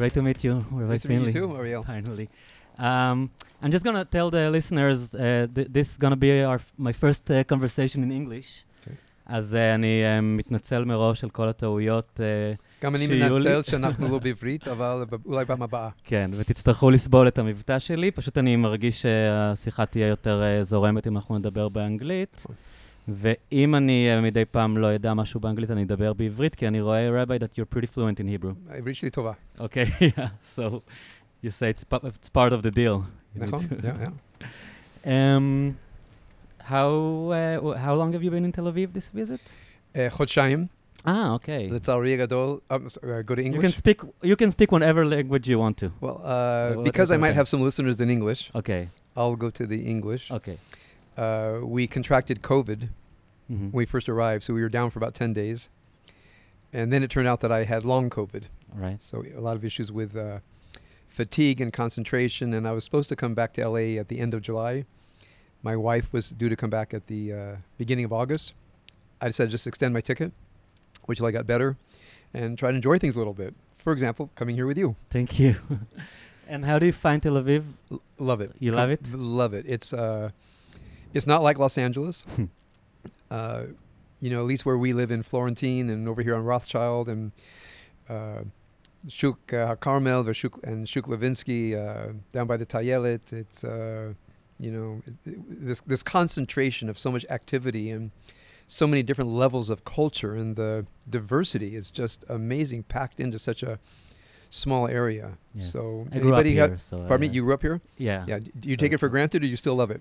Great to meet you, Rabbi Good to meet you too, Ariel. Finally. Um, I'm just gonna tell the listeners uh, th- this is gonna be our my first uh, conversation in English. Okay. אז uh, אני uh, מתנצל מראש על כל הטעויות, uh, גם אני מתנצל שאנחנו לא בעברית, אבל אולי פעם הבאה. כן, ותצטרכו לסבול את המבטא שלי. פשוט אני מרגיש שהשיחה תהיה יותר uh, זורמת אם אנחנו נדבר באנגלית. נכון. ואם אני uh, מדי פעם לא אדע משהו באנגלית, אני אדבר בעברית, כי אני רואה, רבי, that you're pretty fluent in Hebrew. העברית שלי טובה. Okay, yeah. So you say it's, pa- it's part of the deal. You need נכון? to- Yeah, yeah. Um, how uh, w- how long have you been in Tel Aviv this visit? אה, חודשיים, Ah, okay. לצערי הגדול, uh, uh, go to You can English. speak you can speak whatever language you want to. Well, uh, Well, because I that's might okay. have some listeners in English, Okay. I'll go to the English. Okay. Uh, we contracted COVID Mhm. when we first arrived, so we were down for about 10 days. And then it turned out that I had long COVID. Right. So a lot of issues with uh, fatigue and concentration. And I was supposed to come back to LA at the end of July. My wife was due to come back at the uh, beginning of August. I decided to just extend my ticket, which I got better, and try to enjoy things a little bit. For example, coming here with you. Thank you. and how do you find Tel Aviv? L- love it. You love it? Love it. It's uh, it's not like Los Angeles. uh, you know, at least where we live in Florentine and over here on Rothschild and uh, Shuk uh, Carmel Shuk, and Shuk Levinsky uh, down by the Tayelet. It's uh, you know it- it- this this concentration of so much activity and so many different levels of culture and the diversity is just amazing, packed into such a small area. Yes. So I anybody ha- here, so Pardon me, uh, you grew up here? yeah. Yeah. Do you So take it for granted, or you still love it?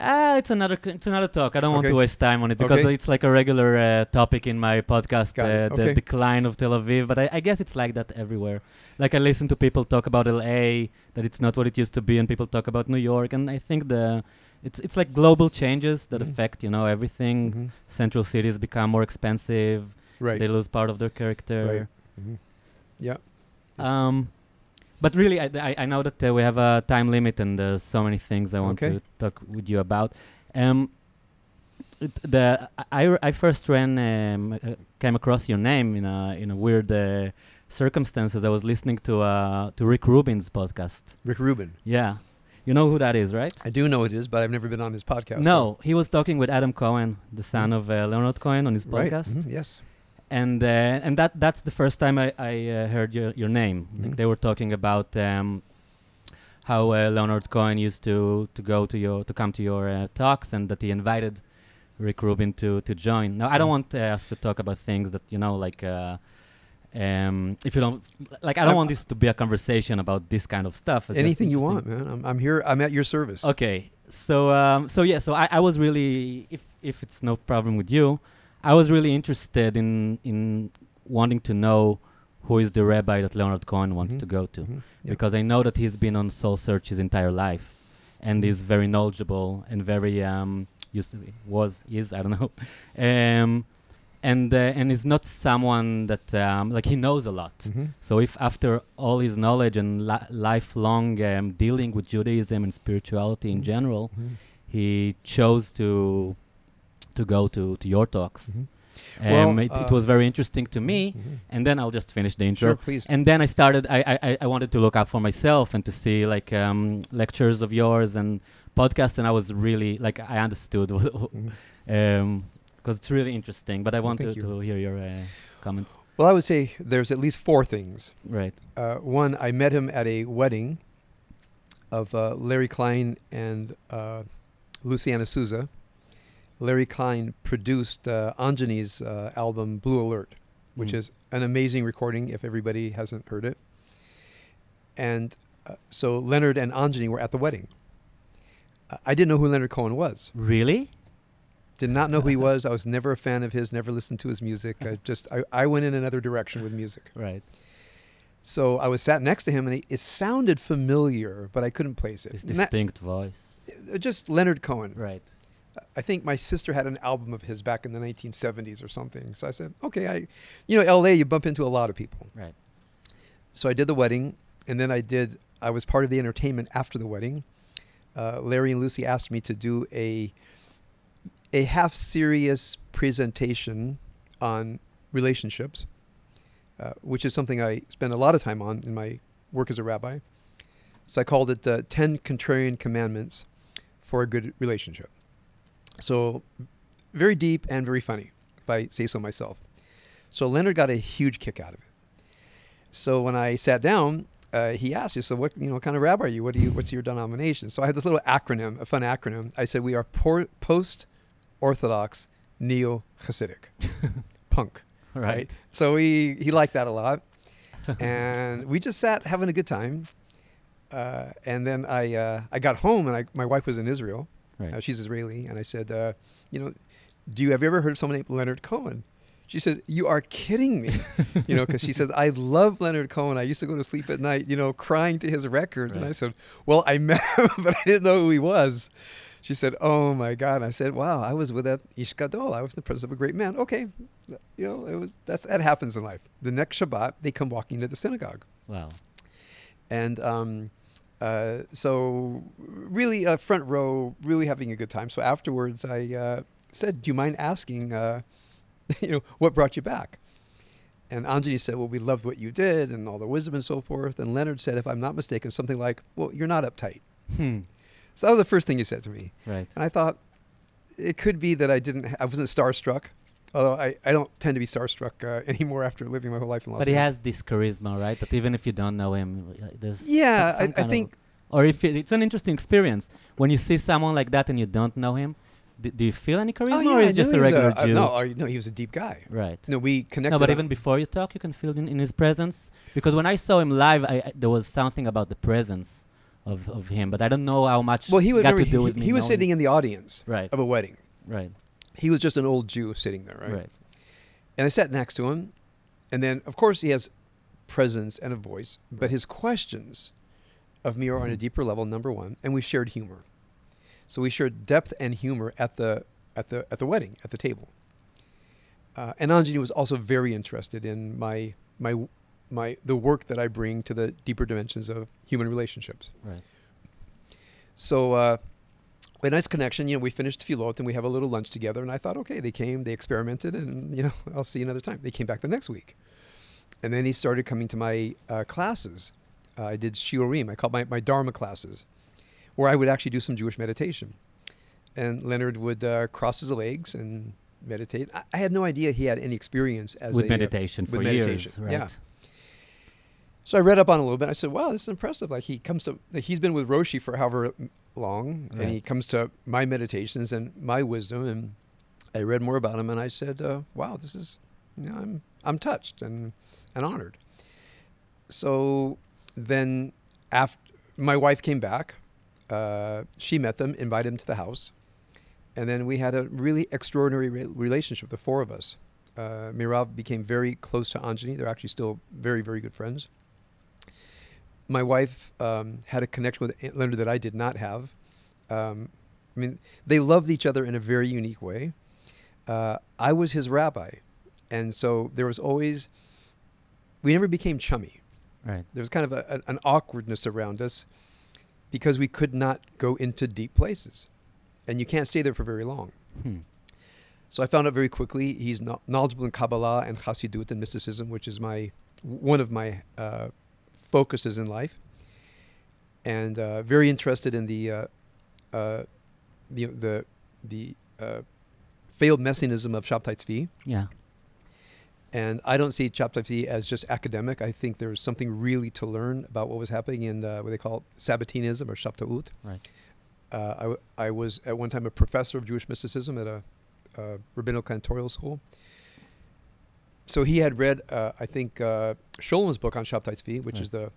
Ah, it's another it's another talk. I don't want to waste time on it because Okay. it's like a regular uh, topic in my podcast, uh, it. the decline of Tel Aviv. But I, I guess it's like that everywhere. Like I listen to people talk about LA, that it's not what it used to be, and people talk about New York, and I think the it's it's like global changes that Mhm. affect you know everything. Mhm. Central cities become more expensive. Right. They lose part of their character. Mhm. Yeah. It's- Um, but really, I, I, I know that uh, we have a time limit, and there's so many things I want Okay. to talk with you about. Um, the I, I- first ran um, uh, came across your name in a in a weird uh, circumstances. I was listening to uh, to Rick Rubin's podcast. Rick Rubin. Yeah, you know who that is, right? I do know it is, but I've never been on his podcast. No, he was talking with Adam Cohen, the son Mhm. of uh, Leonard Cohen, on his so- Right. podcast mhm, Yes. And uh, and that that's the first time I, I uh, heard your, your name. Like Mhm. they were talking about um, how uh, Leonard Cohen used to to go to your to come to your uh, talks, and that he invited Rick Rubin to to join. Now I don't Mhm. want uh, us to talk about things that you know like. Uh, um, if you don't like, I don't I'm- want this to be a conversation about this kind of stuff. It's Anything you want, man. I'm, I'm here. I'm at your service. Okay, so um, so yeah, so I, I was really, if if it's no problem with you, I was really interested in in wanting to know who is the rabbi that Leonard Cohen wants Mhm. to go to, Mhm, yeah. because I know that he's been on soul search his entire life, and is very knowledgeable and very um used to be was is I don't know, um, and uh, and is not someone that um like he knows a lot. Mhm. So if after all his knowledge and li- lifelong um, dealing with Judaism and spirituality in Mhm. general, Mhm. he chose to to go to, to your talks. Mhm. Um, Well, it, it uh, was very interesting to me. Mhm. And then I'll just finish the intro. Sure, please. And then I started. I, I I- I wanted to look up for myself and to see like um, lectures of yours and podcasts. And I was really like I understood Mhm. um because it's really interesting. But I Well, to, to hear your uh, comments. Well, I would say there's at least four things. Right. Uh, one, I met him at a wedding of uh, Larry Klein and uh, Luciana Souza. Larry Klein produced uh, Anjani's uh, album Blue Alert, which Mm. is an amazing recording if everybody hasn't heard it. And uh, so Leonard and Anjani were at the wedding. Uh, I didn't know who Leonard Cohen was. Really? Did not know who he was. I was never a fan of his. Never listened to his music. I just I, I went in another direction with music. Right. So I was sat next to him, and it, it sounded familiar, but I couldn't place it. This And that- distinct voice. uh, just Leonard Cohen. Right. I think my sister had an album of his back in the 1970s or something. So I said, okay, I, you know, L.A. You bump into a lot of people. Right. So I did the wedding, and then I did. I was part of the entertainment after the wedding. Uh, Larry and Lucy asked me to do a a half serious presentation on relationships, uh, which is something I spend a lot of time on in my work as a rabbi. So I called it uh, 10 Contrarian Commandments for a Good Relationship. So very deep and very funny, if I say so myself. So Leonard got a huge kick out of it. So when I sat down, uh, he asked me, "So what, you know, what kind of rabbi are you? What do you? What's your denomination?" So I had this little acronym, a fun acronym. I said, "We are por- post-orthodox neo-Hasidic, punk." Right. So he he liked that a lot, and we just sat having a good time. Uh, and then I uh, I got home and I, my wife was in Israel. Right. Uh, she's Israeli, and I said, uh, you know, do you have you ever heard of someone named Leonard Cohen? She says, "You are kidding me," you know, because she says, "I love Leonard Cohen. I used to go to sleep at night, you know, crying to his records." And I said, "Well, I met him, but I didn't know who he was." She said, "Oh my God!" And I said, "Wow, I was with that Ish Gadol. I was in the presence of a great man." Okay, you know, it was that that happens in life. The next Shabbat, they come walking into the synagogue, Wow. and um, uh, so really uh, front row, really having a good time. So afterwards, I uh, said, "Do you mind asking, uh, you know, what brought you back?" And Anjani said, "Well, we loved what you did and all the wisdom and so forth." And Leonard said, if I'm not mistaken, something like, "Well, you're not uptight." Hmm. So that was the first thing he said to me, Right. and I thought it could be that I didn't, I wasn't starstruck. Although I, I don't tend to be starstruck uh, anymore after living my whole life in Los But he Angeles. has this charisma, right? That even if you don't know him, uh, there's Yeah, I, I think or if it, it's an interesting experience when you see someone like that and you don't know him. D- do you feel any charisma, Oh, yeah, or is just a regular uh, Jew? no, uh, no, he was a deep guy. Right. No, we connected. No, but even before you talk, you can feel in, in his presence. Because when I saw him live, I, I, there was something about the presence of, of him, but I don't know how much well, he would got remember to do he, with me. he was sitting in the audience Right. of a wedding. Right. He was just an old Jew sitting there, right? Right. And I sat next to him, and then of course he has presence and a voice, but his questions of me are on a deeper level. Number one, and we shared humor, so we shared depth and humor at the at the at the wedding at the table. Uh, and Anjani was also very interested in my my my the work that I bring to the deeper dimensions of human relationships. Right. So uh, a nice connection. You know, we finished Filot and we have a little lunch together. And I thought, okay, they came, they experimented, and you know, I'll see you another time. They came back the next week, and then he started coming to my uh, classes. Uh, I did shiurim. I called my my Dharma classes, where I would actually do some Jewish meditation. And Leonard would uh, cross his legs and meditate. I, I had no idea he had any experience as with a, uh, meditation with for years. Right. yeah. So I read up on a little bit. I said, "Wow, this is impressive." Like he comes to, like, he's been with Roshi for however long, and he comes to my meditations and my wisdom. And I read more about him, and I said, uh, "Wow, this is, you know, I'm I'm touched and and honored." So then, after my wife came back, uh, she met them, invited them to the house, and then we had a really extraordinary re- relationship, the four of us. Uh, Meirav became very close to Anjani. They're actually still very, very good friends. My wife um, had a connection with Leonard that I did not have. Um, I mean, they loved each other in a very unique way. Uh, I was his rabbi, and so there was always. We never became chummy. Right. There was kind of a, an- an awkwardness around us because we could not go into deep places, and you can't stay there for very long. Hmm. So I found out very quickly he's knowledgeable in Kabbalah and Chassidut and mysticism, which is my one of my uh, focuses in life, and uh, very interested in the uh, uh, the the the uh, failed messianism of Shabtai Tzvi. Yeah. And I don't see Shabtai Tzvi as just academic. I think there's something really to learn about what was happening in uh, what they call Sabbateanism or Shabtaut. Right. Uh, I, w- I was at one time a professor of Jewish mysticism at a, uh rabbinical cantorial school. So he had read, uh, I think, uh, book on Shabtai Tzvi, which Right. is the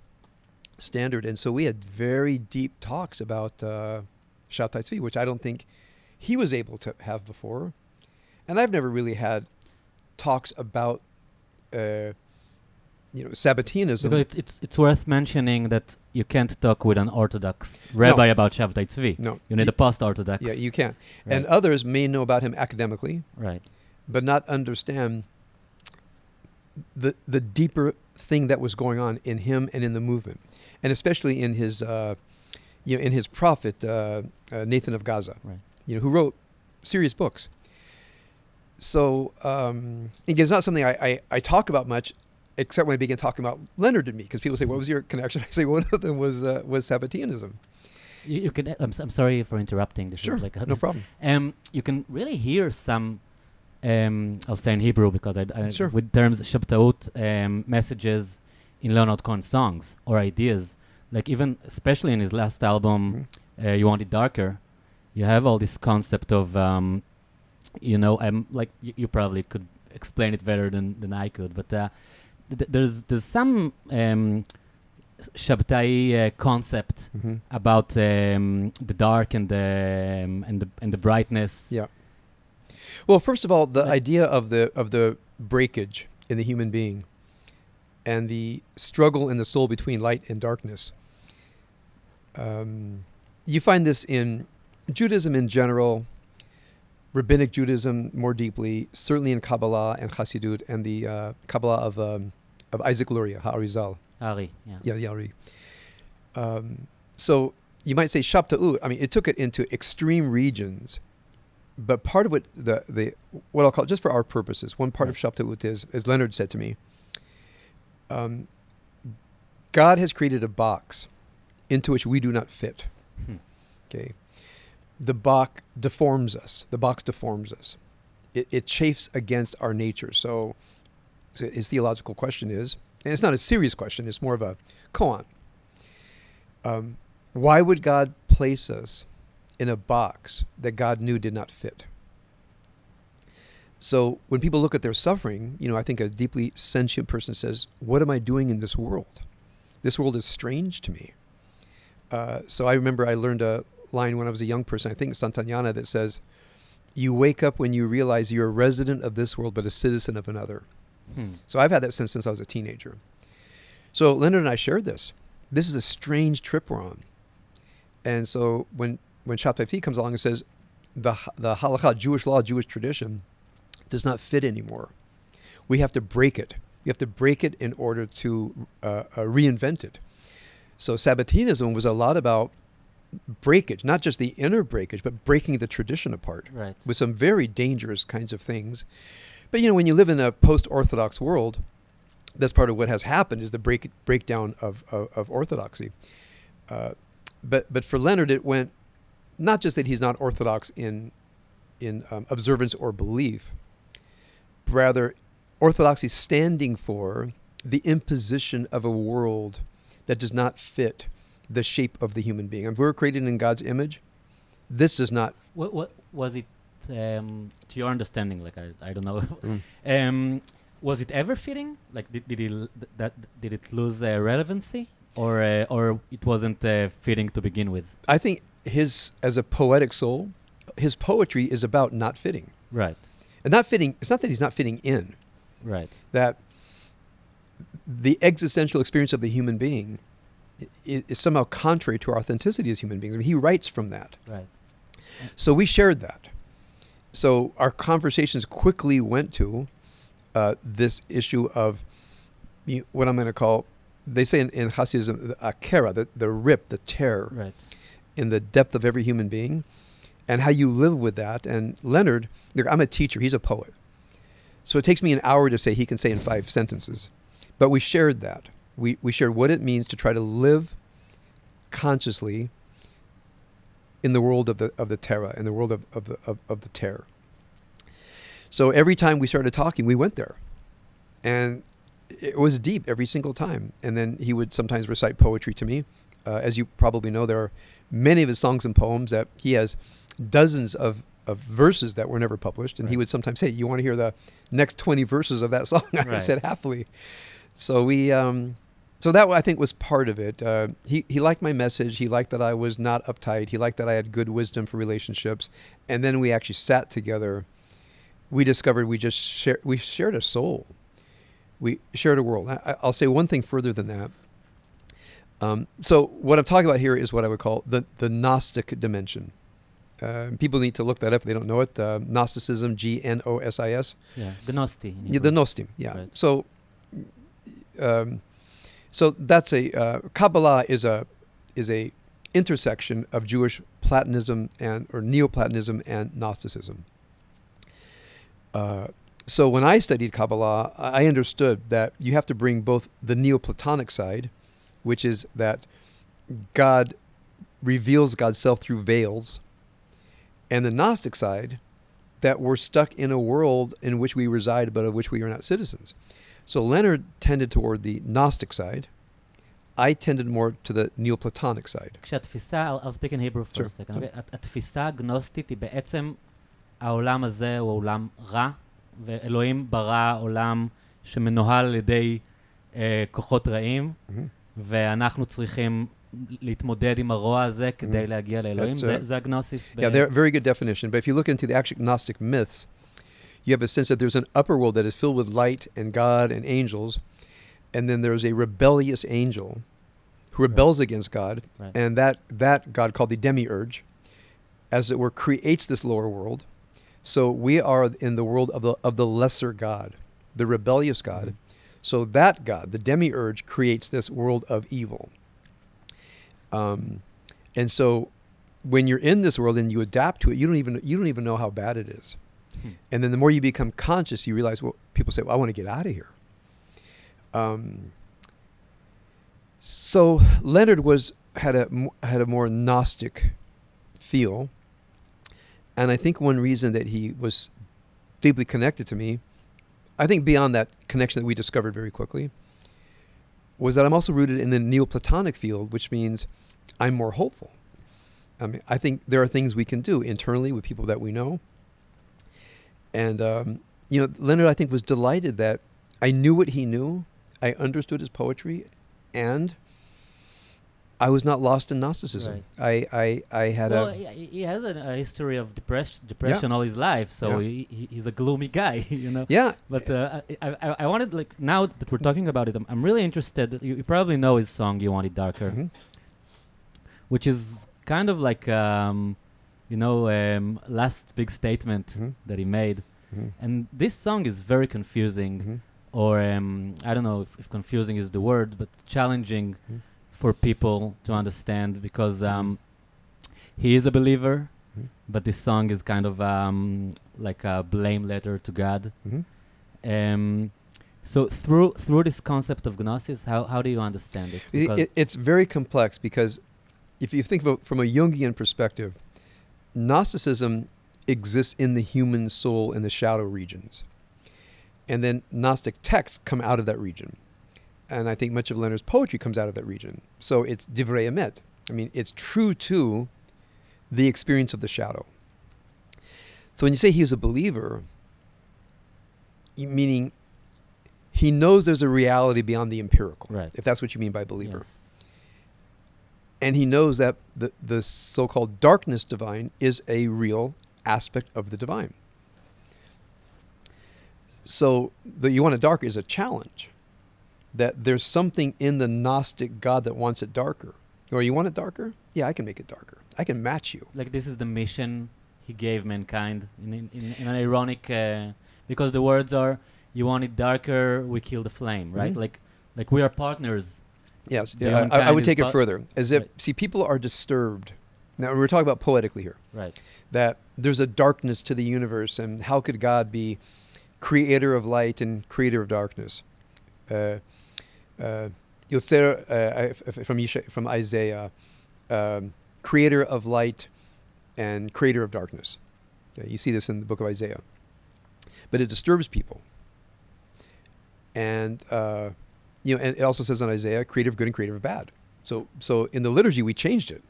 standard. And so we had very deep talks about uh, Shabtai Tzvi, which I don't think he was able to have before. And I've never really had talks about, uh, you know, Sabbateanism. It, it's it's worth mentioning that you can't talk with an Orthodox rabbi about Shabtai Tzvi. no. You need a post-Orthodox. Yeah, you can. Right. And others may know about him academically, right. but not understand the the deeper thing that was going on in him and in the movement, and especially in his, uh, you know, in his prophet uh, uh, Nathan of Gaza, Right. you know, who wrote serious books. So um, again, it's not something I, I, I talk about much except when I begin talking about Leonard and me, because people say, "What was your connection?" I say one of them was uh, was Sabbateanism. You, you can. I'm, I'm sorry for interrupting. This Sure, is like a, no problem. Um, you can really hear some. Um, I'll say in Hebrew because I, I Sure. with terms Shabtaut um, messages in Leonard Cohen songs or ideas. Like even especially in his last album, Mhm. uh, "You Want It Darker," you have all this concept of, um, you know, I'm like y- you probably could explain it better than, than I could, but uh, th- there's there's some um, Shabtai uh, concept Mhm. about um, the dark and the um, and the and the brightness. Yeah. Well, first of all, the idea of the of the breakage in the human being and the struggle in the soul between light and darkness. Um, you find this in Judaism in general, rabbinic Judaism more deeply, certainly in Kabbalah and Chassidut and the uh, Kabbalah of um, of Isaac Luria, Ha'arizal. Ari, yeah. Yeah, the Ari. Um, so you might say Shabta'ut. I mean, it took it into extreme regions, but part of what the the what I'll call just for our purposes, one part of Shabta'ut is, as Leonard said to me, um, God has created a box into which we do not fit. Hmm. Okay, the box deforms us. The box deforms us. It, it chafes against our nature. So, so his theological question is, and it's not a serious question. It's more of a koan. Um, why would God place us in a box that God knew did not fit? So when people look at their suffering, you know, I think a deeply sentient person says, "What am I doing in this world? This world is strange to me." Uh, so I remember I learned a line when I was a young person. I think it's Santayana that says, "You wake up when you realize you're a resident of this world, but a citizen of another." Hmm. So I've had that since since I was a teenager. So Leonard and I shared this. This is a strange trip we're on. And so when when Shabtai comes along and says the the halakha Jewish law Jewish tradition does not fit anymore, we have to break it. We have to break it in order to uh, uh, reinvent it. So Sabbateanism was a lot about breakage, not just the inner breakage, but breaking the tradition apart Right. with some very dangerous kinds of things. But you know, when you live in a post-orthodox world, that's part of what has happened is the break breakdown of of, of orthodoxy. Uh, but but for Leonard, it went not just that he's not orthodox in in um, observance or belief, rather orthodoxy standing for the imposition of a world that does not fit the shape of the human being. And we're created in God's image. This does not. What what was it? Um, to your understanding, like I, I don't know. Mm. um, was it ever fitting? Like did did it l- that did it lose uh, relevancy, or uh, or it wasn't uh, fitting to begin with? I think his as a poetic soul, his poetry is about not fitting. Right. And not fitting, it's not that he's not fitting in, Right. that the existential experience of the human being is, is somehow contrary to our authenticity as human beings. I mean, he writes from that. Right. So we shared that. So our conversations quickly went to uh, this issue of you what I'm going to call, they say in, in Hasidism, the akera, the, the rip, the tear Right. In the depth of every human being and how you live with that. And Leonard, I'm a teacher, he's a poet. So it takes me an hour to say he can say in five sentences. But we shared that. We, we shared what it means to try to live consciously in the world of the, of the terra, in the world of, of, the, of, of the terror. So every time we started talking, we went there. And it was deep every single time. And then he would sometimes recite poetry to me. Uh, as you probably know, there are many of his songs and poems that he has dozens of, of verses that were never published. And he would sometimes say, You want to hear the next 20 verses of that song? I Right. said, Happily. So we. Um, so that I think was part of it. Uh, he he liked my message. He liked that I was not uptight. He liked that I had good wisdom for relationships. And then we actually sat together. We discovered we just share, we shared a soul. We shared a world. I, I'll say one thing further than that. Um, so what I'm talking about here is what I would call the the Gnostic dimension. Uh, people need to look that up if they don't know it. Uh, Gnosticism, G N O S I S. Yeah. Gnosti. Yeah, the Hebrew. Nostim. Yeah. Right. So, um, so that's a uh, Kabbalah is a is a intersection of Jewish Platonism and or Neoplatonism and Gnosticism. Uh, so when I studied Kabbalah, I understood that you have to bring both the Neoplatonic side, which is that God reveals God's self through veils, and the Gnostic side, that we're stuck in a world in which we reside but of which we are not citizens. So Leonard tended toward the Gnostic side. I tended more to the Neoplatonic side. כשהתפיסה, I'll speak in Hebrew for Sure. a second, okay? הת- התפיסה הגנוסטית היא בעצם, העולם הזה הוא עולם רע, ואלוהים ברא עולם שמנוהל על ידי אה, כוחות רעים, ואנחנו צריכים להתמודד עם הרוע הזה כדי Mhm. להגיע לאלוהים. That's, זה, uh, זה הגנוסיס. ב- Yeah, they're very good definition. But if you look into the actual Gnostic myths, you have a sense that there's an upper world that is filled with light and God and angels, and then there's a rebellious angel who Right. rebels against God, Right. and that that God called the demiurge, as it were, creates this lower world. So we are in the world of the of the lesser God, the rebellious God. So that God, the demiurge, creates this world of evil. Um, and so when you're in this world and you adapt to it, you don't even you don't even know how bad it is. Hmm. And then the more you become conscious, you realize. Well, people say, well, "I want to get out of here." Um, so Leonard was had a had a more Gnostic feel, and I think one reason that he was deeply connected to me, I think beyond that connection that we discovered very quickly, was that I'm also rooted in the Neoplatonic field, which means I'm more hopeful. I mean, I think there are things we can do internally with people that we know. And, um, you know, Leonard, I think, was delighted that I knew what he knew, I understood his poetry, and I was not lost in Gnosticism. I, I, I had well, a. he, he has a, a history of depression, depression all his life, so Yeah. he, he, he's a gloomy guy, you know. Yeah. But uh, I, I, I wanted, like, now that we're talking about it, I'm, I'm really interested. You, you probably know his song, You Want It Darker, Mhm. which is kind of like, um, you know, um, last big statement Mhm. that he made. Mhm. And this song is very confusing, Mhm. or um, I don't know if, if confusing is the word, but challenging Mhm. For people to understand because um, he is a believer, Mhm. but this song is kind of um, like a blame letter to God. Mhm. Um, so through through this concept of gnosis, how, how do you understand it? It, it- it's very complex because if you think of it from a Jungian perspective, Gnosticism exists in the human soul in the shadow regions. And then Gnostic texts come out of that region. And I think much of Leonard's poetry comes out of that region. So it's divrei emet. I mean, it's true to the experience of the shadow. So when you say he is a believer, meaning he knows there's a reality beyond the empirical, Right. if that's what you mean by believer. yes. And he knows that the, the so called darkness divine is a real aspect of the divine. So the you want it dark is a challenge. That there's something in the Gnostic God that wants it darker. Or you want it darker? Yeah, I can make it darker. I can match you. Like this is the mission he gave mankind in, in, in, in an ironic, uh, because the words are, you want it darker, we kill the flame, right? Mhm. Like, like we are partners. Yes, yeah, I- I, I would take it further. As if, Right. see, people are disturbed. Now, we're talking about poetically here. Right. that there's a darkness to the universe, and how could God be creator of light and creator of darkness? Uh, uh, Yotzer, uh, from Yesha- from Isaiah, um, creator of light and creator of darkness. You see this in the book of Isaiah, but it disturbs people. And uh, you know, and it also says in Isaiah, creator of good and creator of bad. So, so in the liturgy, we changed it.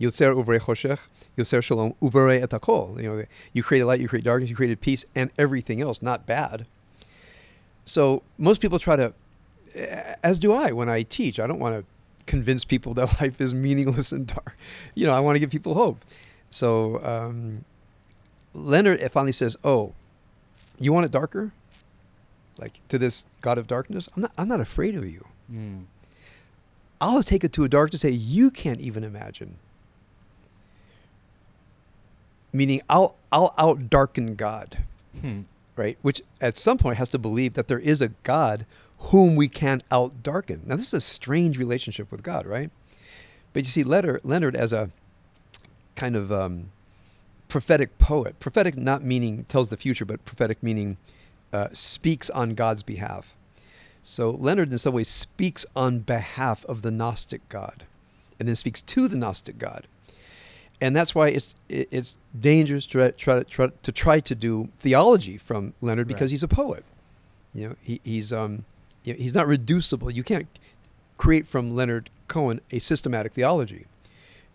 Yotzer uvrei choshech, Yotzer shalom uvrei et hakol. You know, you created light, you create darkness, you created peace, and everything else, not bad. So most people try to, as do I when I teach. I don't want to convince people that life is meaningless and dark. You know, I want to give people hope. So um, Leonard finally says, "Oh, you want it darker? Like to this God of darkness? I'm not. I'm not afraid of you. Mm. I'll take it to a darkness that you can't even imagine. Meaning, I'll I'll out darken God, Hmm. right? Which at some point has to believe that there is a God whom we can out darken. Now, this is a strange relationship with God, right? But you see, Leonard, Leonard as a kind of um, prophetic poet, prophetic not meaning tells the future, but prophetic meaning uh, speaks on God's behalf. So Leonard, in some ways, speaks on behalf of the Gnostic God, and then speaks to the Gnostic God, and that's why it's it's dangerous to try, try, to try to do theology from Leonard because Right. he's a poet. You know, he, he's um, he's not reducible. You can't create from Leonard Cohen a systematic theology.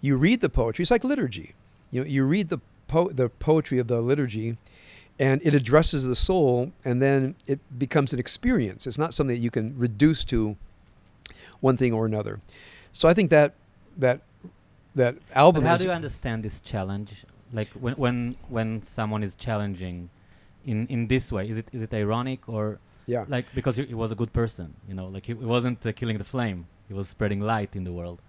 You read the poetry; it's like liturgy. You know, you read the po- the poetry of the liturgy, and it addresses the soul, and then it becomes an experience. It's not something that you can reduce to one thing or another. So I think that that that album. But how do you understand this challenge? Like when when when someone is challenging in in this way, is it is it ironic or yeah. like because he, he was a good person, you know, like he, he wasn't uh, killing the flame, he was spreading light in the world.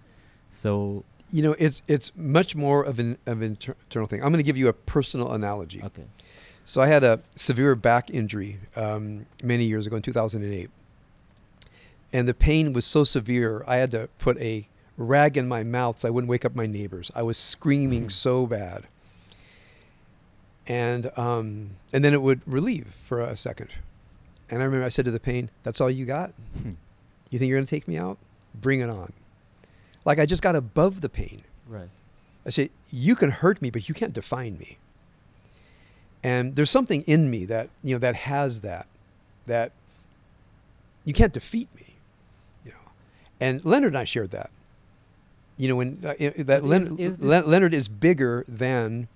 So you know, it's it's much more of an of an inter- internal thing. I'm going to give you a personal analogy. okay, So I had a severe back injury um, many years ago in 2008, and the pain was so severe I had to put a rag in my mouth so I wouldn't wake up my neighbors. I was screaming Hmm. so bad, and um, and then it would relieve for a second. And I remember I said to the pain, "That's all you got? You think you're going to take me out? Bring it on!" Like I just got above the pain. right, I said, you can hurt me, but you can't define me. And there's something in me that, you know, that has that, that you can't defeat me, you know. And Leonard and I shared that. You know, when uh, i- that But is- Leonard, is Leonard is bigger than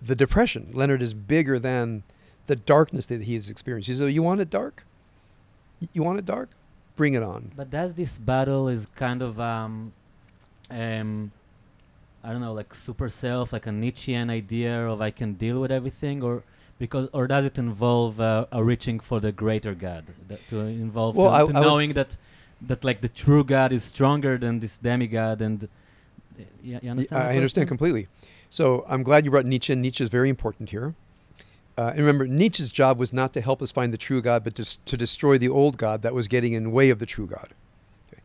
the depression. Leonard is bigger than the darkness that he has experienced. Said, you want it dark? You want it dark? Bring it on. but does this battle is kind of um um I don't know like super self like a Nietzschean idea of I can deal with everything or because or does it involve uh, a reaching for the greater God that to involve Well, to, I- to I knowing that that like the true God is stronger than this demigod and uh, you, you understand? I understand completely. So I'm glad you brought Nietzsche in. Nietzsche is very important here. Uh, and remember, Nietzsche's job was not to help us find the true God, but to, to destroy the old God that was getting in the way of the true God. Okay.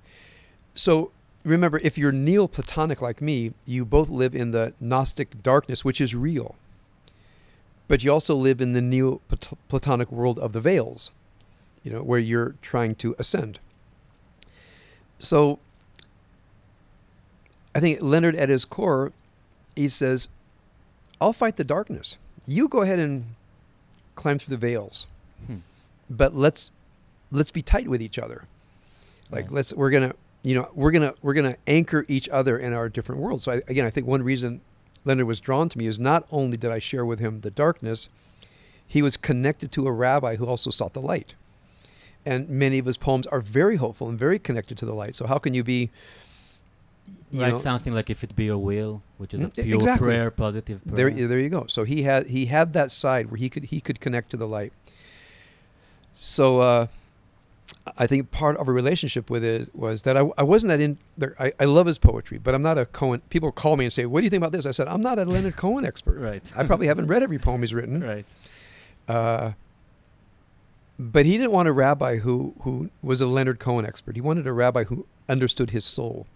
So remember, if you're Neoplatonic like me, you both live in the Gnostic darkness, which is real. But you also live in the Neoplatonic world of the veils, you know, where you're trying to ascend. So I think Leonard at his core, he says, I'll fight the darkness. You go ahead and climb through the veils. Hmm. But let's let's be tight with each other. Like Right. let's we're gonna you know, we're gonna we're gonna anchor each other in our different worlds. So I, again I think one reason Leonard was drawn to me is not only did I share with him the darkness, he was connected to a rabbi who also sought the light. And many of his poems are very hopeful and very connected to the light. So how can you be you Write know, something like if it be your will, which is a Mm, pure exactly. prayer, positive prayer. There, there you go. So he had he had that side where he could he could connect to the light. So uh, I think part of a relationship with it was that I, I wasn't that in. There, I, I love his poetry, but I'm not a Cohen. People call me and say, "What do you think about this?" I said, "I'm not a Leonard Cohen expert. Right. I probably haven't read every poem he's written." right. Uh, but he didn't want a rabbi who who was a Leonard Cohen expert. He wanted a rabbi who understood his soul,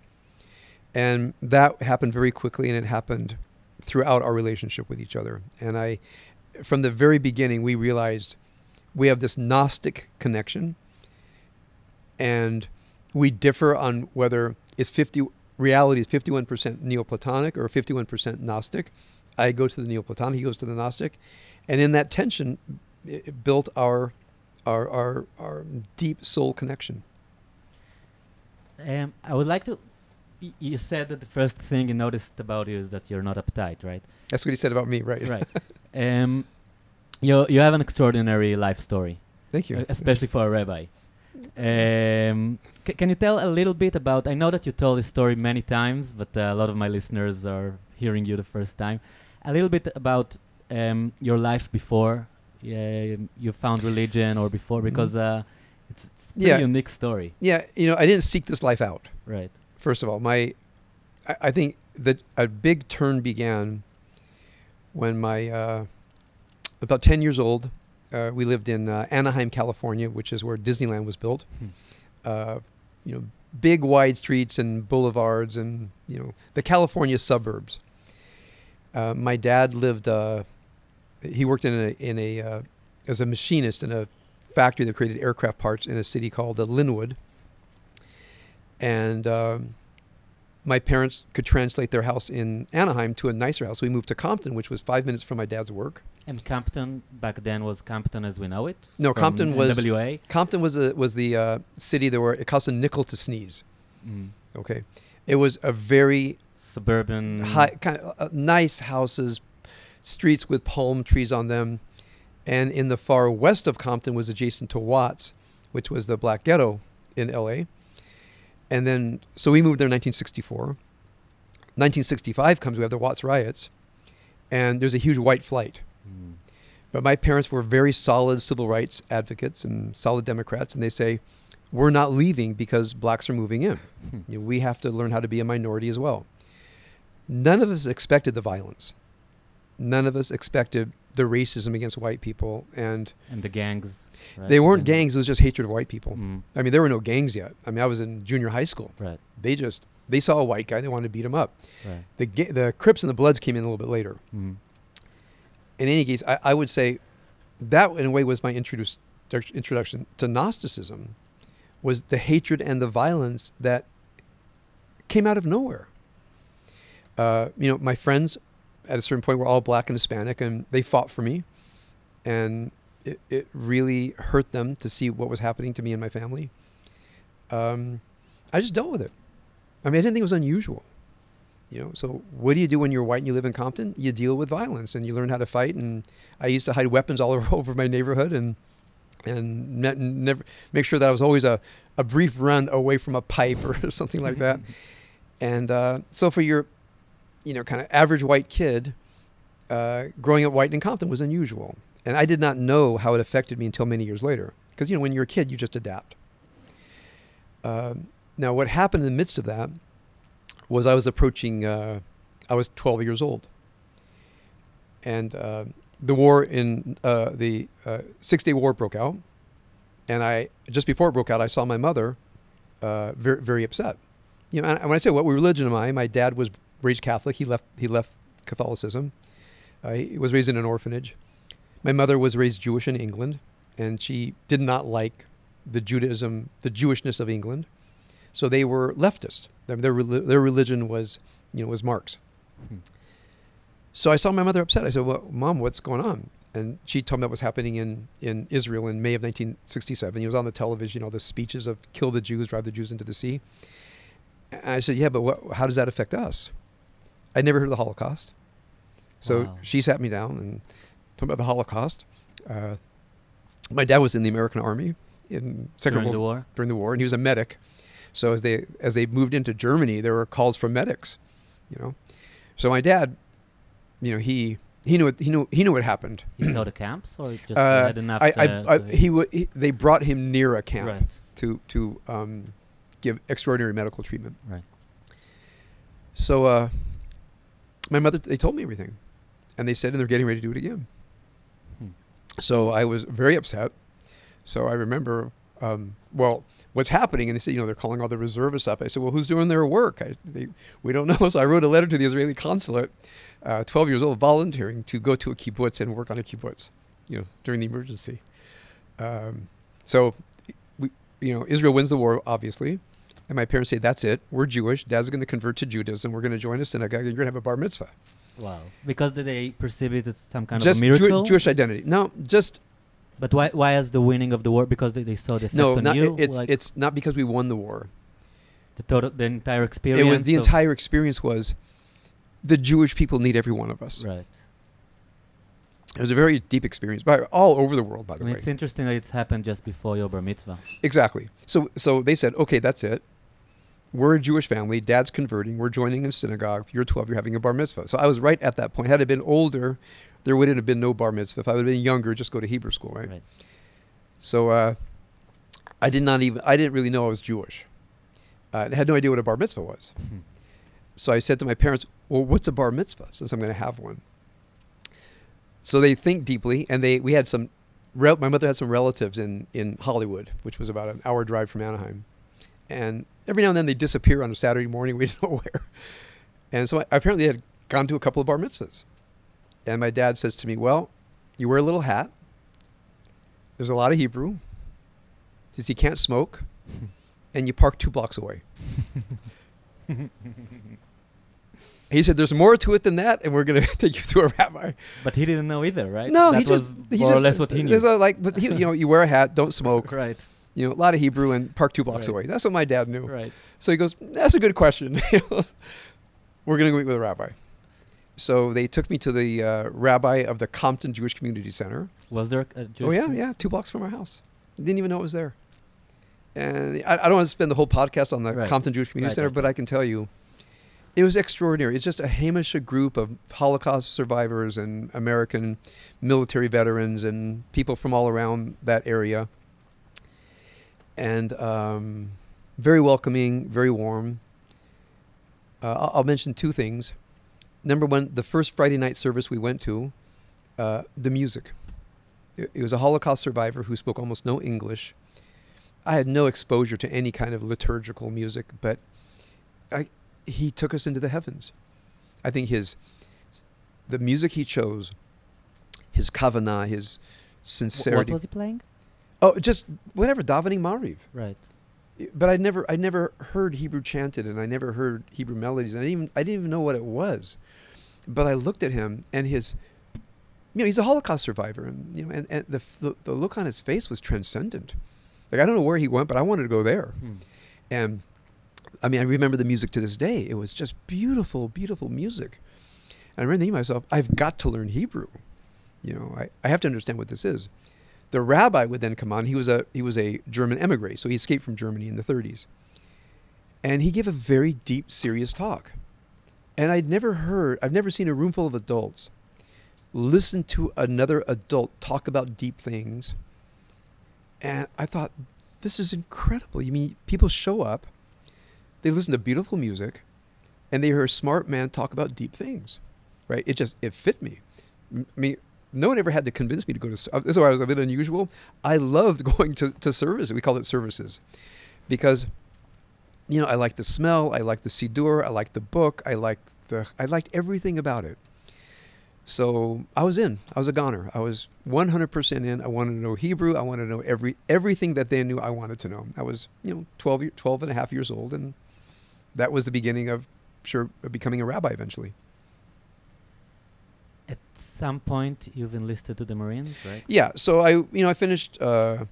and that happened very quickly, and it happened throughout our relationship with each other. And I, from the very beginning, we realized we have this Gnostic connection, and we differ on whether it's fifty reality is fifty one percent Neoplatonic or fifty one percent Gnostic. I go to the Neoplatonic, he goes to the Gnostic, and in that tension, it built our our our our deep soul connection. Um, I would like to. Y- You said that the first thing you noticed about you is that you're not uptight, right? That's what he said about me, right? right. Um, you you have an extraordinary life story, Thank you. uh, especially for a rabbi. Um, c- can you tell a little bit about? I know that you told this story many times, but uh, a lot of my listeners are hearing you the first time. A little bit about um, your life before uh, you found religion, or before, Mhm. because uh, it's, it's a Yeah. unique story, Yeah, you know, I didn't seek this life out. right? First of all, my I, I think that a big turn began when my uh, about ten years old. Uh, we lived in uh, Anaheim, California, which is where Disneyland was built. Hmm. Uh, you know, big wide streets and boulevards, and you know the California suburbs. Uh, my dad lived. Uh, he worked in a in a uh, as a machinist in a factory that created aircraft parts in a city called uh, Lynwood. And um, my parents could translate their house in Anaheim to a nicer house. We moved to Compton, which was five minutes from my dad's work. And Compton back then was Compton as we know it. No, Compton was NWA. Compton was a, was the uh, city that where it cost a nickel to sneeze. Mm. Okay, it was a very Suburban. high, kind of uh, nice houses, streets with palm trees on them, and in the far west of Compton was adjacent to Watts, which was the black ghetto in L.A. And then, so we moved there in 1964. 1965 comes, we have the Watts riots, and there's a huge white flight. Mm. But my parents were very solid civil rights advocates and solid Democrats, and they say, we're not leaving because blacks are moving in. You know, we have to learn how to be a minority as well. None of us expected the violence. None of us expected the racism against white people, and and the gangs. Right? they weren't And- gangs. It was just hatred of white people. Mm. I mean, there were no gangs yet. I mean, I was in junior high school. Right. They just they saw a white guy, they wanted to beat him up. Right. The ga- the Crips and the Bloods came in a little bit later. Mm. in any case, I, I would say that in a way was my introduce, introduction to Gnosticism, was the hatred and the violence that came out of nowhere. Uh, you know, my friends at a certain point we were all black and Hispanic, and they fought for me, and it, it really hurt them to see what was happening to me and my family. Um, I just dealt with it. I mean, I didn't think it was unusual. You know, so what do you do when you're white and you live in Compton? You deal with violence and you learn how to fight. And I used to hide weapons all over, over my neighborhood and and ne- never make sure that I was always a, a brief run away from a pipe or something like that. And uh, so for your, you know, kind of average white kid, uh, growing up white in Compton was unusual. And I did not know how it affected me until many years later. Because, you know, when you're a kid, you just adapt. Um, now, what happened in the midst of that was I was approaching, uh, I was 12 years old. And uh, the war in uh, the uh, Six Day War broke out. And I, just before it broke out, I saw my mother uh, very, very upset. You know, and when I say what religion am I? My dad was raised Catholic. He left, he left Catholicism. Uh, he was raised in an orphanage. My mother was raised Jewish in England, and she did not like the Judaism, the Jewishness of England. So they were leftist. Their, their, their religion was, you know, was Marx. Hmm. So I saw my mother upset. I said, "Well, mom, what's going on?" And she told me what was happening in, in Israel in May of 1967. He was on the television, you know, the speeches of "kill the Jews, drive the Jews into the sea." And I said, "Yeah, but what, how does that affect us?" I'd never heard of the Holocaust. So Wow. she sat me down and told me about the Holocaust. Uh, my dad was in the American Army in Second During World the war. during the war, and he was a medic. So as they as they moved into Germany, there were calls for medics, you know. So my dad, you know, he he knew what, he knew he knew what happened. You saw the camps, or just Uh, had enough? I, I, to- I, to- he, wa he they brought him near a camp Right. to to um, give extraordinary medical treatment. Right. So uh, my mother, they told me everything, and they said, and they're getting ready to do it again. Hmm. So I was very upset. So I remember, um, well, what's happening? And they said, you know, they're calling all the reservists up. I said, well, who's doing their work? I, they, we don't know. So I wrote a letter to the Israeli consulate, uh, 12 years old, volunteering to go to a kibbutz and work on a kibbutz, you know, during the emergency. Um, so, we, you know, Israel wins the war, obviously. And my parents say, that's it. We're Jewish. Dad's going to convert to Judaism. We're going to join a synagogue. and You're going to have a bar mitzvah. Wow. Because they perceive it as some kind just of a miracle. Jew- Jewish identity. No, just But why? Why is the winning of the war? Because they, they saw the effect no. on Not, you. it's like it's not because we won the war. the total, the entire experience. It was the entire experience was the Jewish people need every one of us. Right. It was a very deep experience, by all over the world, by the And way. it's interesting that it's happened just before your bar mitzvah. Exactly. So so they said, okay, that's it. We're a Jewish family. Dad's converting. We're joining a synagogue. You're 12. You're having a bar mitzvah. So I was right at that point. Had I been older, there wouldn't have been no bar mitzvah. If I would have been younger, just go to Hebrew school, right? Right. So uh, I did not even. I didn't really know I was Jewish. Uh, I had no idea what a bar mitzvah was. Hmm. So I said to my parents, "Well, what's a bar mitzvah? Since I'm going to have one." So they think deeply, and they we had some. My mother had some relatives in in Hollywood, which was about an hour drive from Anaheim, and every now and then they disappear on a Saturday morning. We didn't know where, and so I apparently had gone to a couple of bar mitzvahs, and my dad says to me, "Well, you wear a little hat, there's a lot of Hebrew. He says you can't smoke, and you park two blocks away. He said, "There's more to it than that, and we're going to take you to a rabbi." But he didn't know either, right? No, that he was just he more just, or less what he uh, knew. there's a, like, but he, you know, you wear a hat, don't smoke. right, You know, a lot of Hebrew, and park two blocks Right. away. That's what my dad knew. right. So he goes, "That's a good question." we're going to go meet with a rabbi. So they took me to the uh, rabbi of the Compton Jewish Community Center. Was there a Jewish oh yeah, yeah, two blocks from our house. Didn't even know it was there. And I, I don't want to spend the whole podcast on the Right. Compton Jewish Community Right, Center, but I can tell you, it was extraordinary. It's just a Hamish group of Holocaust survivors and American military veterans and people from all around that area. And um, very welcoming, very warm. Uh, I'll, I'll mention two things. Number one, the first Friday night service we went to, uh, the music. It, it was a Holocaust survivor who spoke almost no English. I had no exposure to any kind of liturgical music, but I, he took us into the heavens. I think his, the music he chose, his kavanah, his Wh- What sincerity. was he playing? Oh, just whatever, davening Mariv. Right. But I never, I never heard Hebrew chanted, and I never heard Hebrew melodies. And I didn't even, I didn't even know what it was. But I looked at him, and his, you know, he's a Holocaust survivor, and you know, and, and the, the the look on his face was transcendent. Like I don't know where he went, but I wanted to go there. Hmm. And I mean, I remember the music to this day. It was just beautiful, beautiful music. And I remember thinking to myself, I've got to learn Hebrew. You know, I, I have to understand what this is. The rabbi would then come on. He was a he was a German emigre, so he escaped from Germany in the 30s. And he gave a very deep, serious talk. And I'd never heard, I've never seen a room full of adults listen to another adult talk about deep things. And I thought, this is incredible. You mean people show up, they listen to beautiful music, and they hear a smart man talk about deep things, right? It just it fit me. I mean, no one ever had to convince me to go to. This is why I was a bit unusual. I loved going to to services. We call it services, because, you know, I liked the smell. I liked the siddur. I liked the book. I liked the. I liked everything about it. So I was in. I was a goner. I was 100% in. I wanted to know Hebrew. I wanted to know every everything that they knew I wanted to know. I was, you know, 12, 12 and a half years old, and that was the beginning of, sure, becoming a rabbi eventually. Some point, you've enlisted to the Marines, right? Yeah. So I, you know, I finished uh,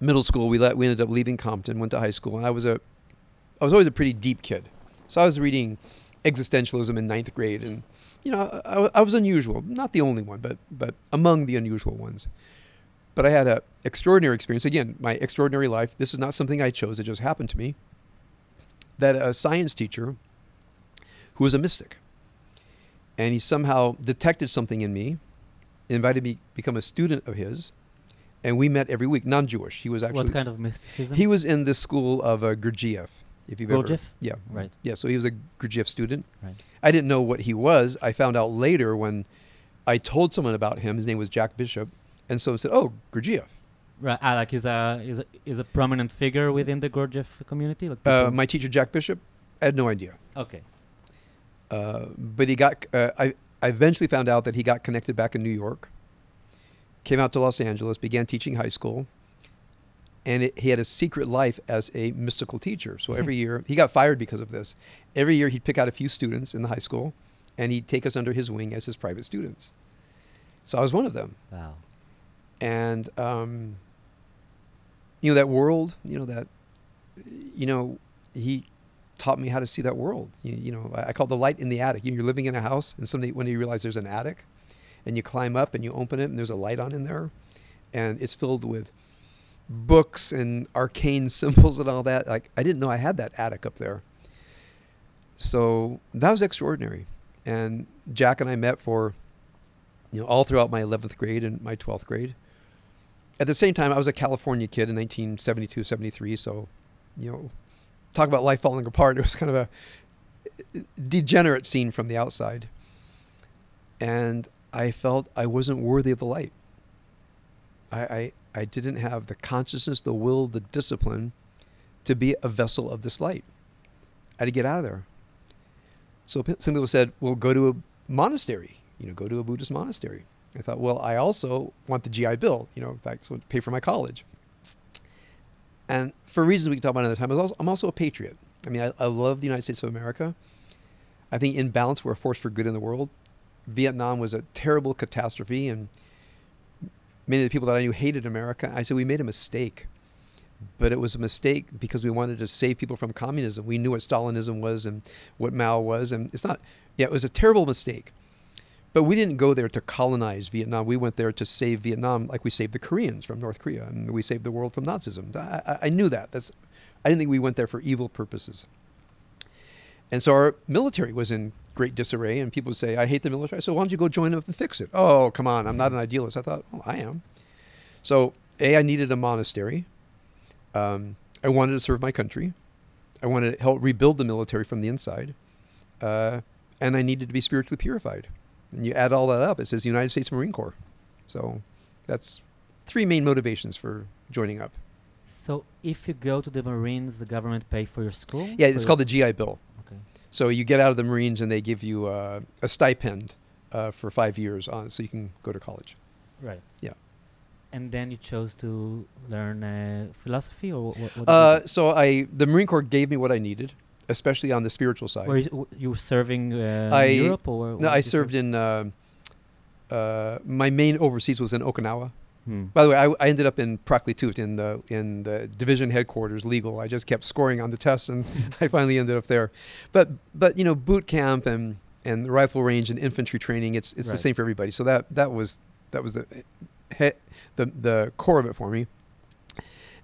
middle school. We let we ended up leaving Compton, went to high school, and I was a, I was always a pretty deep kid. So I was reading existentialism in ninth grade, and you know, I, I- I was unusual. Not the only one, but but among the unusual ones. But I had a extraordinary experience. Again, my extraordinary life. This is not something I chose; it just happened to me. That a science teacher, who was a mystic, and he somehow detected something in me, invited me to become a student of his, and we met every week. Non-Jewish. He was actually what kind of mysticism? he was in the school of uh, Gurdjieff. If you've ever, Gurdjieff? yeah, Right. yeah. So he was a Gurdjieff student. Right. I didn't know what he was. I found out later when I told someone about him. His name was Jack Bishop, and so I said, "Oh, Gurdjieff." Right. Ah, like he's a is a is a prominent figure within the Gurdjieff community. Like Uh, my teacher, Jack Bishop, I had no idea. okay. Uh, but he got. Uh, I I eventually found out that he got connected back in New York. Came out to Los Angeles, began teaching high school, and it, he had a secret life as a mystical teacher. So every year he got fired because of this. Every year he'd pick out a few students in the high school, and he'd take us under his wing as his private students. So I was one of them, Wow. and um, you know that world. You know that. You know he taught me how to see that world. You, you know, I, I call the light in the attic. You know, you're living in a house, and someday when you realize there's an attic, and you climb up and you open it, and there's a light on in there, and it's filled with books and arcane symbols and all that. Like I didn't know I had that attic up there. So that was extraordinary. And Jack and I met for, you know, all throughout my 11th grade and my 12th grade. At the same time, I was a California kid in 1972, 73. So, you know, talk about life falling apart. It was kind of a degenerate scene from the outside. And I felt I wasn't worthy of the light. I, I, I didn't have the consciousness, the will, the discipline to be a vessel of this light. I had to get out of there. So some people said, well, go to a monastery, you know, go to a Buddhist monastery. I thought, well, I also want the GI Bill. You know, that's what pay for my college. And for reasons we can talk about another time, I'm also a patriot. I mean, I, I love the United States of America. I think in balance, we're a force for good in the world. Vietnam was a terrible catastrophe, and many of the people that I knew hated America. I said we made a mistake, but it was a mistake because we wanted to save people from communism. We knew what Stalinism was and what Mao was, and it's not. Yeah, it was a terrible mistake. But we didn't go there to colonize Vietnam. We went there to save Vietnam, like we saved the Koreans from North Korea, and we saved the world from Nazism. I, I, I knew that. That's, I didn't think we went there for evil purposes. And so our military was in great disarray, and people would say, I hate the military. So why don't you go join up and fix it? Oh, come on, I'm not an idealist. I thought, oh, I am. So, A, I needed a monastery. Um, I wanted to serve my country. I wanted to help rebuild the military from the inside. Uh, and I needed to be spiritually purified. And you add all that up, it says United States Marine Corps. So that's three main motivations for joining up. So if you go to the Marines, the government pay for your school? Yeah, it's called the GI Bill. Okay. So you get out of the Marines and they give you uh, a stipend uh, for five years on, so you can go to college. Right. Yeah. And then you chose to learn uh, philosophy, or what? what Uh, so I, the Marine Corps gave me what I needed, especially on the spiritual side. Were you, you were serving uh, I- in Europe, or no, I did you serve? served in. Uh, uh, my main overseas was in Okinawa. Hmm. By the way, I, I ended up in Praklitut in the in the division headquarters, legal. I just kept scoring on the tests, and I finally ended up there. But but you know, boot camp and and the rifle range and infantry training, it's it's the same for everybody. So that that was that was the he, the the core of it for me.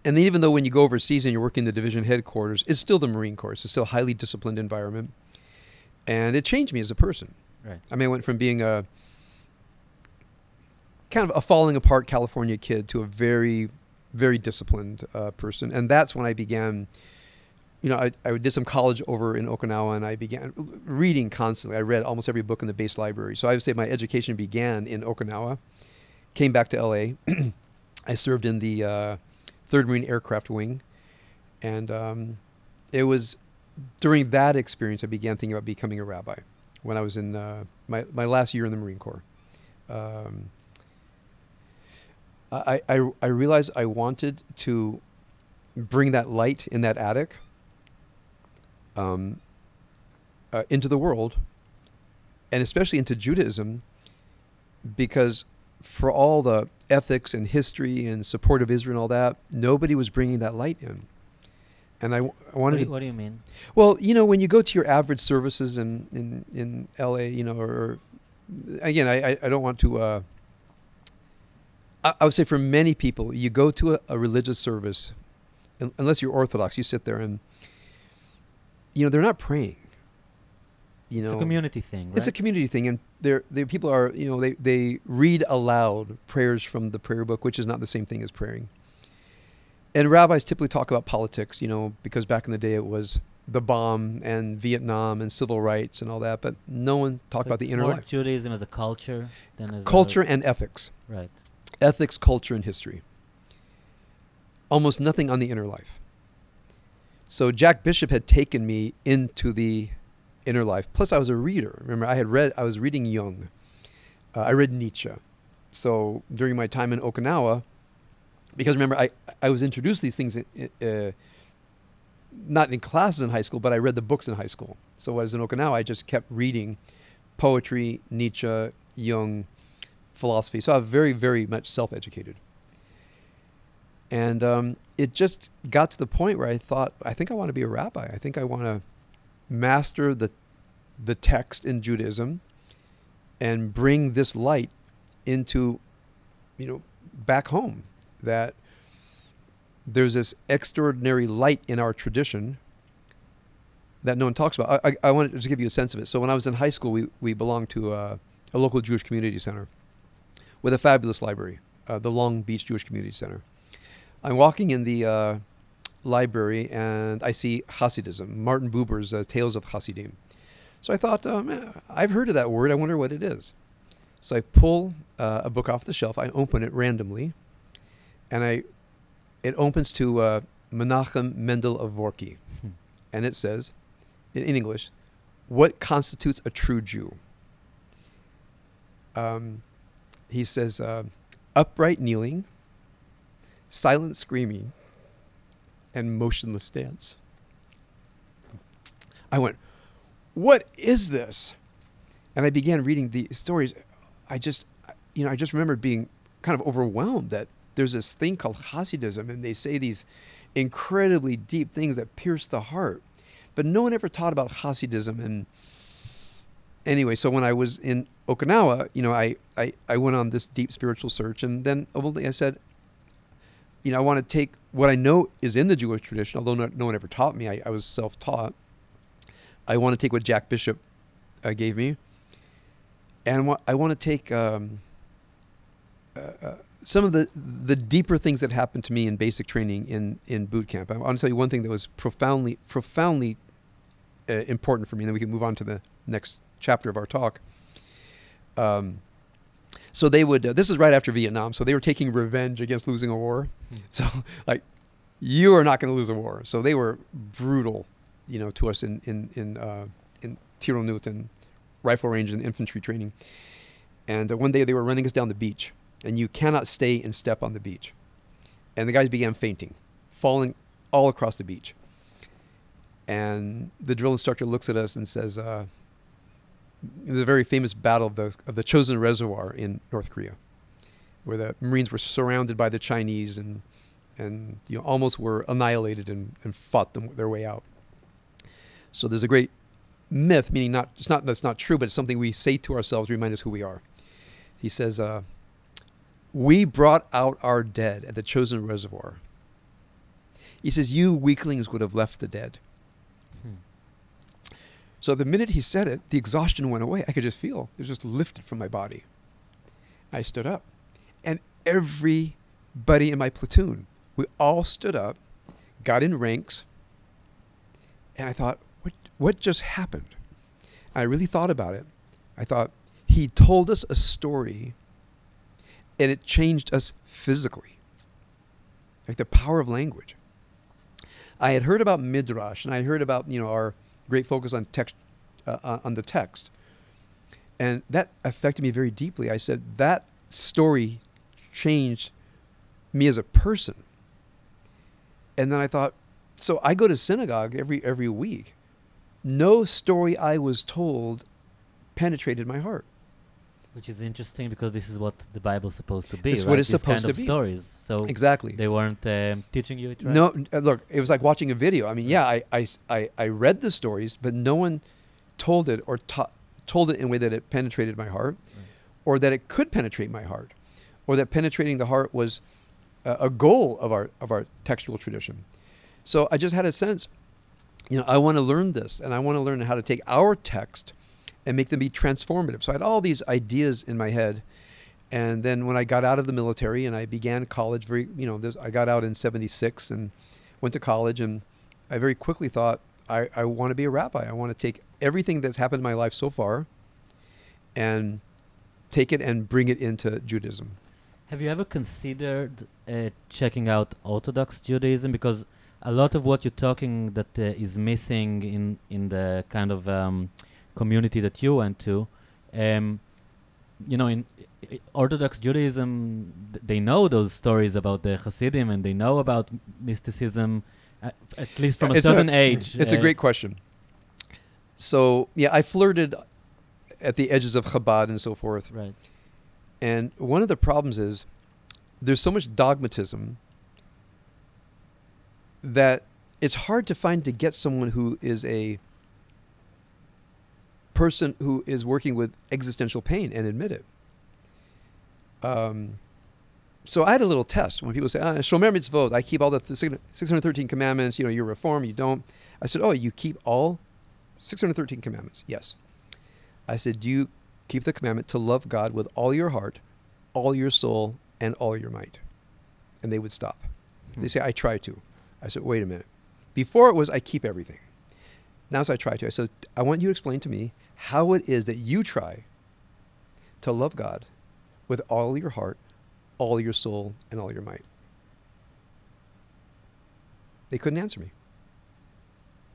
And then even though when you go overseas and you're working the division headquarters, it's still the Marine Corps. It's still a highly disciplined environment, and it changed me as a person. Right. I mean, I went from being a kind of a falling apart California kid to a very, very disciplined uh, person, and that's when I began. You know, I, I did some college over in Okinawa, and I began reading constantly. I read almost every book in the base library. So I would say my education began in Okinawa. Came back to L.A. I served in the uh, Third Marine Aircraft Wing, and um, it was during that experience I began thinking about becoming a rabbi. When I was in uh, my my last year in the Marine Corps, um, I, I I realized I wanted to bring that light in that attic um, uh, into the world, and especially into Judaism, because for all the ethics and history and support of Israel and all that, nobody was bringing that light in. And I, w- I What wanted do, to you, what do you mean? well, you know, when you go to your average services in in, in L.A., you know, or, or again, I, I- I don't want to. Uh, I, I would say for many people, you go to a, a religious service, un- unless you're Orthodox, you sit there and, you know, they're not praying. You know, it's a community thing, right? it's a community thing, and there, they people are, you know, they they read aloud prayers from the prayer book, which is not the same thing as praying. And rabbis typically talk about politics, you know, because back in the day it was the bomb and Vietnam and civil rights and all that, but no one talked So about the inner life, Judaism as a culture than as culture and ethics, right. ethics, culture, and history. Almost nothing on the inner life. So Jack Bishop had taken me into the inner life. Plus, I was a reader. Remember, I had read. I was reading Jung. Uh, I read Nietzsche. So during my time in Okinawa, because remember, I I was introduced to these things, uh, not in classes in high school, but I read the books in high school. So was in Okinawa, I just kept reading poetry, Nietzsche, Jung, philosophy. So I was very, very much self-educated. And um, it just got to the point where I thought, I think I want to be a rabbi. I think I want to master the the text in Judaism and bring this light into, you know, back home. That there's this extraordinary light in our tradition that no one talks about. I, I, I wanted to just give you a sense of it. So when I was in high school, we, we belonged to uh, a local Jewish community center with a fabulous library, uh, the Long Beach Jewish Community Center. I'm walking in the uh, library and I see Hasidism, Martin Buber's uh, Tales of Hasidim. So I thought, um, eh, I've heard of that word. I wonder what it is. So I pull uh, a book off the shelf. I open it randomly, and I it opens to uh, Menachem Mendel of Vorki, Hmm. and it says, in, in English, "What constitutes a true Jew?" Um, he says, uh, upright kneeling, silent screaming, and motionless stance. I went, What is this? And I began reading the stories. I just, you know, I just remembered being kind of overwhelmed that there's this thing called Hasidism, and they say these incredibly deep things that pierce the heart. But no one ever taught about Hasidism. And anyway, so when I was in Okinawa, you know, I, I, I went on this deep spiritual search, and then ultimately I said, you know, I want to take what I know is in the Jewish tradition, although no, no one ever taught me. I, I was self taught. I want to take what Jack Bishop uh, gave me, and wa- I want to take um, uh, uh, some of the the deeper things that happened to me in basic training in in boot camp. I want to tell you one thing that was profoundly profoundly uh, important for me. And then we can move on to the next chapter of our talk. Um, so they would. Uh, this is right after Vietnam. So they were taking revenge against losing a war. Hmm. So like, you are not going to lose a war. So they were brutal, you know, to us in in in uh, in Tirunut and rifle range and infantry training. And uh, one day they were running us down the beach, and you cannot stay in step on the beach. And the guys began fainting, falling all across the beach. And the drill instructor looks at us and says, uh, "There's a very famous battle of the of the Chosin Reservoir in North Korea, where the Marines were surrounded by the Chinese and and you know almost were annihilated and, and fought them their way out. So there's a great myth, meaning not it's not that's not true, but it's something we say to ourselves to remind us who we are. He says, uh, "We brought out our dead at the Chosin Reservoir." He says, "You weaklings would have left the dead." So the minute he said it, the exhaustion went away. I could just feel it was just lifted from my body. I stood up, and everybody in my platoon, we all stood up, got in ranks, and I thought, what what just happened? I really thought about it. I thought he told us a story, and it changed us physically, like the power of language. I had heard about midrash, and I heard about you know our great focus on text, uh, on the text, and that affected me very deeply. I said that story changed me as a person, and then I thought, so I go to synagogue every every week. No story I was told penetrated my heart. Which is interesting because this is what the Bible's supposed to be. It's right? what it's These supposed kind to of be. stories. So Exactly. they weren't um, teaching you it right. No, uh, look, it was like watching a video. I mean, yeah, I, I, I, I read the stories, but no one told it or ta- told it in a way that it penetrated my heart Right. or that it could penetrate my heart or that penetrating the heart was a, a goal of our, of our textual tradition. So I just had a sense, you know, I want to learn this and I want to learn how to take our text and make them be transformative. So I had all these ideas in my head. And then when I got out of the military and I began college, very, you know, I got out in 76 and went to college. And I very quickly thought, I, I want to be a rabbi. I want to take everything that's happened in my life so far and take it and bring it into Judaism. Have you ever considered uh, checking out Orthodox Judaism? Because a lot of what you're talking that uh, is missing in in the kind of um, community that you went to, um, you know, in Orthodox Judaism, th- they know those stories about the Hasidim and they know about mysticism, uh, at least from a It's certain age. It's a uh, great question. So, yeah, I flirted at the edges of Chabad and so forth. Right. And one of the problems is there's so much dogmatism that it's hard to find to get someone who is a person who is working with existential pain and admit it. Um, so I had a little test when people say, ah, Shomer mitzvot, I keep all the 613 commandments, you know, you reform, you don't. I said, oh, you keep all 613 commandments? Yes. I said, do you keep the commandment to love God with all your heart, all your soul, and all your might? And they would stop. Hmm. They say, I try to. I said, wait a minute. Before it was, I keep everything. Now it's I try to. I said, I want you to explain to me how it is that you try to love God with all your heart, all your soul, and all your might. They couldn't answer me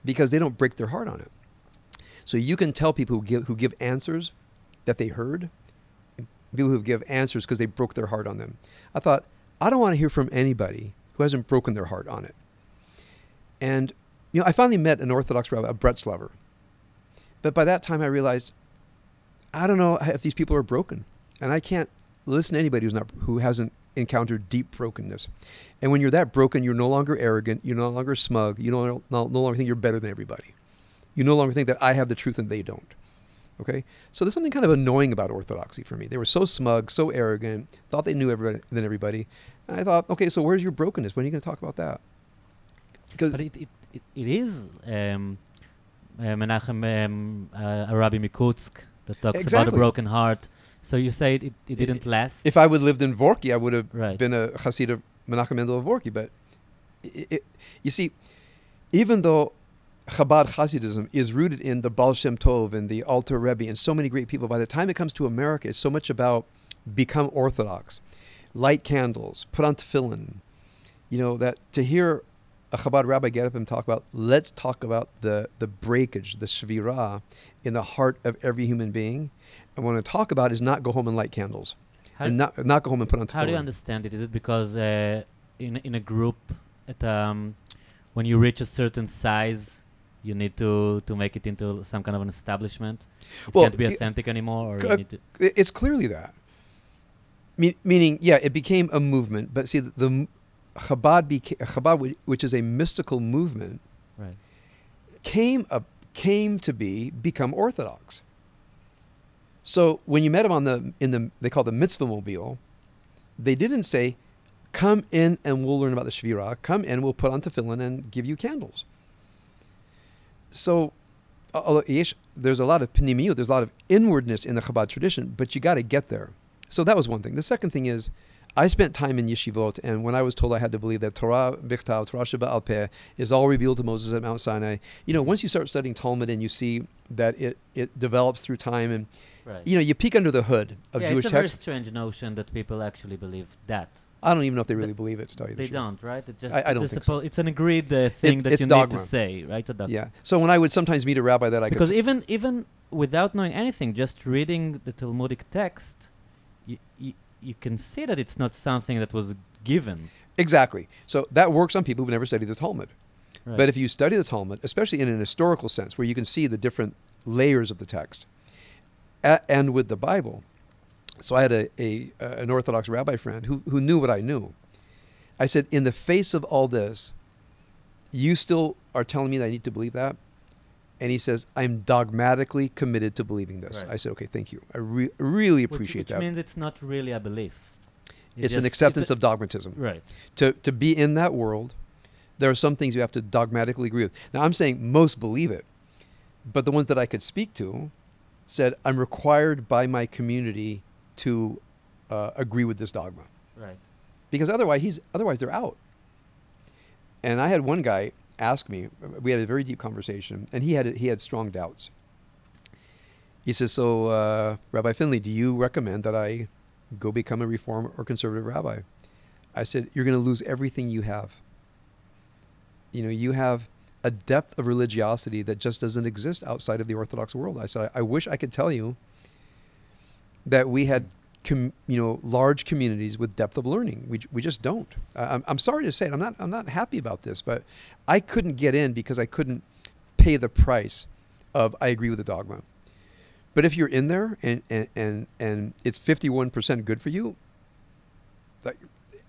because they don't break their heart on it. So you can tell people who give, who give answers that they heard people who give answers because they broke their heart on them. I thought, I don't want to hear from anybody who hasn't broken their heart on it. And, you know, I finally met an Orthodox rabbi, a Bretzlover. But by that time, I realized, I don't know if these people are broken. And I can't listen to anybody who's not, who hasn't encountered deep brokenness. And when you're that broken, you're no longer arrogant. You're no longer smug. You no, no, no longer think you're better than everybody. You no longer think that I have the truth and they don't. Okay? So there's something kind of annoying about orthodoxy for me. They were so smug, so arrogant, thought they knew everybody than everybody. And I thought, okay, so where's your brokenness? When are you going to talk about that? Because But it, it, it, it is um, Menachem, um, uh, a Rabbi Mikutsk, that talks about a broken heart. So you say it, it, it didn't last? if I would have lived in Vorki, I would have Right. been a Hasid of Menachem Mendel of Vorki. But it, you see, even though Chabad Hasidism is rooted in the Baal Shem Tov and the Alter Rebbe and so many great people, by the time it comes to America, it's so much about become Orthodox, light candles, put on tefillin. You know, that to hear a Chabad rabbi get up and talk about, let's talk about the, the breakage, the shvira in the heart of every human being. And what I talk about is not go home and light candles how, and not, not go home and put on tefillin. how do you understand it? Is it because uh, in, in a group, at, um, when you reach a certain size, you need to, to make it into some kind of an establishment? It Well, can't be authentic anymore? Or c- to, It's clearly that. Me- meaning, yeah, it became a movement, but see, the, the Chabad, beca- Chabad, which is a mystical movement, right. came up, came to be become Orthodox. So when you met him on the in the they call the mitzvah mobile, they didn't say, "Come in and we'll learn about the shvira. Come in, we'll put on tefillin and give you candles." So, there's a lot of pnimiyut, there's a lot of inwardness in the Chabad tradition, but you got to get there. So that was one thing. The second thing is, I spent time in yeshivot, and when I was told I had to believe that Torah Bichtav, Torah Sheba Al Peh, is all revealed to Moses at Mount Sinai, you know, once you start studying Talmud and you see that it, it develops through time, and Right. you know, you peek under the hood of yeah, Jewish it's a very strange notion that people actually believe that. I don't even know if they really Th- believe it. To tell you the They truth. don't, right? It just I- I don't think so. It's an agreed uh, thing that it's you dogma. need to say, right? Yeah. So when I would sometimes meet a rabbi that I Because could, even even without knowing anything, just reading the Talmudic text, you, you you can see that it's not something that was given. exactly. So that works on people who've never studied the Talmud. Right. But if you study the Talmud, especially in an historical sense, where you can see the different layers of the text, a- and with the Bible, so I had a, a uh, an Orthodox rabbi friend who who knew what I knew. I said, in the face of all this, you still are telling me that I need to believe that, and he says, I'm dogmatically committed to believing this. Right. I said, okay, thank you. I re- really appreciate which, that. Which means it's not really a belief. it's an just- acceptance a- of dogmatism. right. to to be in that world, there are some things you have to dogmatically agree with. Now, I'm saying most believe it, but the ones that I could speak to said, I'm required by my community to uh, agree with this dogma Right. because otherwise he's otherwise they're out. And I had one guy ask me. We had a very deep conversation, and he had he had strong doubts. He says, "So, uh, Rabbi Finley, do you recommend that I go become a reform or conservative rabbi?" I said, "You're going to lose everything you have. You know, you have a depth of religiosity that just doesn't exist outside of the Orthodox world." I said, "I, I wish I could tell you that we had." Com, you know, large communities with depth of learning. We, we just don't. I- I'm, I'm sorry to say it. I'm not I'm not happy about this, but I couldn't get in because I couldn't pay the price of I agree with the dogma. But if you're in there and and and, and it's 51% good for you, like,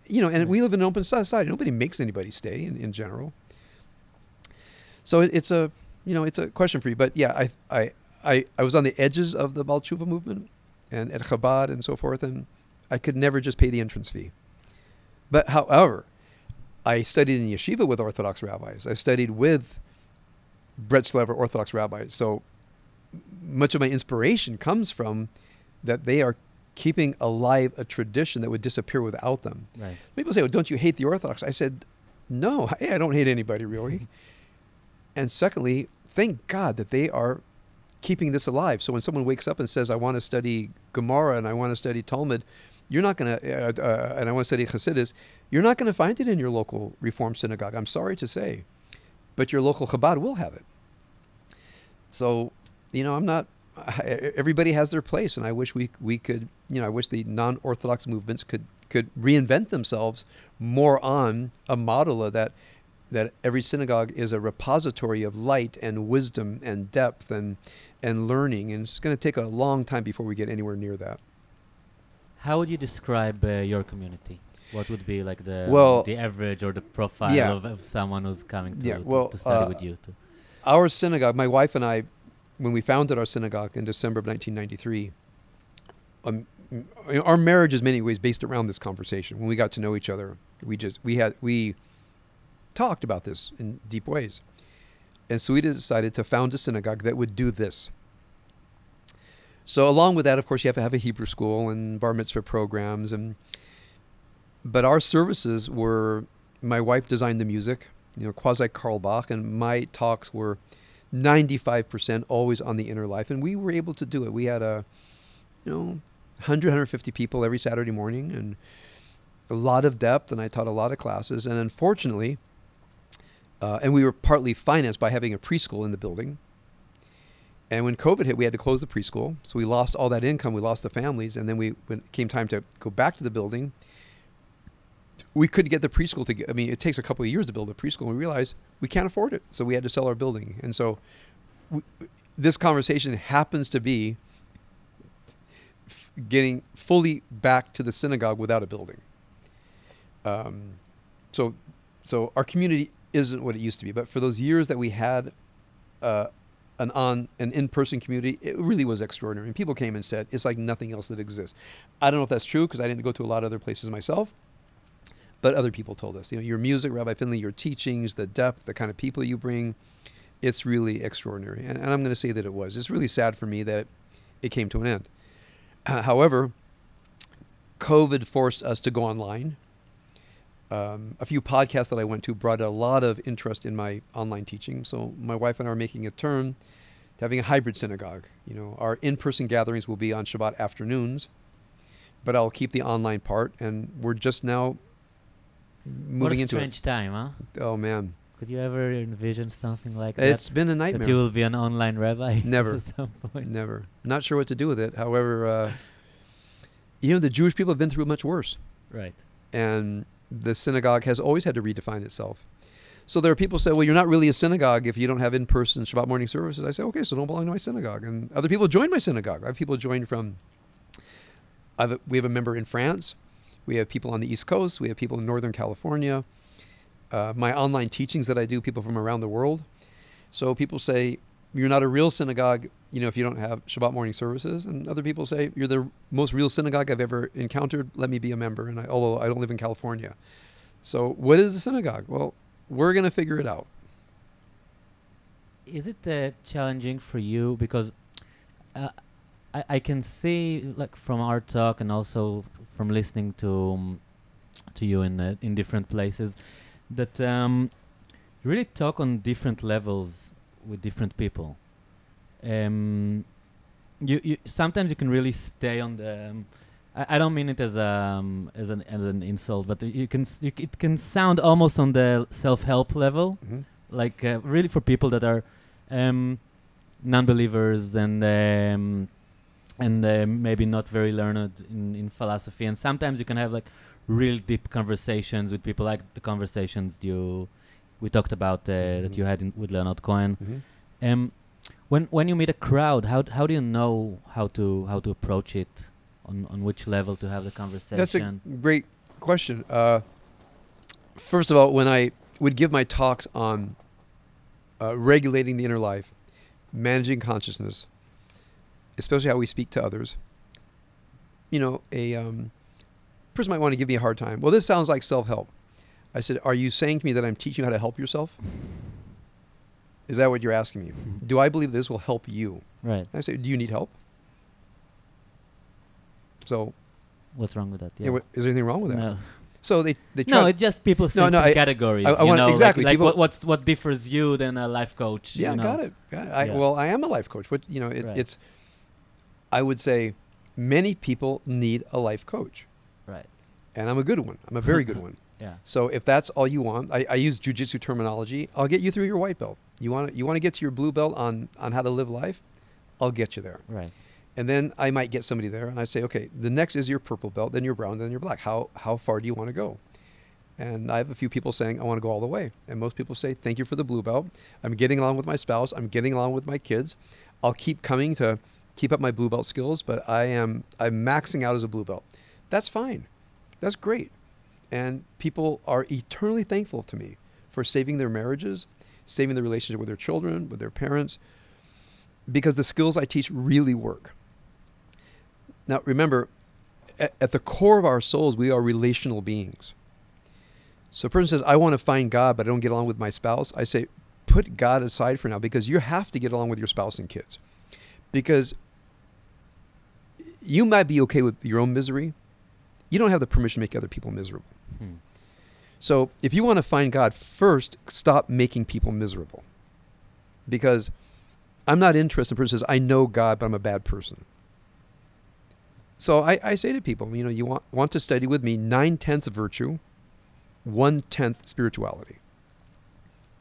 you know, and we live in an open society. Nobody makes anybody stay in, in general. So it, it's a you know it's a question for you. But yeah, I I I, I was on the edges of the Baal Tshuva movement and at Chabad and so forth, and I could never just pay the entrance fee. But however, I studied in yeshiva with Orthodox rabbis. I studied with Bretzlaver Orthodox rabbis. So much of my inspiration comes from that they are keeping alive a tradition that would disappear without them. Right. People say, well, don't you hate the Orthodox? I said, no, I don't hate anybody really. and secondly, thank God that they are keeping this alive. So when someone wakes up and says, I want to study Gemara and I want to study Talmud, you're not going to, uh, uh, and I want to study Hasidus, you're not going to find it in your local Reform synagogue. I'm sorry to say. But your local Chabad will have it. So, you know, I'm not, everybody has their place, and I wish we we could, you know, I wish the non-orthodox movements could could reinvent themselves more on a model of that that every synagogue is a repository of light and wisdom and depth and and learning, and it's going to take a long time before we get anywhere near that. How would you describe uh, your community? What would be like the Well, the average or the profile yeah. of, of someone who's coming to, Yeah, to- well, to, study uh, with you? To, Our synagogue, my wife and I, when we founded our synagogue in December of 1993, um, our marriage is many ways based around this conversation. When we got to know each other, we just we had we talked about this in deep ways, and we decided to found a synagogue that would do this. So along with that, of course, you have to have a Hebrew school and bar mitzvah programs, and but our services were my wife designed the music, you know, quasi Carlebach, and my talks were 95% always on the inner life, and we were able to do it. We had a, you know, 100, 150 people every Saturday morning, and a lot of depth, and I taught a lot of classes, and unfortunately, uh, and we were partly financed by having a preschool in the building. And when COVID hit, we had to close the preschool, so we lost all that income. We lost the families, and then we when it came time to go back to the building, we couldn't get the preschool to I mean, it takes a couple of years to build a preschool. And we realized we can't afford it. So we had to sell our building. And so w this conversation happens to be f- getting fully back to the synagogue without a building. Um, so, so our community isn't what it used to be. But for those years that we had uh, an on an in-person community, it really was extraordinary. And people came and said, it's like nothing else that exists. I don't know if that's true because I didn't go to a lot of other places myself but other people told us, you know, your music, Rabbi Finley, your teachings, the depth, the kind of people you bring, it's really extraordinary. And, and I'm going to say that it was. It's really sad for me that it, it came to an end. Uh, however, COVID forced us to go online. Um, a few podcasts that I went to brought a lot of interest in my online teaching. So my wife and I are making a turn to having a hybrid synagogue. You know, our in-person gatherings will be on Shabbat afternoons, but I'll keep the online part. And we're just now what moving a into it. strange time, huh? Oh man, Could you ever envision something like it's that? been a nightmare. That you will be an online rabbi Never. at some point. Never. Not sure what to do with it. However, uh, you know, the Jewish people have been through much worse, Right. and the synagogue has always had to redefine itself. So there are people who say, "Well, you're not really a synagogue if you don't have in-person Shabbat morning services." I say, "Okay, so don't belong to my synagogue." And other people join my synagogue. I have people join from. I have a, we have a member in France. We have people on the East Coast. We have people in Northern California. Uh, my online teachings that I do, people from around the world. So people say, you're not a real synagogue, you know, if you don't have Shabbat morning services. And other people say, you're the most real synagogue I've ever encountered. Let me be a member. And I, although I don't live in California. So what is a synagogue? Well, we're going to figure it out. Is it uh, challenging for you because uh, I, I can see like from our talk and also from listening to um, to you in uh, in different places that um, you really talk on different levels with different people. Um, you, you sometimes you can really stay on the. Um, I, I don't mean it as um as an as an insult, but you can you, c- it can sound almost on the self help level like uh, really for people that are um, non-believers and um, and uh, maybe not very learned in, in philosophy and sometimes you can have like real deep conversations with people like the conversations you we talked about uh, that Mhm. you had in, with Leonard Cohen Mm-hmm. um, when when you meet a crowd how how do you know how to how to approach it on on which level to have the conversation That's a great question. Uh, first of all, when I would give my talks on uh, regulating the inner life, managing consciousness, especially how we speak to others, you know, a um, person might want to give me a hard time. Well, this sounds like self-help. I said, "Are you saying to me that I'm teaching you how to help yourself? Is that what you're asking me? Mm-hmm. Do I believe this will help you?" right I say, "Do you need help?" So, what's wrong with that yeah. what, is there anything wrong with that? no. So they they try No, it's just people No, think no, in I- categories. I- I you wanna- know, exactly, Like, people- what, what's what differs you than a life coach? Yeah, you know? got it. Got it. I, Yeah. Well, I am a life coach. What you know, it, Right. it's. I would say, many people need a life coach, Right. and I'm a good one. I'm a very good one. Yeah. So if that's all you want, I, I use jujitsu terminology. I'll get you through your white belt. You want to, you want to get to your blue belt on on how to live life. I'll get you there. Right. And then I might get somebody there, and I say, okay, the next is your purple belt, then your brown, then your black. How how far do you want to go? And I have a few people saying, I want to go all the way. And most people say, thank you for the blue belt. I'm getting along with my spouse. I'm getting along with my kids. I'll keep coming to keep up my blue belt skills, but I am I'm maxing out as a blue belt. That's fine. That's great. And people are eternally thankful to me for saving their marriages, saving the relationship with their children, with their parents, because the skills I teach really work. Now, remember, at, at the core of our souls, we are relational beings. So a person says, I want to find God, but I don't get along with my spouse. I say, put God aside for now because you have to get along with your spouse and kids. Because you might be okay with your own misery. You don't have the permission to make other people miserable. Hmm. So if you want to find God, first stop making people miserable. Because I'm not interested in person who says, I know God, but I'm a bad person. So I, I say to people, you know, you want, want to study with me nine tenths of virtue, one tenth spirituality.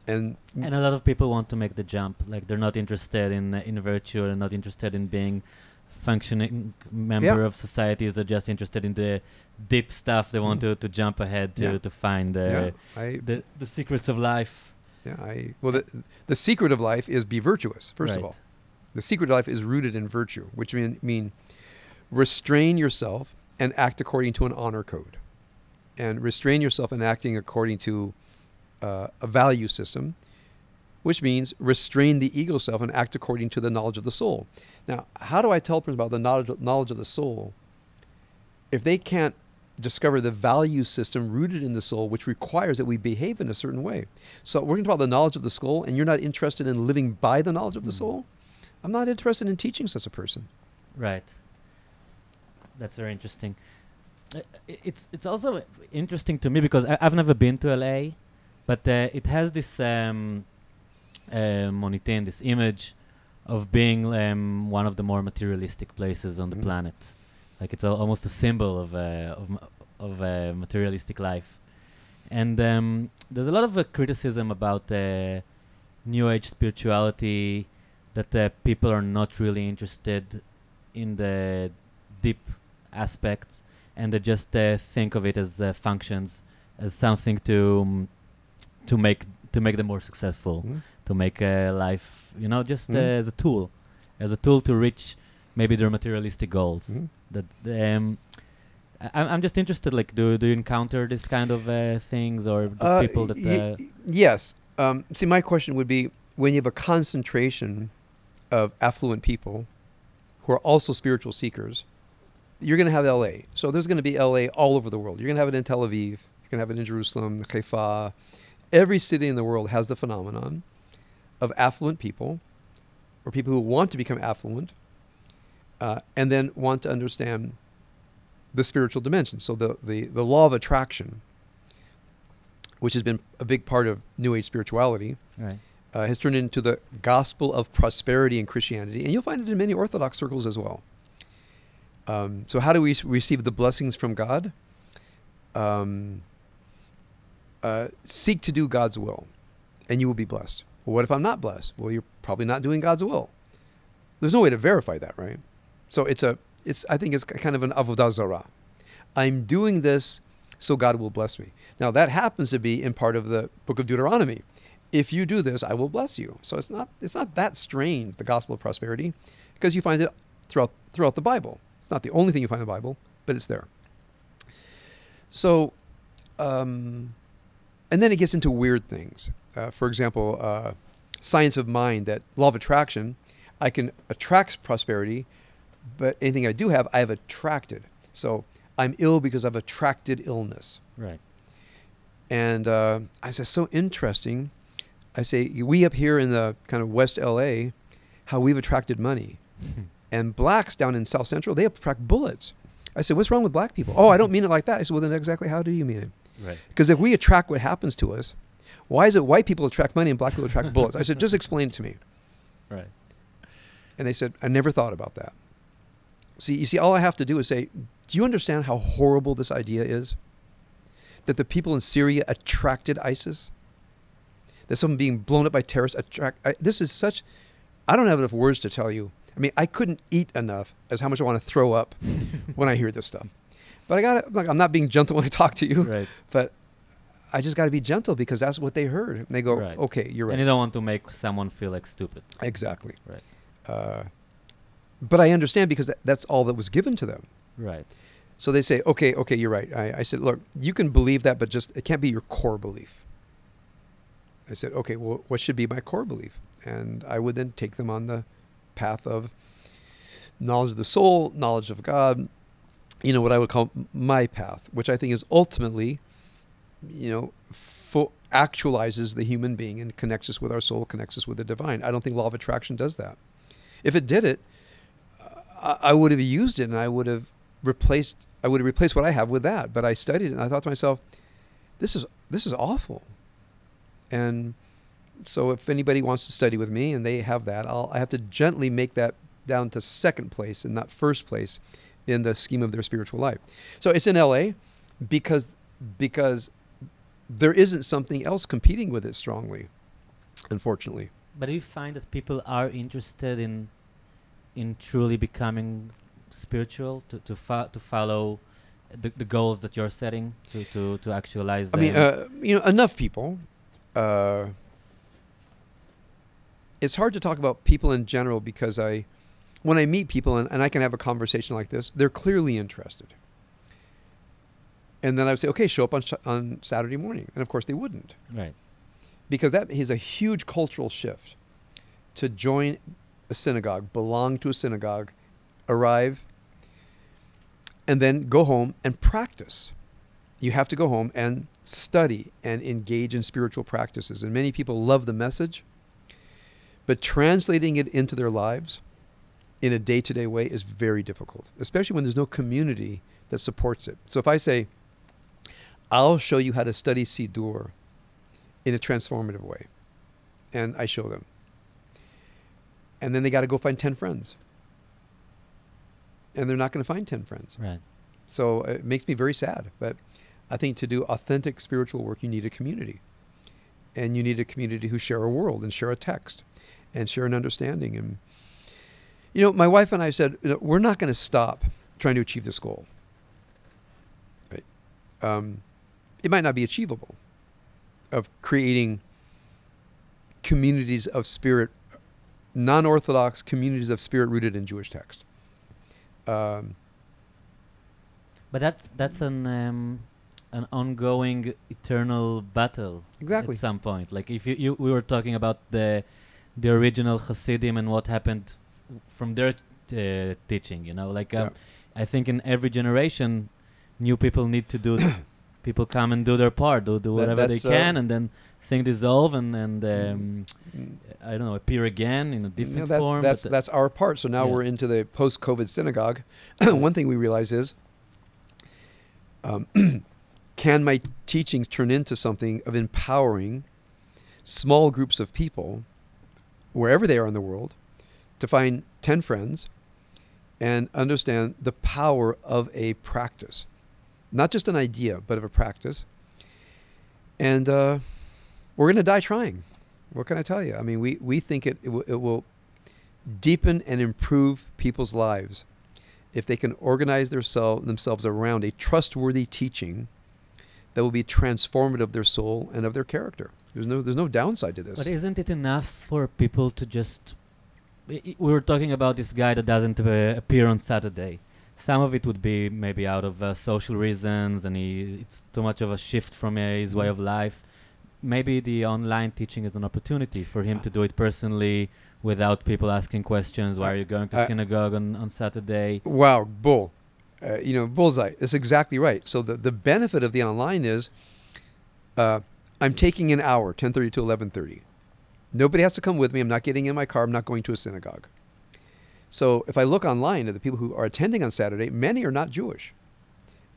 And, And a lot of people want to make the jump. Like they're not interested in in virtue. They're not interested in being functioning member Yeah. of societies. They're just interested in the deep stuff. They want Mhm. to, to jump ahead to, Yeah. to find uh, yeah, I, the the secrets of life. yeah, I, well, the, the secret of life is be virtuous, first of all. The secret of life is rooted in virtue, which mean, mean restrain yourself and act according to an honor code. And restrain yourself in acting according to uh, a value system, which means restrain the ego self and act according to the knowledge of the soul. Now, how do I tell people about the knowledge, knowledge of the soul if they can't discover the value system rooted in the soul, which requires that we behave in a certain way? So we're going to talk about the knowledge of the soul, and you're not interested in living by the knowledge of the Mm. soul? I'm not interested in teaching such a person. Right. That's very interesting. Uh, It's it's also interesting to me because I, I've never been to LA, but uh, it has this um, uh, monotheism, this image of being um, one of the more materialistic places on the Mhm. planet. Like it's al- almost a symbol of uh, of of uh, materialistic life, and um, there's a lot of uh, criticism about uh, New Age spirituality that uh, people are not really interested in the deep aspects and they just uh, think of it as uh, functions as something to um, to make to make them more successful Mhm. to make uh, life you know just uh, Mhm. as a tool as a tool to reach maybe their materialistic goals Mhm. that um I'm I'm just interested. Like, do do you encounter this kind of uh, things, or Uh, people that? Uh, y- yes. Um, see, my question would be when you have a concentration of affluent people who are also spiritual seekers, you're going to have LA. So there's going to be LA all over the world. You're going to have it in Tel Aviv. You're going to have it in Jerusalem, Haifa. Every city in the world has the phenomenon of affluent people or people who want to become affluent uh, and then want to understand the spiritual dimension. So the, the, the law of attraction which has been a big part of New Age spirituality, right. uh, has turned into the gospel of prosperity in Christianity. And you'll find it in many Orthodox circles as well. Um, so, how do we receive the blessings from God? Um, uh, seek to do God's will, and you will be blessed. Well, what if I'm not blessed? Well, you're probably not doing God's will. There's no way to verify that, right? So it's a, it's I think it's kind of an avodah zarah. I'm doing this so God will bless me. Now that happens to be in part of the book of Deuteronomy. If you do this, I will bless you. So it's not it's not that strange the gospel of prosperity because you find it throughout throughout the Bible. It's not the only thing you find in the Bible, but it's there. So, um, and then it gets into weird things. Uh, for example, uh, science of mind that law of attraction, I can attract prosperity, but anything I do have, I have attracted. So I'm ill because I've attracted illness. Right. And uh, I said, so interesting. I say, we up here in the kind of West LA, how we've attracted money. And blacks down in South Central, they attract bullets. I said, what's wrong with black people? Oh, I don't mean it like that. I said, well, then exactly how do you mean it? right. Because if we attract what happens to us, why is it white people attract money and black people attract bullets? I said, just explain it to me. Right. And they said, I never thought about that. See, you see, all I have to do is say, do you understand how horrible this idea is? That the people in Syria attracted ISIS? That someone being blown up by terrorists attract. I, this is such. I don't have enough words to tell you I mean, I couldn't eat enough as how much I want to throw up when I hear this stuff. But I got like, I'm not being gentle when I talk to you, right. but I just got to be gentle because that's what they heard. And they go, Right. okay, you're right. And you don't want to make someone feel like stupid. exactly. Right. Uh, but I understand because that, that's all that was given to them. Right. So they say, okay, okay, you're right. I, I said, look, you can believe that, but just it can't be your core belief. I said, okay, well, what should be my core belief? And I would then take them on the path of knowledge of the soul, knowledge of God, you know, what I would call my path, which I think is ultimately, you know, fo- actualizes the human being and connects us with our soul, connects us with the divine. I don't think law of attraction does that. If it did it, I, would have used it and I would have replaced I would have replaced what I have with that. But I studied it and I thought to myself, this is this is awful. And so if anybody wants to study with me and they have that, I'll I have to gently make that down to second place and not first place in the scheme of their spiritual life. So it's in LA because because there isn't something else competing with it strongly, unfortunately. But do you find that people are interested in in truly becoming spiritual to to fo- to follow the, the goals that you're setting to to to actualize I mean, uh, you know, enough people. Uh, it's hard to talk about people in general because I, when I meet people and, and I can have a conversation like this, they're clearly interested. And then I would say, okay, show up on, sh- on Saturday morning. And of course, they wouldn't right. because that is a huge cultural shift to join a synagogue, belong to a synagogue, arrive, and then go home and practice. You have to go home and study and engage in spiritual practices. And many people love the message, but translating it into their lives in a day to day way is very difficult, especially when there's no community that supports it. So if I say, I'll show you how to study Siddur in a transformative way. And I show them. And then they got to go find 10 friends. And they're not going to find 10 friends. Right. So it makes me very sad. But I think to do authentic spiritual work, you need a community. And you need a community who share a world and share a text and share an understanding. And, you know, my wife and I said, you know, we're not going to stop trying to achieve this goal. Right? Um, it might not be achievable of creating communities of spirit, non Orthodox communities of spirit rooted in Jewish text. Um, But that's that's an um, an ongoing eternal battle Exactly. at some point. Like if you, you we were talking about the the original Hasidim and what happened from their uh, teaching. You know, like um, I think in every generation, new people need to do. people come and do their part, do do That- whatever they that's, uh, can, and then thing dissolve and and um, mm, I don't know appear again in a different know, that's, form. That's, that's our part. So now Yeah. we're into the post COVID synagogue. One thing we realize is um, can my teachings turn into something of empowering small groups of people, wherever they are in the world, to find 10 friends and understand the power of a practice? Not just an idea, but of a practice. And uh, we're going to die trying. What can I tell you? I mean, we, we think it, it, will, it will deepen and improve people's lives if they can organize their self, themselves around a trustworthy teaching that will be transformative of their soul and of their character. There's no, there's no downside to this. But isn't it enough for people to just? We were talking about this guy that doesn't uh, appear on Saturday. Some of it would be maybe out of uh, social reasons, and he, it's too much of a shift from uh, his way of life. Maybe the online teaching is an opportunity for him to do it personally without people asking questions. Why are you going to I- synagogue on, on Saturday? Wow, bull. Uh, you know, bullseye. That's exactly right. So the, the benefit of the online is uh, I'm taking an hour, 10.30 to 11.30. Nobody has to come with me. I'm not getting in my car. I'm not going to a synagogue. So if I look online at the people who are attending on Saturday, many are not Jewish.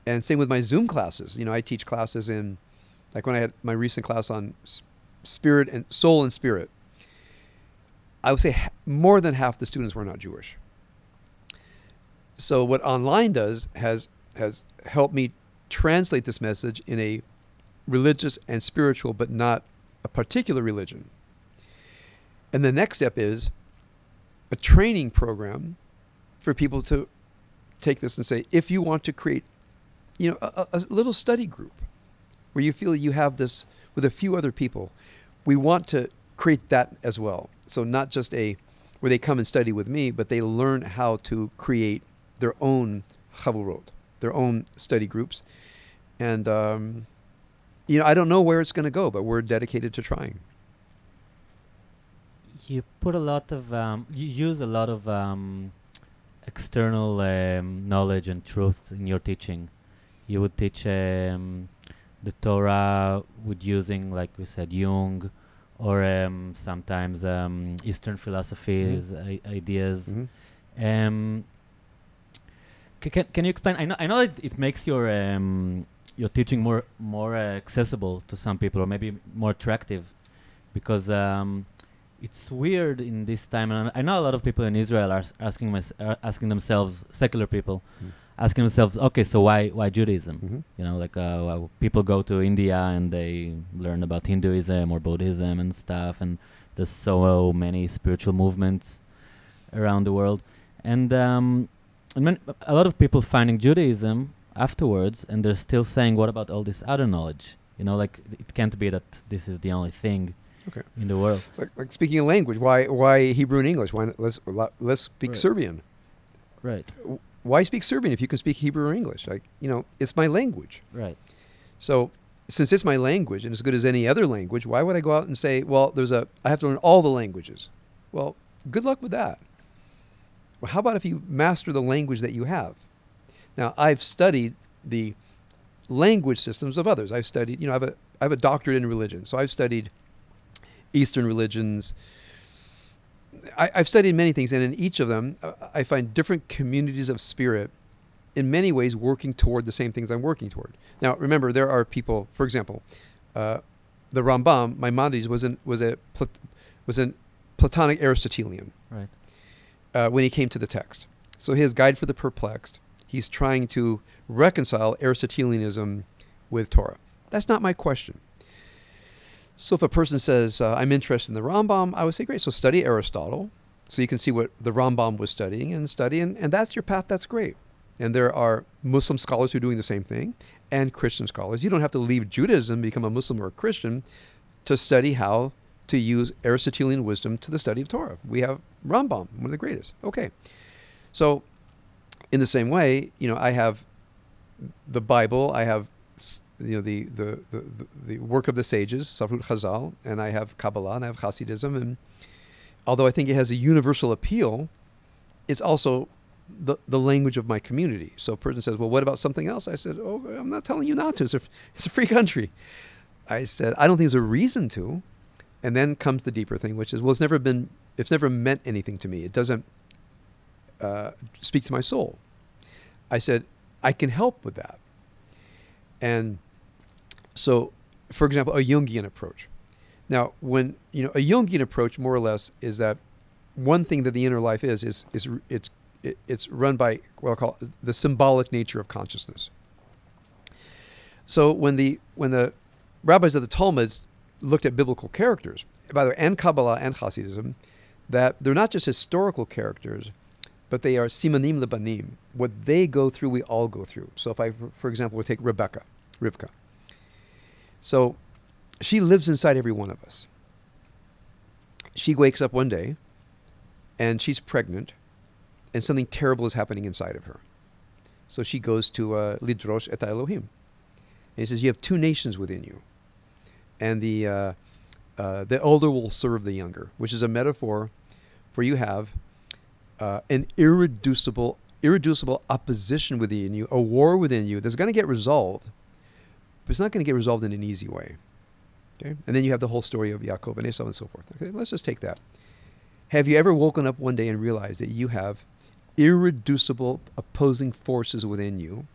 And same with my Zoom classes. You know, I teach classes in, like when I had my recent class on spirit and soul and spirit. I would say more than half the students were not Jewish. So what online does has has helped me translate this message in a religious and spiritual, but not a particular religion. And the next step is a training program for people to take this and say, if you want to create, you know, a, a little study group where you feel you have this with a few other people, we want to create that as well. So not just a where they come and study with me, but they learn how to create their own chavurot, their own study groups, and um, you know, I don't know where it's going to go, but we're dedicated to trying. You put a lot of, um, you use a lot of um, external um, knowledge and truths in your teaching. You would teach um, the Torah with using, like we said, Jung, or um, sometimes um, Eastern philosophies, I- ideas. Mhm. Um, c- can can you explain? I know I know it, it makes your um, your teaching more more uh, accessible to some people, or maybe more attractive, because um, it's weird in this time. And I know a lot of people in Israel are asking mys- are asking themselves, secular people, Mm. Asking themselves, okay, so why why Judaism? Mhm. You know, like uh, well, people go to India and they learn about Hinduism or Buddhism and stuff, and there's so many spiritual movements around the world, and um, and a lot of people finding Judaism afterwards, and they're still saying, what about all this other knowledge? You know, like it can't be that this is the only thing Okay. in the world. Like, like speaking a language, why why Hebrew and English? Why not, let's let's speak Right. Serbian. Right, Why speak Serbian if you can speak Hebrew or English? Like you know, it's my language. right, So since it's my language and as good as any other language, why would I go out and say, well, there's a I have to learn all the languages? Well, good luck with that. Well, how about if you master the language that you have? Now, I've studied the language systems of others. I've studied, you know, I have a I have a doctorate in religion, so I've studied Eastern religions. I, I've studied many things, and in each of them, uh, I find different communities of spirit in many ways working toward the same things I'm working toward. Now, remember, there are people, for example, uh, the Rambam, Maimonides, was, an, was, a, was an Platonic Aristotelian right, uh, when he came to the text. So his Guide for the Perplexed, he's trying to reconcile Aristotelianism with Torah. That's not my question. So if a person says, uh, I'm interested in the Rambam, I would say, great, so study Aristotle. So you can see what the Rambam was studying and study, and, and that's your path, that's great. And there are Muslim scholars who are doing the same thing, and Christian scholars. You don't have to leave Judaism, become a Muslim or a Christian, to study how to use Aristotelian wisdom to the study of Torah. We have Rambam, one of the greatest. Okay. So, in the same way, you know, I have the Bible, I have you know the the, the, the, work of the sages, Sifrut Chazal, and I have Kabbalah and I have Hasidism, and although I think it has a universal appeal, it's also the, the language of my community. So a person says, well, what about something else? I said, oh, I'm not telling you not to. It's a, it's a free country. I said, I don't think there's a reason to. And then comes the deeper thing, which is, well, it's never been, it's never meant anything to me. It doesn't uh, speak to my soul. I said, I can help with that. And so, for example, a Jungian approach. Now, when, you know, a Jungian approach more or less is that one thing that the inner life is, is, is it's, it's run by what I'll call the symbolic nature of consciousness. So when the, when the rabbis of the Talmuds looked at biblical characters, by the way, and Kabbalah and Hasidism, that they're not just historical characters, but they are simanim lebanim. What they go through, we all go through. So if I, for- example, would take Rebecca, Rivka. So she lives inside every one of us. She wakes up one day and she's pregnant and something terrible is happening inside of her. So she goes to uh, Lidrosh et Elohim. And he says, You have two nations within you. And the, uh, uh, the elder will serve the younger, which is a metaphor for you have uh, an irreducible, irreducible opposition within you, a war within you that's going to get resolved, but it's not going to get resolved in an easy way. Okay? And then you have the whole story of Yaakov and Esau and so forth. Okay, let's just take that. Have you ever woken up one day and realized that you have irreducible opposing forces within you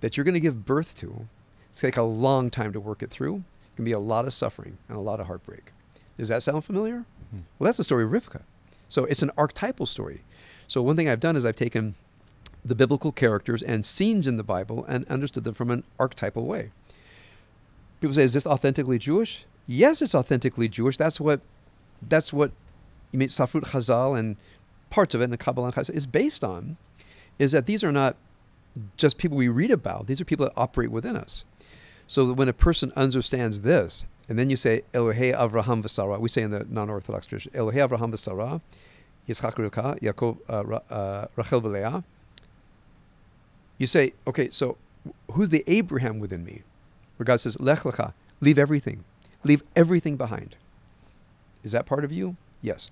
that you're going to give birth to? It's going to take a long time to work it through. It can be a lot of suffering and a lot of heartbreak. Does that sound familiar? Hmm. Well, that's the story of Rivka. So it's an archetypal story. So one thing I've done is I've taken the biblical characters and scenes in the Bible and understood them from an archetypal way. People say, "Is this authentically Jewish?" Yes, it's authentically Jewish. That's what, that's what, you mean Sifrut Chazal and parts of it in the Kabbalah and Chassidus is based on is that these are not just people we read about. These are people that operate within us. So that when a person understands this, and then you say Elohei Avraham v'Sarah, we say in the non-Orthodox tradition, Elohei Avraham v'Sarah, Yitzchak Rivka, Yaakov, uh, uh, Rachel v'Leah. You say, okay, so who's the Abraham within me? Where God says, Lech lecha, leave everything, leave everything behind. Is that part of you? Yes.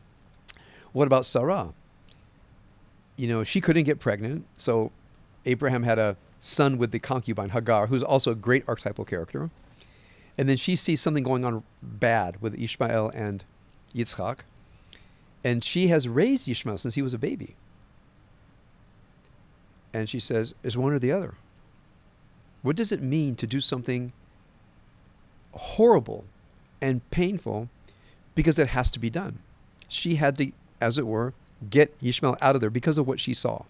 What about Sarah? You know, she couldn't get pregnant, so Abraham had a son with the concubine Hagar, who's also a great archetypal character. And then she sees something going on bad with Ishmael and Yitzchak. And she has raised Ishmael since he was a baby. And she says, is one or the other. What does it mean to do something horrible and painful because it has to be done? She had to, as it were, get Ishmael out of there because of what she saw.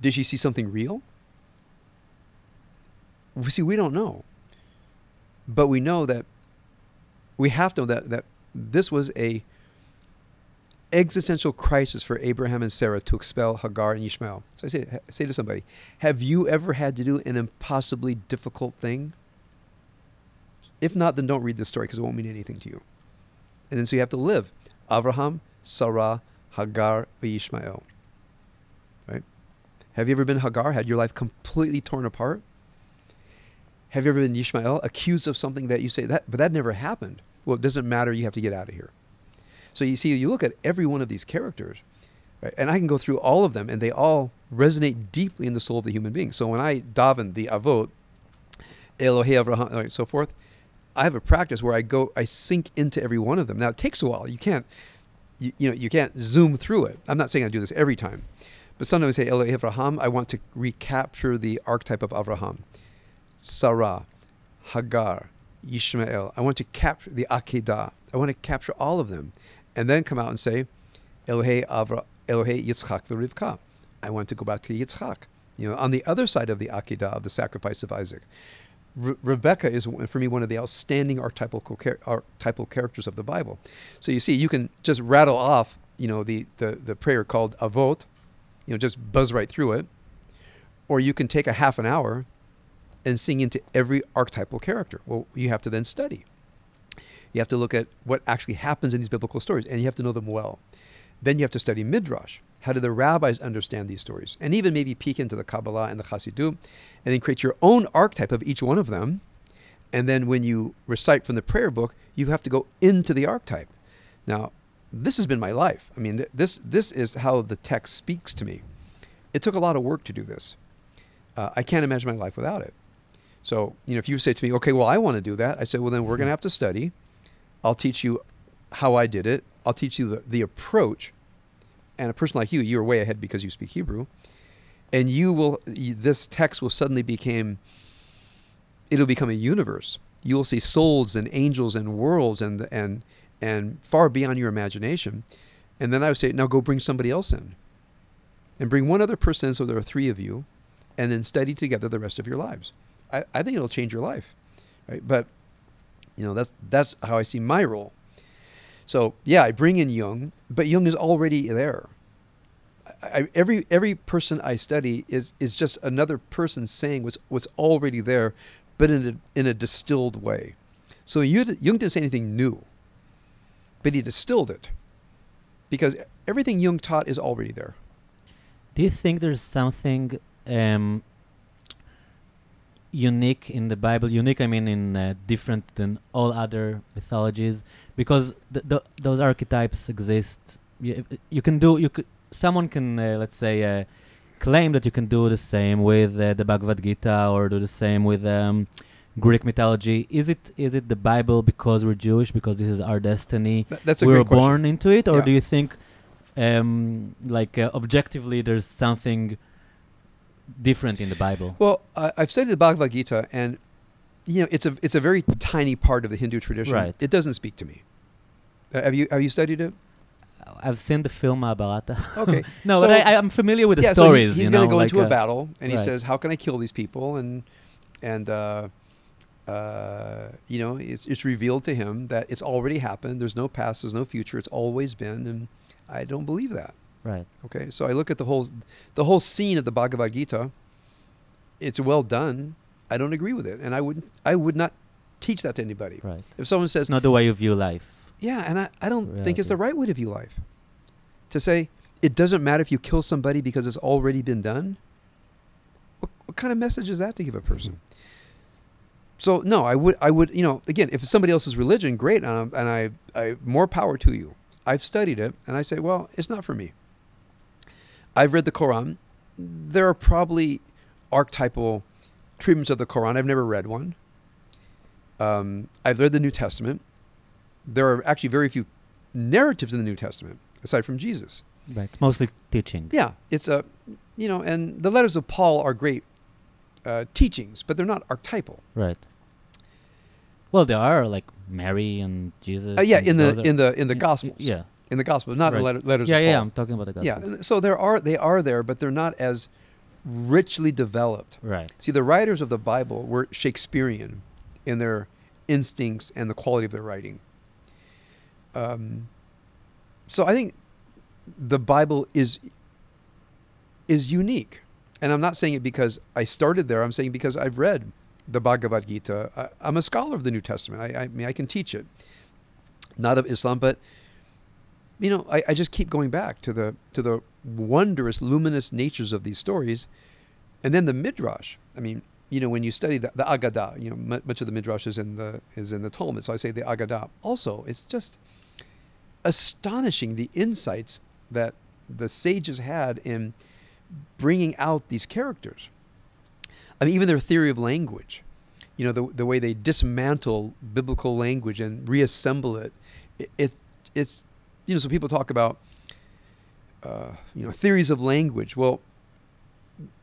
Did she see something real? We see, we don't know. But we know that we have to know that, that this was a existential crisis for Abraham and Sarah to expel Hagar and Ishmael. So I say, say to somebody, have you ever had to do an impossibly difficult thing? If not, then don't read this story because it won't mean anything to you. And then so you have to live. Abraham, Sarah, Hagar, and Ishmael. Right? Have you ever been Hagar? Had your life completely torn apart? Have you ever been Ishmael, accused of something that you say that, but that never happened? Well, it doesn't matter. You have to get out of here. So you see, you look at every one of these characters, right, and I can go through all of them, and they all resonate deeply in the soul of the human being. So when I daven the avot, Elohei Avraham, and so forth, I have a practice where I go, I sink into every one of them. Now it takes a while. You can't, you, you know, you can't zoom through it. I'm not saying I do this every time, but sometimes I say Elohei Avraham. I want to recapture the archetype of Avraham, Sarah, Hagar, Ishmael. I want to capture the Akedah. I want to capture all of them and then come out and say, Elohei Avra, Elohei Yitzchak v'Rivka. I want to go back to Yitzchak. You know, on the other side of the Akedah, of the sacrifice of Isaac. Re- Rebecca is, for me, one of the outstanding archetypal, char- archetypal characters of the Bible. So you see, you can just rattle off, you know, the, the, the prayer called Avot, you know, just buzz right through it. Or you can take a half an hour and sing into every archetypal character. Well, you have to then study. You have to look at what actually happens in these biblical stories, and you have to know them well. Then you have to study Midrash. How do the rabbis understand these stories? And even maybe peek into the Kabbalah and the Chassidut, and then create your own archetype of each one of them. And then when you recite from the prayer book, you have to go into the archetype. Now, this has been my life. I mean, this this is how the text speaks to me. It took a lot of work to do this. Uh, I can't imagine my life without it. So, you know, if you say to me, okay, well, I want to do that, I say, well, then we're going to hmm. have to study. I'll teach you how I did it. I'll teach you the, the approach. And a person like you, you're way ahead because you speak Hebrew. And you will, you, this text will suddenly become, it'll become a universe. You'll see souls and angels and worlds and, and, and far beyond your imagination. And then I would say, now go bring somebody else in. And bring one other person in so there are three of you. And then study together the rest of your lives. I, I think it'll change your life. Right? But you know, that's that's how I see my role. So yeah, I bring in Jung, but Jung is already there. I, every every person I study is is just another person saying what's what's already there, but in a in a distilled way. So Jung didn't say anything new, but he distilled it, because everything Jung taught is already there. Do you think there's something um, unique in the Bible. Unique, I mean, in uh, different than all other mythologies, because th- th- those archetypes exist. You, you, can do. You could. Someone can, uh, let's say, uh, claim that you can do the same with uh, the Bhagavad Gita or do the same with um, Greek mythology. Is it is it the Bible because we're Jewish because this is our destiny? Th- that's a we're great question. born into it, or Yeah. do you think, um, like uh, objectively, there's something different in the Bible? Well, I I've studied the Bhagavad Gita, and you know, it's a it's a very tiny part of the Hindu tradition. Right. It doesn't speak to me. Uh, have you have you studied it? I've seen the film Mahabharata. Okay. no, So- but I, I'm familiar with the yeah, stories. so he, he's going to go like, into a uh, battle, and he says, "How can I kill these people?" And and uh, uh, you know, it's, it's revealed to him that it's already happened. There's no past. There's no future. It's always been, and I don't believe that. Right. Okay, so I look at the whole the whole scene of the Bhagavad Gita. It's well done. I don't agree with it, and I would I would not teach that to anybody. Right. If someone says, It's not the way you view life. "Yeah," and I, I don't think it's the right way to view life, to say it doesn't matter if you kill somebody because it's already been done. What, what kind of message is that to give a person? So no, I would I would you know again if it's somebody else's religion, great, and, i and I I more power to you. I've studied it, and I say, well, it's not for me. I've read the Quran. There are probably archetypal treatments of the Quran. I've never read one. Um, I've read the New Testament. There are actually very few narratives in the New Testament aside from Jesus. Right. It's mostly teaching. Yeah, it's a, you know, and the letters of Paul are great uh, teachings, but they're not archetypal. Right. Well, there are like Mary and Jesus. Uh, yeah, and in the in the in the Yeah, Gospels. Yeah. In the gospel, not in the letter, letters. Yeah, yeah. Paul. I'm talking about the gospel. Yeah, so there are they are there, but they're not as richly developed. Right. See, the writers of the Bible were Shakespearean in their instincts and the quality of their writing. Um, so I think the Bible is is unique, and I'm not saying it because I started there. I'm saying because I've read the Bhagavad Gita. I, I'm a scholar of the New Testament. I, I mean, I can teach it, not of Islam, but you know, I, I just keep going back to the to the wondrous, luminous natures of these stories, and then the midrash. I mean, you know, when you study the, the Agadah, you know, mu- much of the midrash is in the is in the Talmud. So I say the Agadah. Also, it's just astonishing the insights that the sages had in bringing out these characters. I mean, even their theory of language. You know, the the way they dismantle biblical language and reassemble it. It, it it's you know, so people talk about uh, you know theories of language. Well,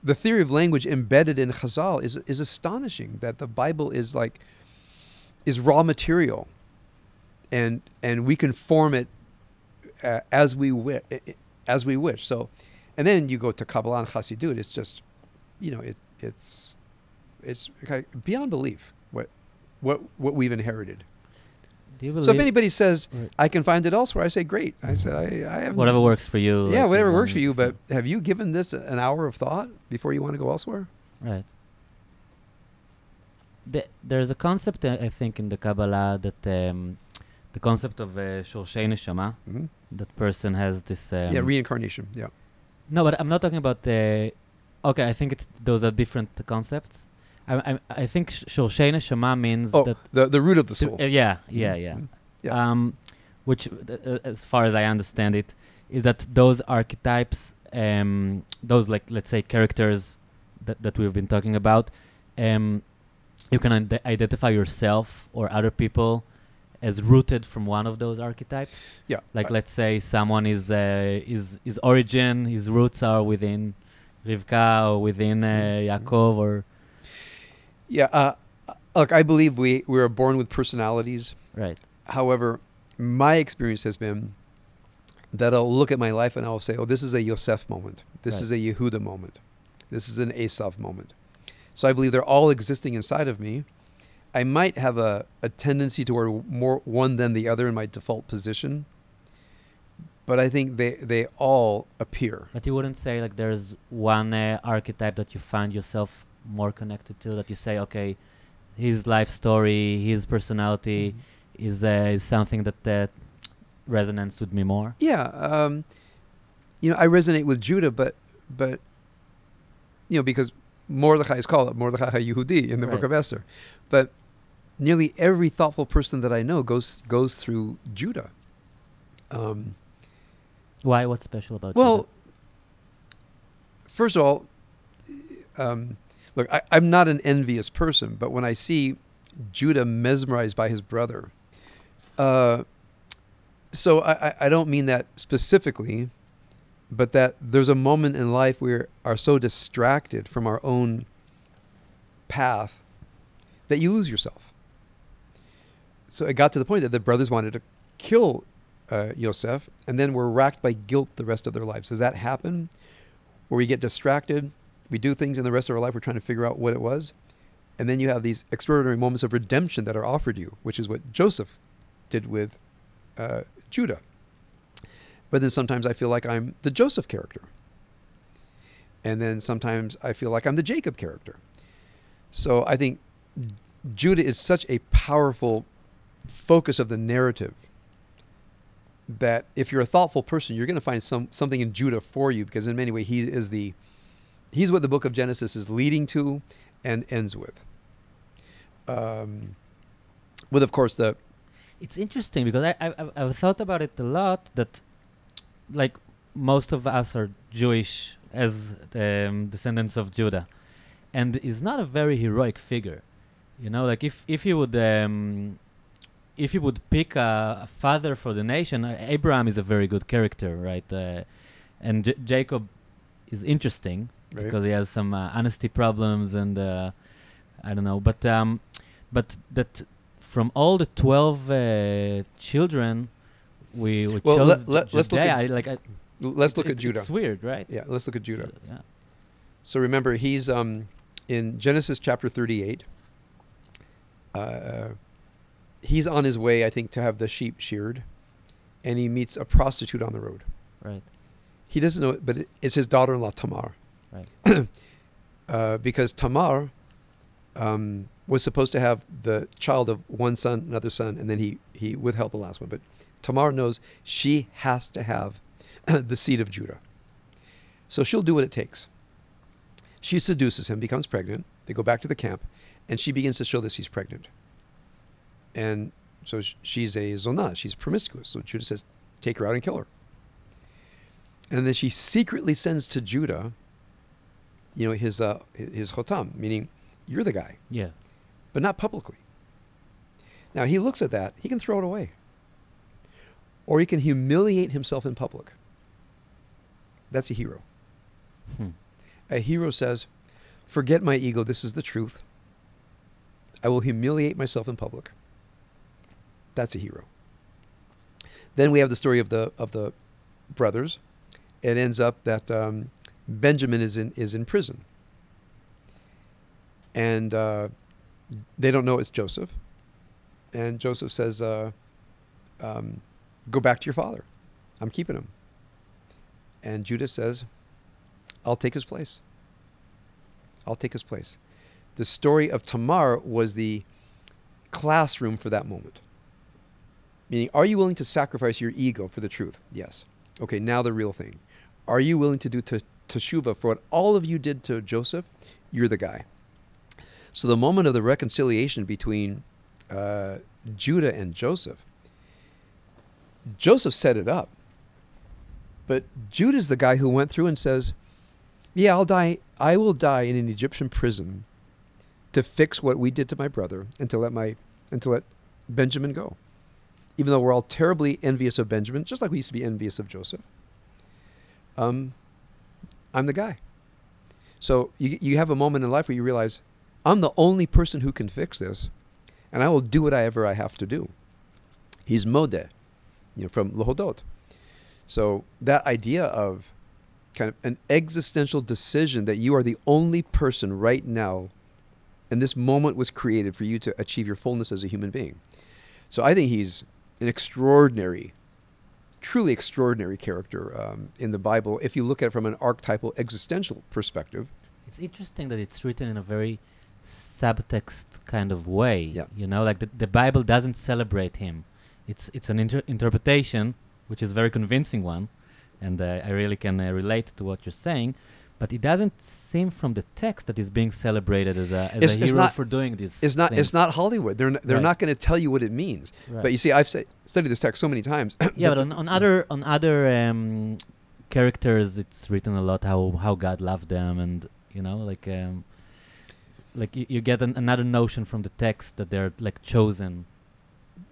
the theory of language embedded in Chazal is is astonishing. That the Bible is like is raw material, and and we can form it uh, as we wish, as we wish. So, and then you go to Kabbalah and Chassidut. It's just, you know, it it's it's beyond belief what what what we've inherited. Do you believe So if anybody says Right. I can find it elsewhere, I say great. I said I, I have whatever works for you? Yeah, like, whatever works for you. But have you given this an hour of thought before you want to go elsewhere? Right. The, there's a concept, uh, I think, in the Kabbalah that um, the concept of uh, shorshei neshama, hmm that person has this. Um, yeah, reincarnation. Yeah. no, but I'm not talking about. Uh, okay, I think it's those are different concepts. I I, I think sh- shorshei neshama means Oh, that. the the root of the to- soul. uh, yeah, yeah, yeah. Mhm. Yeah. Um, which, uh, uh, as far as I understand it, is that those archetypes, um, those like let's say characters that that we've been talking about, um, you can ide- identify yourself or other people as rooted from one of those archetypes. Yeah. Like I- let's say someone is uh, his his origin, his roots are within Rivka or within uh, Mhm. Yaakov or Yeah. Uh, look, I believe we we are born with personalities. right. However, my experience has been that I'll look at my life and I'll say, "Oh, this is a Yosef moment. This Right. is a Yehuda moment. This is an Esav moment." So I believe they're all existing inside of me. I might have a, a tendency toward more one than the other in my default position, but I think they they all appear. But you wouldn't say like there's one uh, archetype that you find yourself more connected to that you say, okay, his life story, his personality is uh, is something that uh, resonates with me more. Yeah, um, you know, I resonate with Judah, but but you know because Mordechai is called Mordechai Yehudi in the Book of Esther, but nearly every thoughtful person that I know goes goes through Judah. Um, Why? What's special about well, Judah? first of all, um, look, I, I'm not an envious person, but when I see Judah mesmerized by his brother, uh, so I, I- don't mean that specifically, but that there's a moment in life where we are so distracted from our own path that you lose yourself. So it got to the point that the brothers wanted to kill uh, Yosef and then were racked by guilt the rest of their lives. Does that happen? Where we get distracted, we do things in the rest of our life, we're trying to figure out what it was. And then you have these extraordinary moments of redemption that are offered you, which is what Joseph did with uh, Judah. But then sometimes I feel like I'm the Joseph character. And then sometimes I feel like I'm the Jacob character. So I think Judah is such a powerful focus of the narrative that if you're a thoughtful person, you're going to find some something in Judah for you because in many ways he is the he's what the book of Genesis is leading to and ends with. Um, with of course the It's interesting because I, I I've- thought about it a lot that like most of us are Jewish as um, descendants of Judah, and is not a very heroic figure. You know, like if if you would um, if you would pick a, a father for the nation, uh, Abraham is a very good character, right? Uh, and J- Jacob is interesting Right. because he has some uh, honesty problems and uh, I don't know, but um, but that from all the twelve uh, children, we, we Well, chose let- let- let's look at- I, like I, let's look it- at Judah. It's weird, right? Yeah, let's look at Judah. Yeah. So remember, he's um, in Genesis chapter 38. Uh, he's on his way, I think, to have the sheep sheared, and he meets a prostitute on the road. Right. He doesn't know it, but it, it's his daughter-in-law Tamar. Right. uh, because Tamar um, was supposed to have the child of one son, another son, and then he he withheld the last one. But Tamar knows she has to have the seed of Judah, so she'll do what it takes. She seduces him, becomes pregnant. They go back to the camp, and she begins to show that she's pregnant. And so she's a zonah, she's promiscuous. So Judah says, "Take her out and kill her." And then she secretly sends to Judah you know his uh his chotam, meaning you're the guy, Yeah. but not publicly. Now he looks at that, he can throw it away. Or he can humiliate himself in public. That's a hero. Hmm. A hero says, "Forget my ego, this is the truth. I will humiliate myself in public." That's a hero. Then we have the story of the of the brothers. It ends up that um, Benjamin is in is in prison, and uh, they don't know it's Joseph. And Joseph says, uh, um, "Go back to your father. I'm keeping him." And Judah says, "I'll take his place. I'll take his place." The story of Tamar was the classroom for that moment. Meaning, are you willing to sacrifice your ego for the truth? Yes. Okay, now the real thing. Are you willing to do t- teshuva for what all of you did to Joseph? You're the guy. So the moment of the reconciliation between uh, Judah and Joseph, Joseph set it up. But Judah's the guy who went through and says, Yeah, I'll die. I will die in an Egyptian prison to fix what we did to my brother and to let my and to let Benjamin go. Even though we're all terribly envious of Benjamin, just like we used to be envious of Joseph. Um, I'm the guy. So you you have a moment in life where you realize I'm the only person who can fix this, and I will do whatever I have to do. He's modeh, you know, from Lohodot. So that idea of kind of an existential decision that you are the only person right now, and this moment was created for you to achieve your fullness as a human being. So I think he's an extraordinary, truly extraordinary character um, in the Bible. If you look at it from an archetypal existential perspective, It's interesting that it's written in a very subtext kind of way. Yeah. You know, like the, the Bible doesn't celebrate him. It's it's an inter- interpretation, which is a very convincing one, and uh, I really can uh, relate to what you're saying. But it doesn't seem from the text that he's being celebrated as a as It's- a hero not- for doing this. it's not it's not Hollywood. They're n- they're Right. not going to tell you what it means. Right. But you see, I've say, studied this text so many times. yeah, but on, on other on other um, characters, it's written a lot how how God loved them, and you know, like um, like you, you get an, another notion from the text that they're like chosen,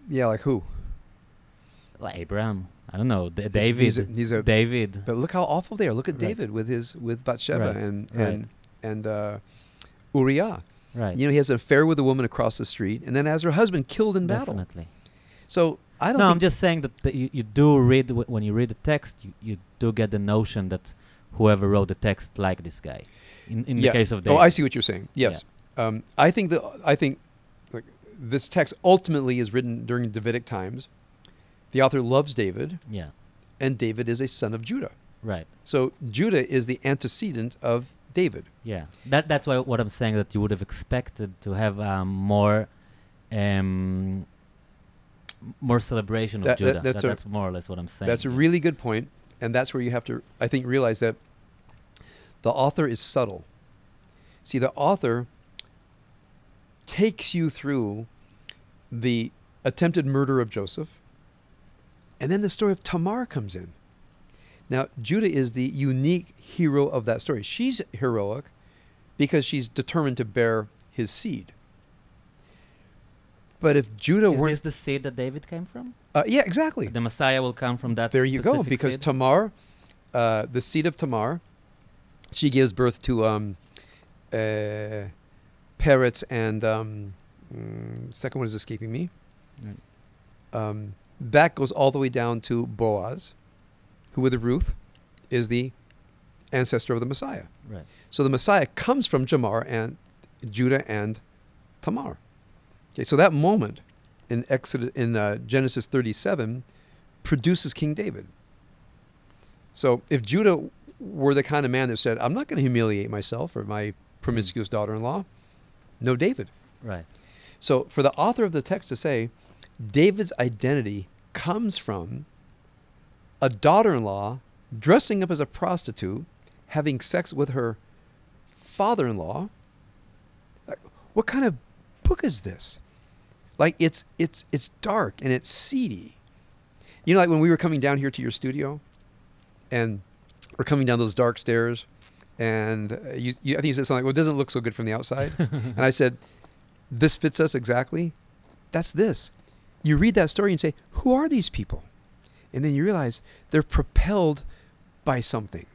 yeah, like who? like Abraham. I don't know, D- David. He's a, he's a David. But look how awful they are. Look at Right. David with his with Bathsheba Right, and and and uh, Uriah. Right. You know, he has an affair with a woman across the street, and then has her husband killed in battle. Definitely. So I don't. No, I'm just saying that, that you, you do read w- when you read the text, you, you do get the notion that whoever wrote the text liked this guy. In in Yeah. the case of David. Oh, I see what you're saying. Yes, um, I think that I think like, this text ultimately is written during Davidic times. The author loves David, Yeah. and David is a son of Judah. Right. So Judah is the antecedent of David. Yeah. That that's why what I'm saying that you would have expected to have um, more um, more celebration of That- that- Judah. that's That- a- that's more or less what I'm saying. That's a really good point, and that's where you have to, I think, realize that the author is subtle. See, the author takes you through the attempted murder of Joseph, and then the story of Tamar comes in. Now, Judah is the unique hero of that story. She's heroic because she's determined to bear his seed. But if Judah Is weren't, this the seed that David came from? uh, yeah, exactly. The Messiah will come from that. There you go. Because seed? Tamar, uh, the seed of Tamar, she gives birth to um, uh, Peretz and um, mm, second one is escaping me. Um, that goes all the way down to Boaz, who with Ruth is the ancestor of the Messiah. Right. So the Messiah comes from Jamar and Judah and Tamar. Okay, so that moment in Exodus in uh, Genesis 37 produces King David. So if Judah were the kind of man that said, "I'm not going to humiliate myself or my promiscuous daughter-in-law," no David. Right. So for the author of the text to say David's identity comes from a daughter-in-law dressing up as a prostitute, having sex with her father-in-law. like, What kind of book is this? Like it's it's it's dark and it's seedy. You know, like when we were coming down here to your studio, and we're coming down those dark stairs, and you, you I think you said something like, "Well, it doesn't look so good from the outside," and I said, "This fits us exactly." That's this. You read that story and say, "Who are these people?" And then you realize they're propelled by something.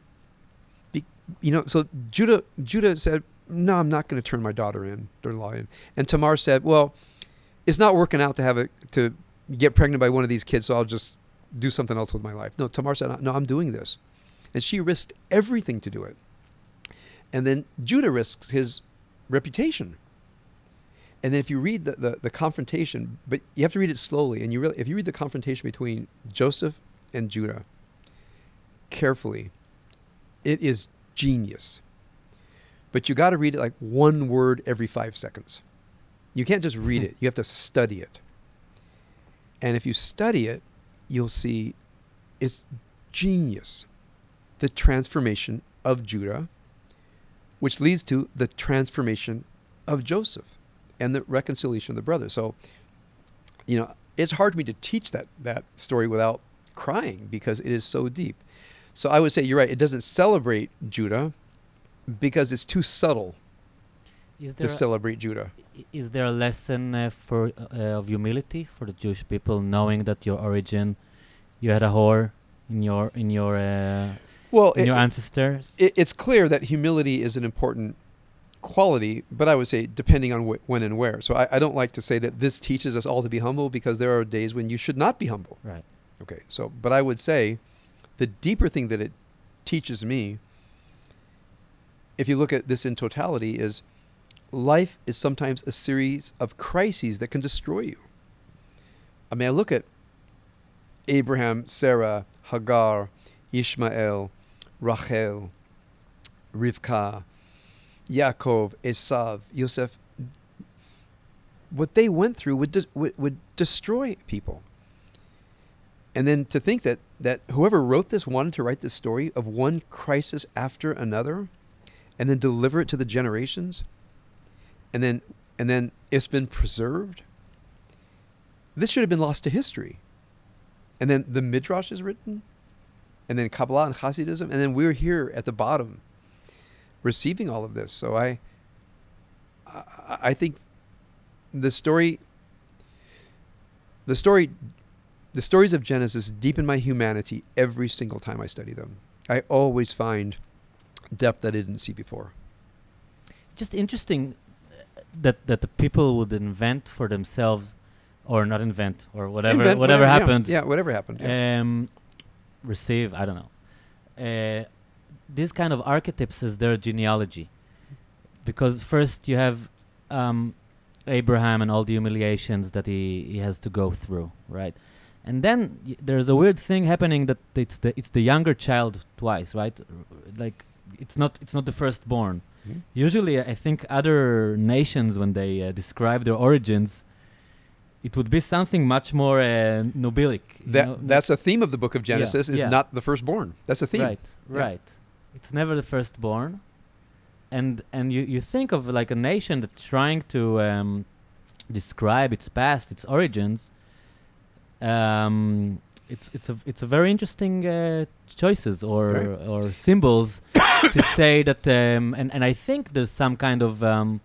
Be, you know, so Judah Judah said, "No, I'm not going to turn my daughter in, daughter-in-law in." And Tamar said, "Well, it's not working out to have it to get pregnant by one of these kids, so I'll just do something else with my life." No, Tamar said, "No, I'm doing this," and she risked everything to do it. And then Judah risks his reputation. And then if you read the, the, the confrontation, but you have to read it slowly, and you really, if you read the confrontation between Joseph and Judah carefully, it is genius. But you got to read it like one word every five seconds. You can't just read hmm. it, you have to study it. And if you study it, you'll see it's genius. The transformation of Judah, which leads to the transformation of Joseph and the reconciliation of the brothers. So, you know, it's hard for me to teach that that story without crying because it is so deep. So I would say you're right. It doesn't celebrate Judah because it's too subtle Is to there a, celebrate Judah. is there a lesson uh, for uh, of humility for the Jewish people, knowing that your origin, you had a whore in your in your uh, Well, in it- your ancestors? it, it's clear that humility is an important quality, but I would say depending on wh- when and where. So I, I don't like to say that this teaches us all to be humble because there are days when you should not be humble. right. Okay, so but I would say the deeper thing that it teaches me, if you look at this in totality, is life is sometimes a series of crises that can destroy you. I mean, I look at Abraham, Sarah, Hagar, Ishmael, Rachel, Rivka, Yaakov, Esav, Yosef. What they went through would, de- would, would destroy people. And then to think that, that whoever wrote this wanted to write this story of one crisis after another and then deliver it to the generations and then and then it's been preserved this should have been lost to history and then the midrash is written and then kabbalah and hasidism and then we're here at the bottom receiving all of this so i i, think the story the story the stories of Genesis deepen my humanity every single time I study them. I always find depth that I didn't see before. Just interesting uh, that that the people would invent for themselves, or not invent, or whatever Invent whatever yeah, happened. Yeah, whatever happened. yeah. um, receive i don't know uh, these kind of archetypes is their genealogy because first you have um, abraham and all the humiliations that he, he has to go through right and then y- there's a weird thing happening that it's the it's the younger child twice, right? R- Like it's not it's not the firstborn. Mhm. Usually, I think other nations when they uh, describe their origins, it would be something much more uh, nobilic. That know, that's a theme of the book of Genesis is yeah. not the firstborn. That's a theme. Right, Yeah. right. It's never the firstborn, and and you you think of like a nation that's trying to um, describe its past, its origins. Um, it's it's a it's a very interesting uh, choices or Right. or symbols to say that um, and and I think there's some kind of um,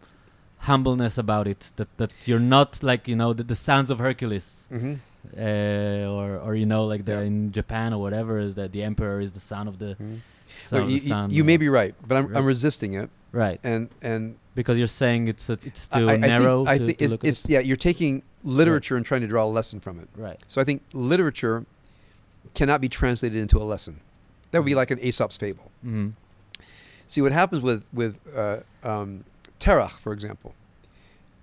humbleness about it that that you're not like you know the, the sons of Hercules hmm uh, or or you know like the Yeah. in Japan or whatever is that the emperor is the son of the son You, you- you may be right, but I'm, I'm resisting it, right and and because you're saying it's a, it's too I, narrow I think, I to, think to it's, look at it's yeah, you're taking literature and trying to draw a lesson from it. it. right So I think literature cannot be translated into a lesson. That would be like an Aesop's fable. mm See what happens with with uh, um, Terach, for example.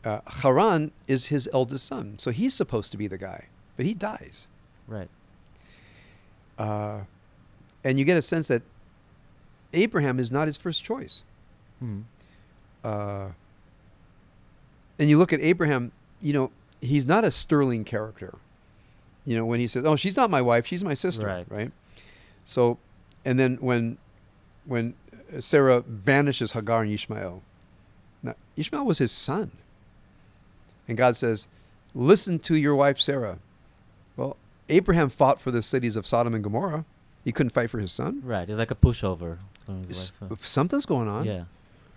Uh, Haran is his eldest son, so he's supposed to be the guy, but he dies, right uh, and you get a sense that Abraham is not his first choice. mm Uh, and you look at Abraham, you know, he's not a sterling character. You know, when he says, "Oh, she's not my wife; she's my sister," Right. right? So, and then when when Sarah banishes Hagar and Ishmael, now Ishmael was his son, and God says, "Listen to your wife Sarah." Well, Abraham fought for the cities of Sodom and Gomorrah. He couldn't fight for his son. right it's like a pushover his S- Something's going on. yeah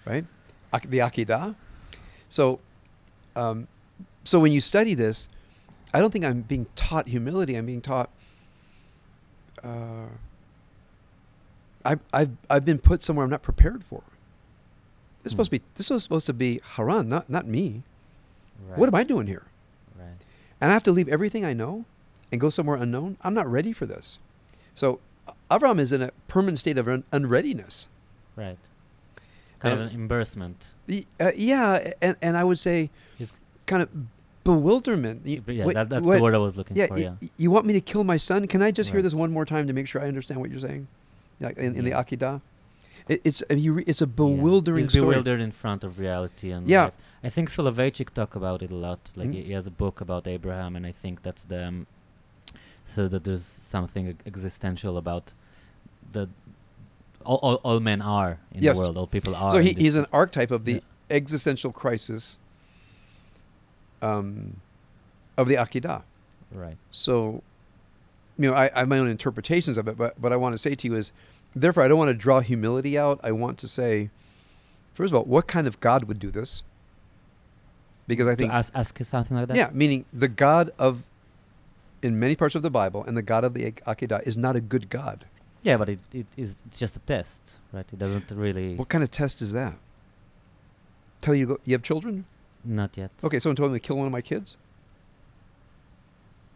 right? Ak- The Akedah. So, um, so when you study this, I don't think I'm being taught humility. I'm being taught. Uh, I've, I've I've been put somewhere I'm not prepared for. This is supposed to be this was supposed to be Haran, not not me. right What am I doing here? right And I have to leave everything I know and go somewhere unknown. I'm not ready for this. So Avram is in a permanent state of un- unreadiness. right kind of an embarrassment Y- Uh, yeah, and and I would say He's- kind of bewilderment. Y- yeah wait, that, that's what- the word I was looking Yeah, for y- yeah you want me to kill my son? Can I just hear this one more time to make sure I understand what you're saying? Like in, in the Yeah. Akedah, it, it's uh, you re, it's a Yeah. bewildering He's story. bewildered in front of reality and Yeah. life. I think Soloveitchik talk about it a lot. Like Mhm. he, he has a book about Abraham, and I think that's the um, so that there's something existential about the all, all, all men are in Yes. the world. All people are. So he, he's an archetype of the Yeah. existential crisis um, of the Akedah. right. So, you know, I, I have my own interpretations of it, but what I want to say to you is, therefore, I don't want to draw humility out. I want to say, first of all, what kind of God would do this? Because I To think, ask ask something like that. yeah, meaning the God of, in many parts of the Bible, and the God of the Ak- Akedah is not a good God. Yeah, but it, it is it's just a test, right? It doesn't really What kind of test is that? Tell you go, you have children? not yet. Okay, someone told me to kill one of my kids.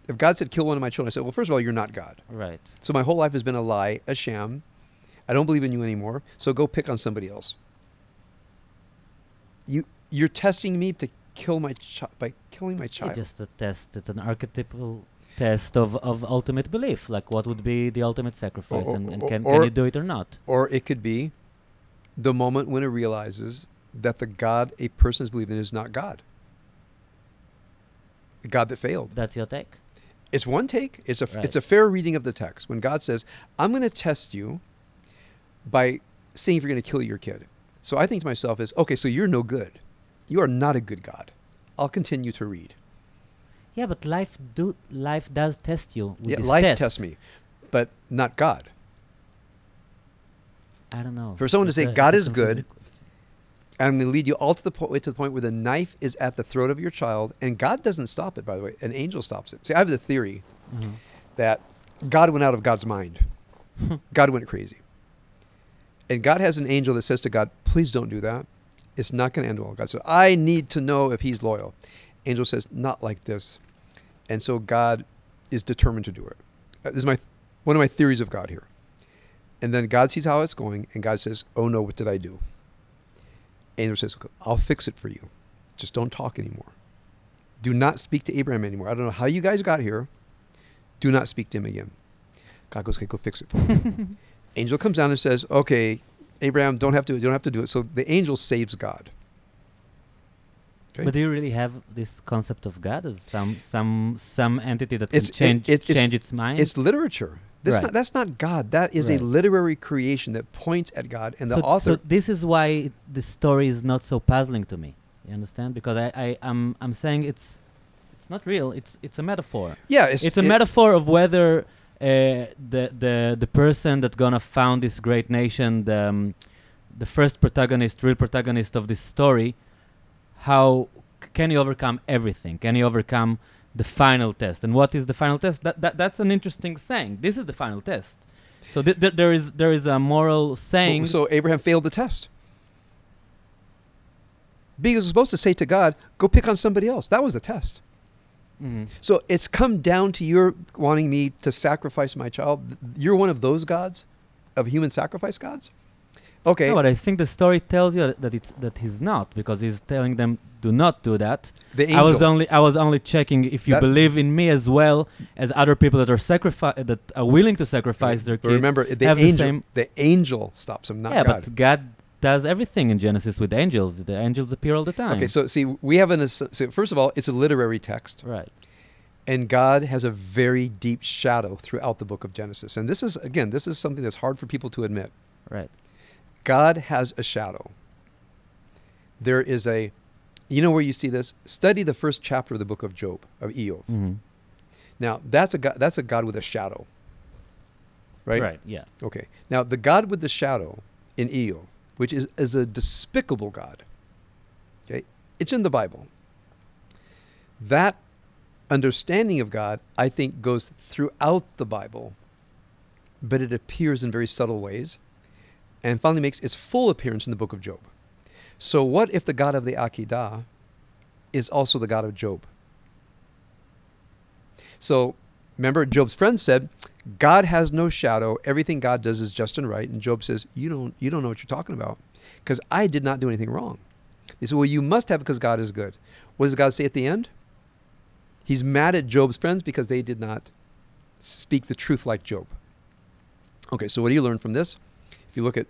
If God said kill one of my children, I said, well, first of all, you're not God. Right. So my whole life has been a lie, a sham. I don't believe in you anymore. So go pick on somebody else. You you're testing me to kill my child by killing my It's child. just a test. It's an archetypal test of, of ultimate belief. Like what would be the ultimate sacrifice, or- and, and can, or- can you do it or not? or it could be the moment when it realizes that the God a person is believing in is not God. The God that failed. That's your take. It's one take. It's a Right. it's a fair reading of the text. When God says, "I'm going to test you by seeing if you're going to kill your kid." So I think to myself is, "Okay, so you're no good. You are not a good God." I'll continue to read. Yeah, but life do life does test you. With Yeah, life test. tests me, but not God. I don't know. For someone to say a- God is good. I'm going to lead you all to the point to the point where the knife is at the throat of your child, and God doesn't stop it. By the way, an angel stops it. See, I have the theory Mhm. that God went out of God's mind. God went crazy. And God has an angel that says to God, please don't do that. It's not going to end well. God says, I need to know if he's loyal. Angel says, not like this. And so God is determined to do it. Uh, This is my one of my theories of God here. And then God sees how it's going, and God says, oh no, what did I do? Angel says, I'll fix it for you. Just don't talk anymore. Do not speak to Abraham anymore. I don't know how you guys got here. Do not speak to him again. God goes, okay, go fix it for me. angel comes down and says, okay, Abraham, don't have to, you don't have to do it. So the angel saves God. But do you really have this concept of God as some some some entity that can It's- it- change it- it's- change its mind? It's literature. That's, Right. not, that's not God. That is a literary creation that points at God. And the author, so this is why it, the story is not so puzzling to me. You understand? Because I, I I'm I'm saying it's it's not real. It's it's a metaphor. yeah, it's, It's, a it- metaphor of whether uh, the the the person that gonna found this great nation, the um, the first protagonist, real protagonist of this story, how can he overcome everything? Can he overcome the final test? And what is the final test? That, that that's an interesting saying. This is the final test. So th- th- there is there is a moral saying. So Abraham failed the test. Because he was supposed to say to God, go pick on somebody else. That was the test. Mhm. So it's come down to your wanting me to sacrifice my child. You're one of those gods, of human sacrifice gods. Okay. No, but I think the story tells you that it's that he's not because he's telling them do not do that. the angel. I was only I was only checking if you That- believe in me as well as other people that are sacrifice that are willing to sacrifice their kids. remember, the have the angel, same- the angel stops him, not yeah, God. but God does everything in Genesis with angels. The angels appear all the time. Okay, so see, we have an. ass- So first of all, it's a literary text, right. and God has a very deep shadow throughout the book of Genesis. And this is again, this is something that's hard for people to admit. Right. God has a shadow. There is a, you know where you see this? Study the first chapter of the book of Job of Iyov. hmm Now that's a God, that's a God with a shadow. Right. Right. Yeah. Okay. Now the God with the shadow in Iyov, which is is a despicable God. Okay, it's in the Bible. That understanding of God, I think, goes throughout the Bible, but it appears in very subtle ways, and finally makes its full appearance in the book of Job. So, what if the God of the Akedah is also the God of Job? So, remember, Job's friend said, God has no shadow. Everything God does is just and right. And Job says, You don't, you don't know what you're talking about because I did not do anything wrong. He said, Well, you must have because God is good. What does God say at the end? He's mad at Job's friends because they did not speak the truth like Job. Okay, so what do you learn from this? You look at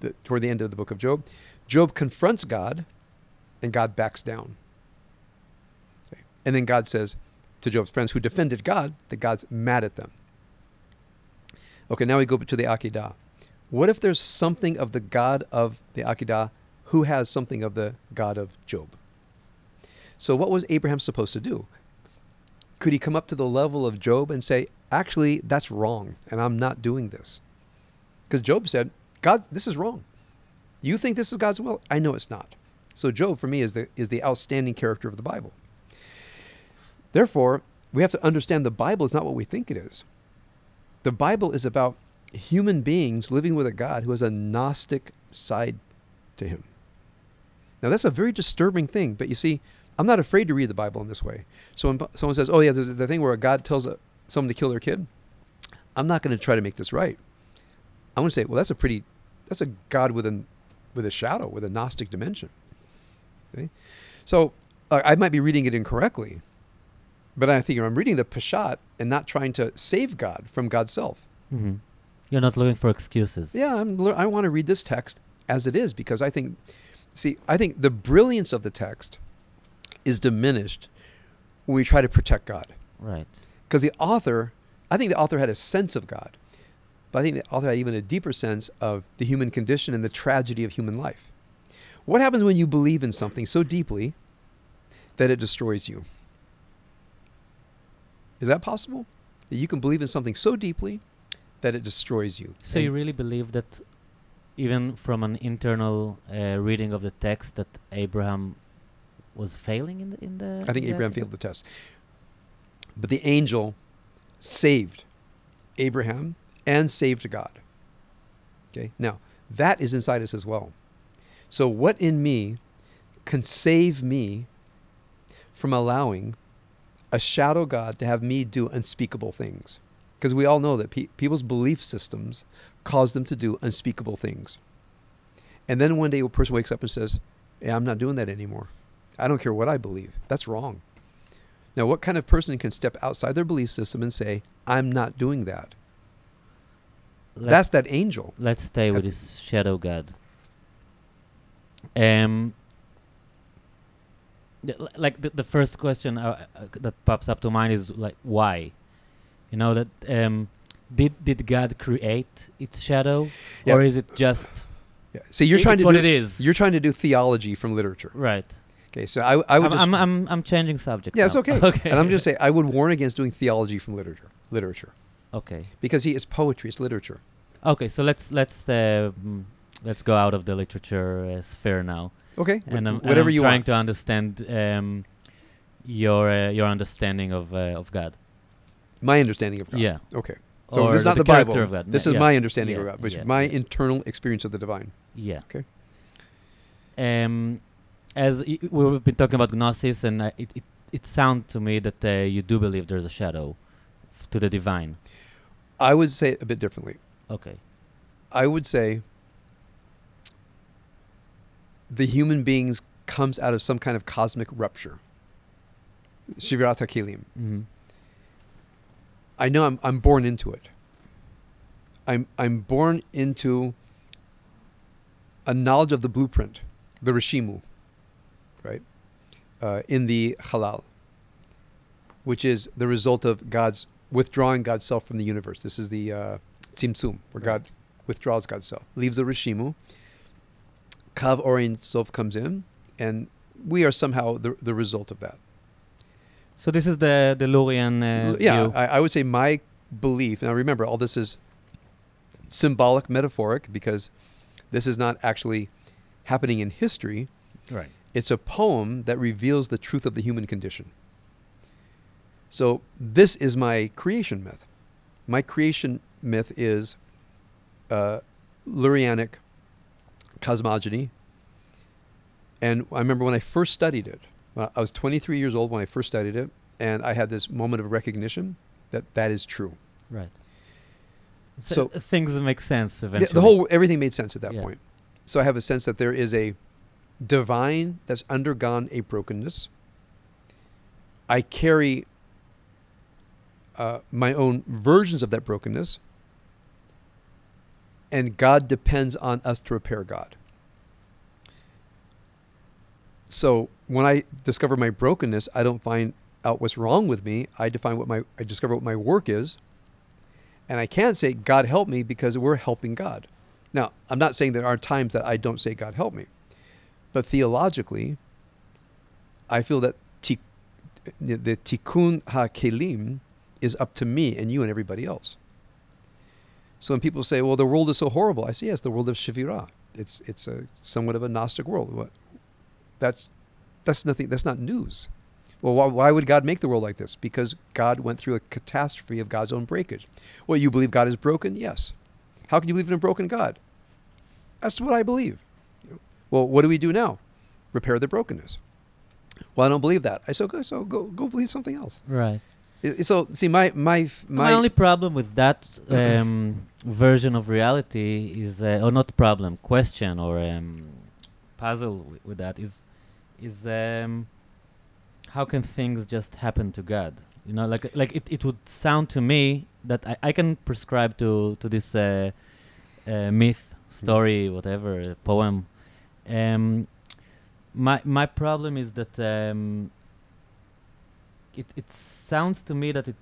the, toward the end of the book of Job, Job confronts God and God backs down. Okay. And then God says to Job's friends who defended God that God's mad at them. Okay, now we go to the Akedah. What if there's something of the God of the Akedah who has something of the God of Job? So, what was Abraham supposed to do? Could he come up to the level of Job and say, actually, that's wrong, and I'm not doing this? Because Job said, God, this is wrong. You think this is God's will? I know it's not. So, Job, for me, is the, is the outstanding character of the Bible. Therefore, we have to understand the Bible is not what we think it is. The Bible is about human beings living with a God who has a Gnostic side to him. Now, that's a very disturbing thing, but you see, I'm not afraid to read the Bible in this way. So when someone says, oh, yeah, there's the thing where a God tells a, someone to kill their kid, I'm not going to try to make this right. I want to say, well, that's a pretty, that's a God with, an, with a shadow, with a Gnostic dimension. Okay? So uh, I might be reading it incorrectly, but I think I'm reading the Peshat and not trying to save God from God's self. hmm You're not looking for excuses. Yeah, I'm, I want to read this text as it is because I think, see, I think the brilliance of the text is diminished when we try to protect God. Right. Because the author, I think the author had a sense of God, but I think the author had even a deeper sense of the human condition and the tragedy of human life. What happens when you believe in something so deeply that it destroys you? Is that possible? That you can believe in something so deeply that it destroys you. So And- you really believe that, even from an internal uh, reading of the text, that Abraham was failing in the in the. I think Abraham failed the test. But the angel saved Abraham and saved God. Okay, now that is inside us as well. So, what in me can save me from allowing a shadow God to have me do unspeakable things? Because we all know that pe- people's belief systems cause them to do unspeakable things. And then one day a person wakes up and says, Yeah, I'm not doing that anymore. I don't care what I believe. That's wrong. Now, what kind of person can step outside their belief system and say, I'm not doing that. That's that angel. let's stay with this shadow god. Um, like the, the first question uh, uh, that pops up to mind is like why, you know that um, did did God create its shadow, Yeah. or is it just Yeah. See, you're trying to what do, it is? You're trying to do theology from literature. right. Okay, so I, I would I'm, just, I'm I'm I'm changing subject. yeah, it's okay. okay. And I'm just saying, I would warn against doing theology from literature, literature, okay. because he is poetry, it's literature. Okay, so let's let's uh, mm, let's go out of the literature uh, sphere now, Okay, and wh- I'm, and whatever I'm you trying want. to understand um, your uh, your understanding of uh, of God. My understanding of God. Yeah. Okay. So Or this is not the the, Bible. of God. This Yeah, is my understanding Yeah, of God, which yeah, is my internal experience of the divine. Yeah. Okay. Um, as y- we've been talking about gnosis, and uh, it it it sounds to me that uh, you do believe there's a shadow f- to the divine. I would say it a bit differently. Okay. I would say the human beings comes out of some kind of cosmic rupture. Shivirat HaKelim. hmm I know I'm I'm born into it. I'm I'm born into a knowledge of the blueprint, the Rishimu, right? Uh, in the halal, which is the result of God's withdrawing God's self from the universe. This is the uh, tzimtzum, where Right. God withdraws God's self, leaves the Rishimu. Kav Or Ein Sof comes in, and we are somehow the, the result of that. So this is the the Lurian uh, yeah. I, I would say my belief. Now, remember, all this is symbolic, metaphoric, because this is not actually happening in history. right. It's a poem that reveals the truth of the human condition. So, this is my creation myth. My creation myth is uh, Lurianic cosmogony. And I remember when I first studied it, I was 23 years old when I first studied it, and I had this moment of recognition that that is true. Right. So, So- uh, things make sense eventually. the whole everything made sense at that Yeah. point. So I have a sense that there is a divine that's undergone a brokenness. I carry uh, my own versions of that brokenness, and God depends on us to repair God. So when I discover my brokenness, I don't find out what's wrong with me. I define what my I discover what my work is, and I can't say God help me because we're helping God. Now, I'm not saying there are times that I don't say God help me, but theologically, I feel that the tikkun ha-kelim is up to me and you and everybody else. So when people say, "Well, the world is so horrible," I say, "Yes, the world of Shivira. It's it's a somewhat of a gnostic world. What? That's that's nothing. That's not news. Well, why, why would God make the world like this? Because God went through a catastrophe of God's own breakage. Well, you believe God is broken? Yes. How can you believe in a broken God? That's what I believe. Well, what do we do now? Repair the brokenness. Well, I don't believe that. I said, go, so go, go believe something else. right. So, see, my, my, my, My only problem with that um, version of reality is, uh, or not problem, question or um, puzzle wi- with that is, is um, how can things just happen to God? You know, like like it, it would sound to me that I, I can prescribe to to this uh, uh, myth, story, whatever uh, poem. Um, my my problem is that um, it it sounds to me that it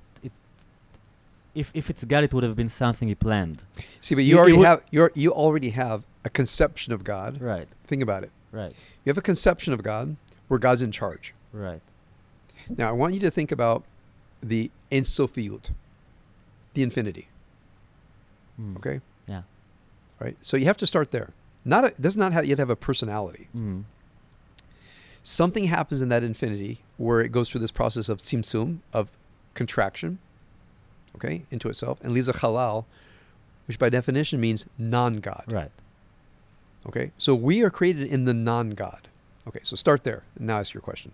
if if it's God, it would have been something he planned. see, but you- you you already have, you're, you already have a conception of God. Right, Think about it. right, You have a conception of God where God's in charge. right. Now, I want you to think about the Ein the infinity. Mm. Okay, Yeah. right. So you have to start there. Not a, it does not have, yet have a personality. Mm. Something happens in that infinity where it goes through this process of tzimtzum, of contraction, okay, into itself, and leaves a halal, which by definition means non-God. Right. Okay, so we are created in the non-God. Okay, so start there. And now ask your question.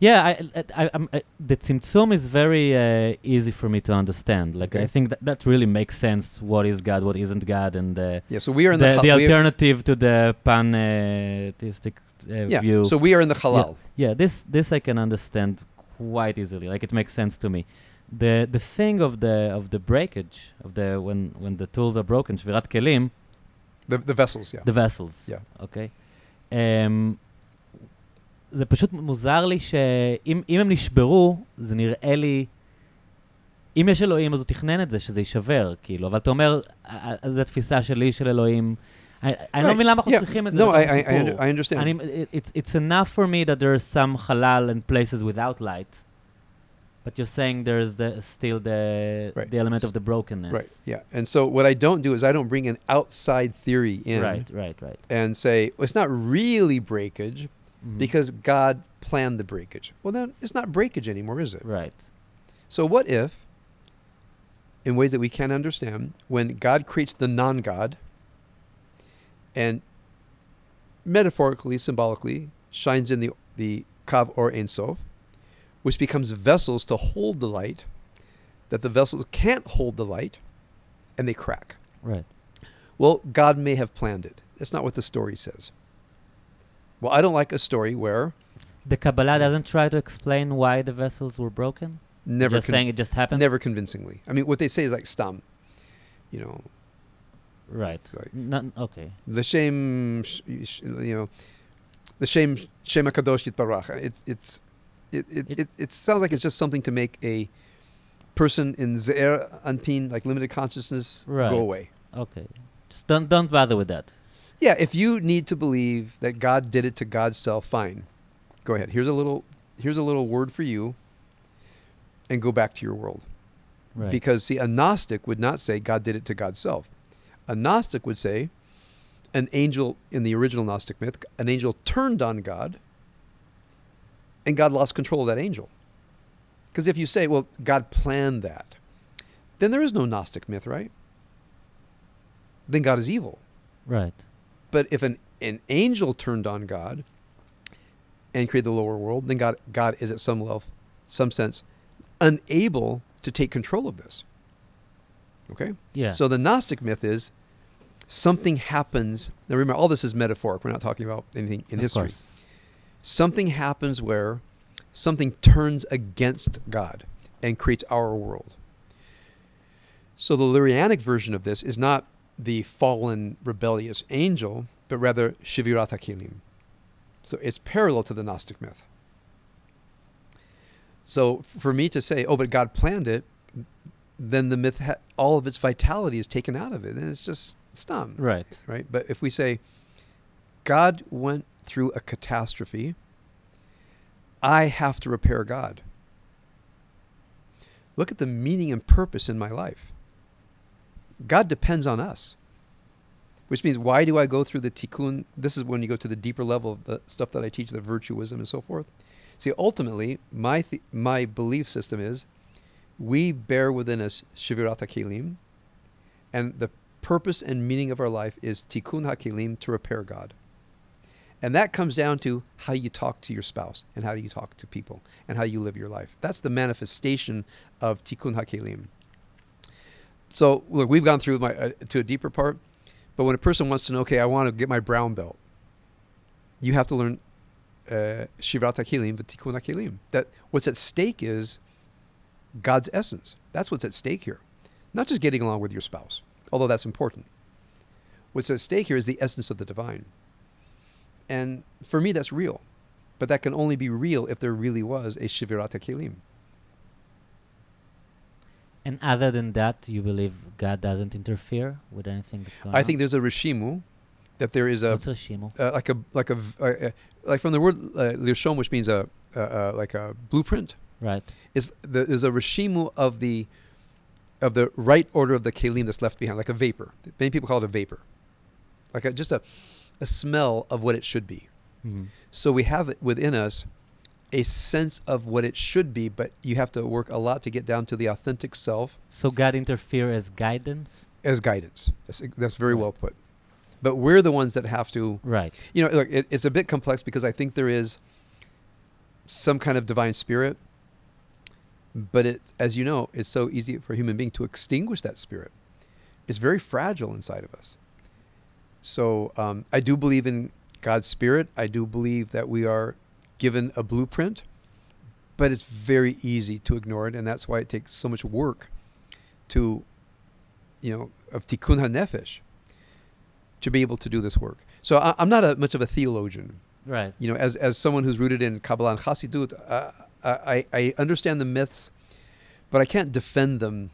Yeah, I, I, I, I'm, I, the Tzimtzum is very uh, easy for me to understand. Like, I think that, that really makes sense. What is God? What isn't God? And uh, Yeah, so we are in the, the, the alternative to the pantheistic uh, yeah, view. so we are in the halal. yeah, this this I can understand quite easily. Like, it makes sense to me. The the thing of the of the breakage of the when when the tools are broken, שבירת כלים, The, the vessels, yeah. the vessels. Yeah. אוקיי? Um, זה פשוט מוזר לי שאם אם הם נשברו, זה נראה לי... אם יש אלוהים, אז הוא תכנן את זה, שזה יישבר, כאילו. אבל אתה אומר, "אה, אה, זו תפיסה שלי של אלוהים. אני לא. מבין למה אנחנו. צריכים את זה No, I, understand. אני, it's, it's enough for me that there is some halal and places without light, but you're saying there's the, still the, Right. the element of the brokenness. Right. Yeah. And so what I don't do is I don't bring an outside theory in Right, right, right. and say well, it's not really breakage Mhm. because God planned the breakage. Well, then it's not breakage anymore, is it? Right. So what if, in ways that we can't understand, when God creates the non-God, and metaphorically, symbolically, shines in the the kav or ein sof, which becomes vessels to hold the light, that the vessels can't hold the light, and they crack. Right. Well, God may have planned it. That's not what the story says. Well, I don't like a story where The Kabbalah doesn't try to explain why the vessels were broken? never just con- saying it just happened? never convincingly. I mean, what they say is like stam, you know, Right. Right. Not, okay. the shame, sh- sh- you know, the shame, shema kadosh yitbarach. It's it's it it, It- it sounds like it's just something to make a person in ze'er anpin, like limited consciousness, Right. go away. Okay. Just don't, don't bother with that. Yeah, if you need to believe that God did it to God's self, fine. Go ahead. Here's a little here's a little word for you and go back to your world. Right. Because see, a Gnostic would not say God did it to God's self. A Gnostic would say an angel in the original Gnostic myth, an angel turned on God and God lost control of that angel. Because if you say, well, God planned that, then there is no Gnostic myth, right? Then God is evil. right. But if an, an angel turned on God and created the lower world, then God, God is at some level, some sense, unable to take control of this. Okay? Yeah. So the Gnostic myth is something happens. Now remember, all this is metaphoric. We're not talking about anything in of history. course. Something happens where something turns against God and creates our world. So the Lurianic version of this is not the fallen rebellious angel, but rather Shivirat HaKelim. So it's parallel to the Gnostic myth. So for me to say, oh, but God planned it, then the myth, ha- all of its vitality is taken out of it. And it's just, it's dumb Right. right? But if we say God went through a catastrophe, I have to repair God. Look at the meaning and purpose in my life. God depends on us. Which means, why do I go through the tikkun? This is when you go to the deeper level of the stuff that I teach, the virtuism and so forth. See, ultimately, my th- my belief system is, we bear within us shivirat kelim, and the purpose and meaning of our life is tikkun hakelim to repair God. And that comes down to how you talk to your spouse and how you talk to people and how you live your life. That's the manifestation of tikkun hakelim. So look, we've gone through my uh, to a deeper part, but when a person wants to know, okay, I want to get my brown belt, you have to learn uh, hakelim, but tikkun hakelim. That what's at stake is God's essence. That's what's at stake here, not just getting along with your spouse although that's important. What's at stake here is the essence of the divine. And for me, that's real. But that can only be real if there really was a Shivirat Kelim. And other than that, you believe God doesn't interfere with anything that's going on? I think there's a Rishimu, that there is a, What's a shimu? uh, like a, like a, uh, uh, like from the word uh, Lirshom, which means a, uh, uh, like a blueprint, Right. is the, there's a Rishimu of the, of the right order of the Kelim that's left behind, like a vapor. Many people call it a vapor. Like a, just a, a smell of what it should be. Mhm. So we have it within us a sense of what it should be, but you have to work a lot to get down to the authentic self So God interfere as guidance? as guidance. That's, that's very Right. well put. But we're the ones that have to, Right. you know, look, it, it's a bit complex because I think there is some kind of divine spirit, but it, as you know, it's so easy for a human being to extinguish that spirit. It's very fragile inside of us. So um, I do believe in God's spirit. I do believe that we are given a blueprint, but it's very easy to ignore it, and that's why it takes so much work to, you know, of tikkun hanefesh, to be able to do this work. So I, I'm not a, much of a theologian, Right. you know, as as someone who's rooted in Kabbalah and Chassidut, uh, I I understand the myths, but I can't defend them,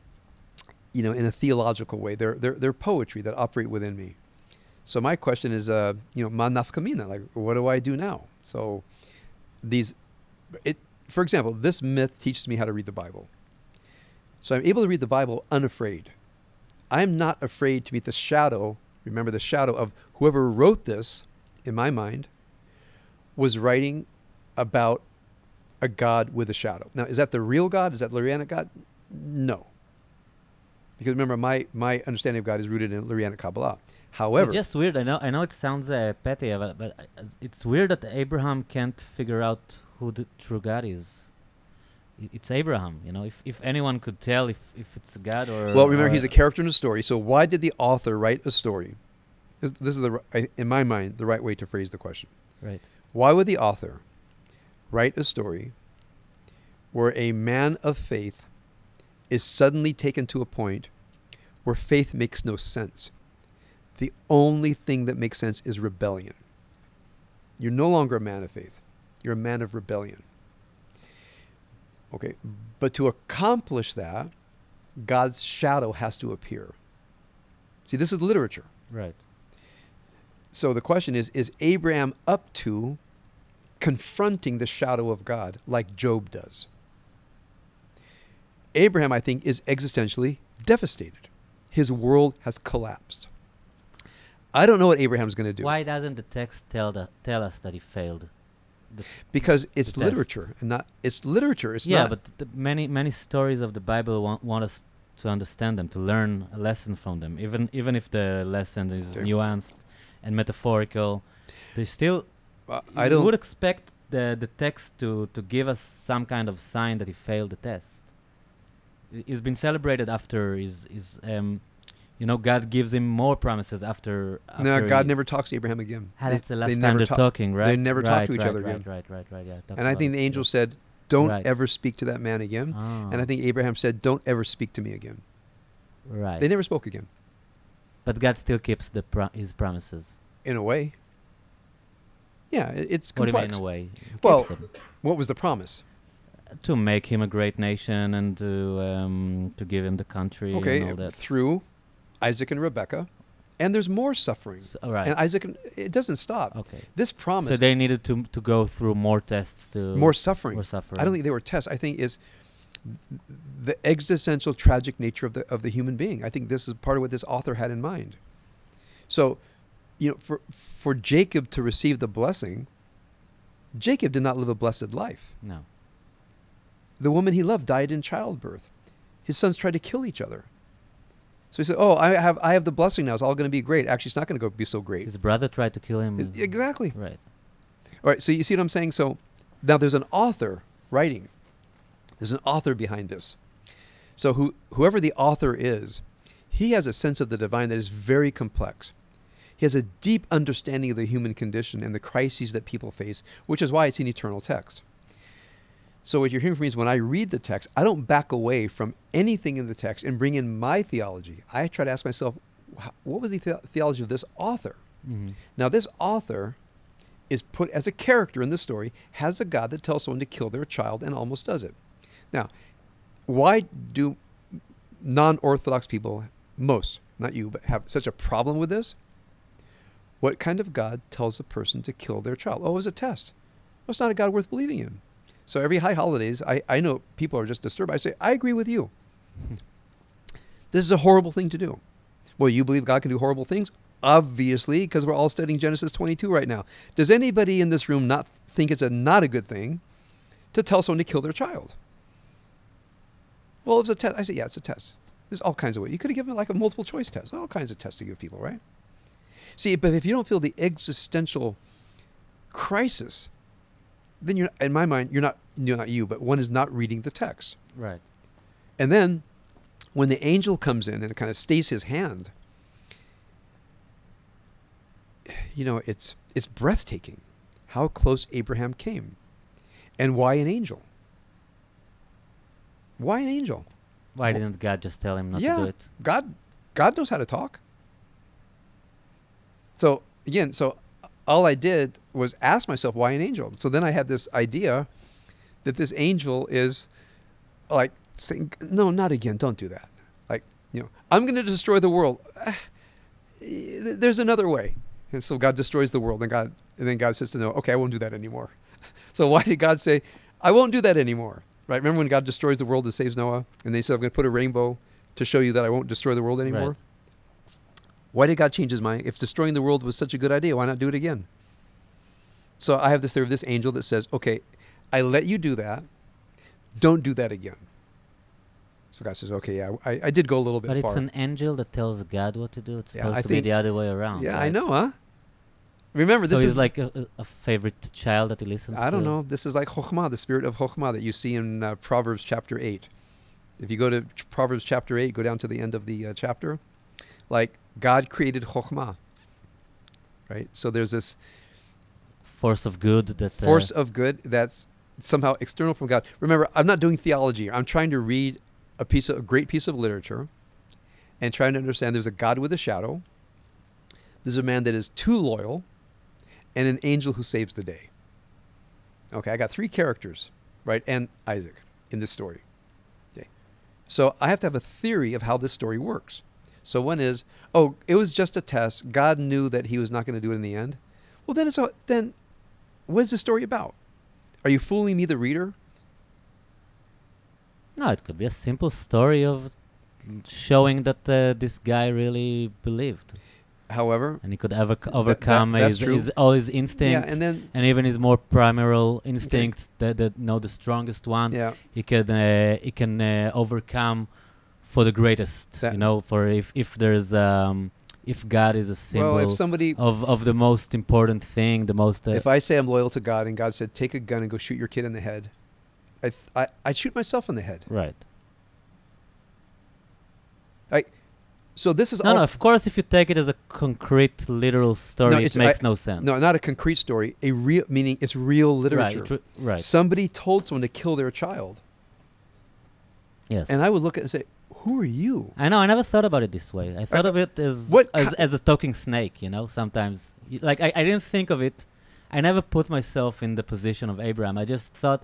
you know, in a theological way. They're they're they're poetry that operate within me. So my question is, uh, you know, ma nafkamina, like what do I do now? So these, it for example, this myth teaches me how to read the Bible. So I'm able to read the Bible unafraid. I'm not afraid to meet the shadow. Remember the shadow of whoever wrote this, in my mind, was writing about a God with a shadow. Now, is that the real God? Is that Lurianic God? No. Because remember, my, my understanding of God is rooted in Lurianic Kabbalah. However, it's just weird. I know. I know it sounds uh, petty, but, but uh, it's weird that Abraham can't figure out who the true God is. It's Abraham, you know. If if anyone could tell if, if it's God or well, remember, or he's a character in a story. So why did the author write a story? This, this is, the, I- in my mind, the right way to phrase the question. right. Why would the author write a story where a man of faith is suddenly taken to a point where faith makes no sense? The only thing that makes sense is rebellion. You're no longer a man of faith, you're a man of rebellion. Okay, but to accomplish that, God's shadow has to appear. See, this is literature. Right. So the question is Is Abraham up to confronting the shadow of God like Job does? Abraham, I think, is existentially devastated. His world has collapsed. I don't know what Abraham's going to do Why doesn't the text tell the, tell us that he failed? The- because it's The test. literature and not it's literature. It's yeah, not. but the many many stories of the Bible want, want us to understand them, to learn a lesson from them. Even even if the lesson is Okay. nuanced and metaphorical, they still Uh, I don't. would expect the the text to to give us some kind of sign that he failed the test. He's been celebrated after his his um, you know, God gives him more promises after. after no, God never talks to Abraham again. Ah, They- that's the they last time never they're talk- talking, right? never talk to each right, other right, again. Right, right, right, right. Yeah. And I think the angel yeah. said, "Don't Right. ever speak to that man again." And I Ah, think Abraham said, "Don't ever speak to me again." right. They never spoke again. But God still keeps the pro- his promises. In a way. Yeah, it- it's What do you complex. mean in a way? Well. What was the promise? to make him a great nation and to um, to give him the country and all Okay, that. through Isaac and Rebecca, and there's more suffering. All right. And Isaac, and, it doesn't stop. okay. This promise, So they needed to to go through more tests to more suffering. more suffering. I don't think they were tests. I think is the existential tragic nature of the of the human being. I think this is part of what this author had in mind. So, you know, for for Jacob to receive the blessing, Jacob did not live a blessed life. no. The woman he loved died in childbirth. His sons tried to kill each other. So he said, "Oh, I have I have the blessing now. It's all going to be great. Actually, it's not going to go be so great." His brother tried to kill him. Exactly. Right. All right. So you see what I'm saying? So now there's an author writing. There's an author behind this. So who, whoever the author is, he has a sense of the divine that is very complex. He has a deep understanding of the human condition and the crises that people face, which is why it's an eternal text. So what you're hearing from me is when I read the text, I don't back away from anything in the text and bring in my theology. I try to ask myself, what was the, the- theology of this author? Mhm. Now, this author is put as a character in the story, has a God that tells someone to kill their child and almost does it. Now, why do non Orthodox people, most, not you, but have such a problem with this? What kind of God tells a person to kill their child? Oh, it was a test. Well, it's not a God worth believing in. So every high holidays, I, I know people are just disturbed. I say, I agree with you. this is a horrible thing to do. Well, you believe God can do horrible things? Obviously, because we're all studying Genesis 22 right now. Does anybody in this room not think it's a not a good thing to tell someone to kill their child? Well, it was a test. I say, yeah, it's a test. There's all kinds of ways. You could have given like a multiple choice test. All kinds of tests to give people, right? See, but if you don't feel the existential crisis, then you're, in my mind, you're not, you're not you, but one is not reading the text. Right. And then when the angel comes in and kind of stays his hand, you know, it's it's breathtaking how close Abraham came. And why an angel? Why an angel? Why didn't God just tell him not Yeah. to do it? God, God knows how to talk. So again, so all I did was ask myself, why an angel? So then I had this idea that this angel is like saying, no, not again. Don't do that. Like, you know, I'm going to destroy the world. There's another way. And so God destroys the world, and God, and then God says to Noah, "Okay, I won't do that anymore." So why did God say, "I won't do that anymore"? Right? Remember when God destroys the world and saves Noah, and they said, "I'm going to put a rainbow to show you that I won't destroy the world anymore." Right. Why did God change his mind? If destroying the world was such a good idea, why not do it again? So I have this theory of this angel that says, okay, I let you do that. Don't do that again. So God says, okay, yeah, I, I did go a little bit But far. it's an angel that tells God what to do. It's Yeah, supposed I to be the other way around. yeah, I right? know, huh? Remember, So this he's is like a, a a favorite child that he listens to. I don't know. This is like Chokhmah, the spirit of Chokhmah that you see in uh, Proverbs chapter 8. If you go to ch- Proverbs chapter 8, go down to the end of the uh, chapter, like God created Chokhmah. Right? So there's this Force of good that. uh, force of good that's somehow external from God. Remember, I'm not doing theology. I'm trying to read a piece of a great piece of literature and trying to understand there's a God with a shadow. There's a man that is too loyal and an angel who saves the day. Okay, I got three characters, right? And Isaac in this story. Okay. So I have to have a theory of how this story works. So one is, oh, it was just a test. God knew that he was not going to do it in the end. Well, then it's all, then what is the story about? Are you fooling me, the reader? No, it could be a simple story of showing that uh, this guy really believed, However, and he could ever overcome that's his, his all his yeah, instincts, and then and even his more primal instincts, that that know the strongest one. yeah, He can uh, he can uh, overcome for the greatest. That- you know, for if if there's um if God is a symbol well, if somebody, of of the most important thing, the most uh, if I say I'm loyal to God and God said take a gun and go shoot your kid in the head, I th- I I'd shoot myself in the head. right. I, So this is No, no. Of course, if you take it as a concrete, literal story, it makes I- no sense. no, not a concrete story. A real meaning it's real literature. Right. right. Somebody told someone to kill their child, yes. and I would look at it and say, "Who are you?" I know. I never thought about it this way. I thought of it as what as, as a talking snake. You know, sometimes like I, I didn't think of it. I never put myself in the position of Abraham. I just thought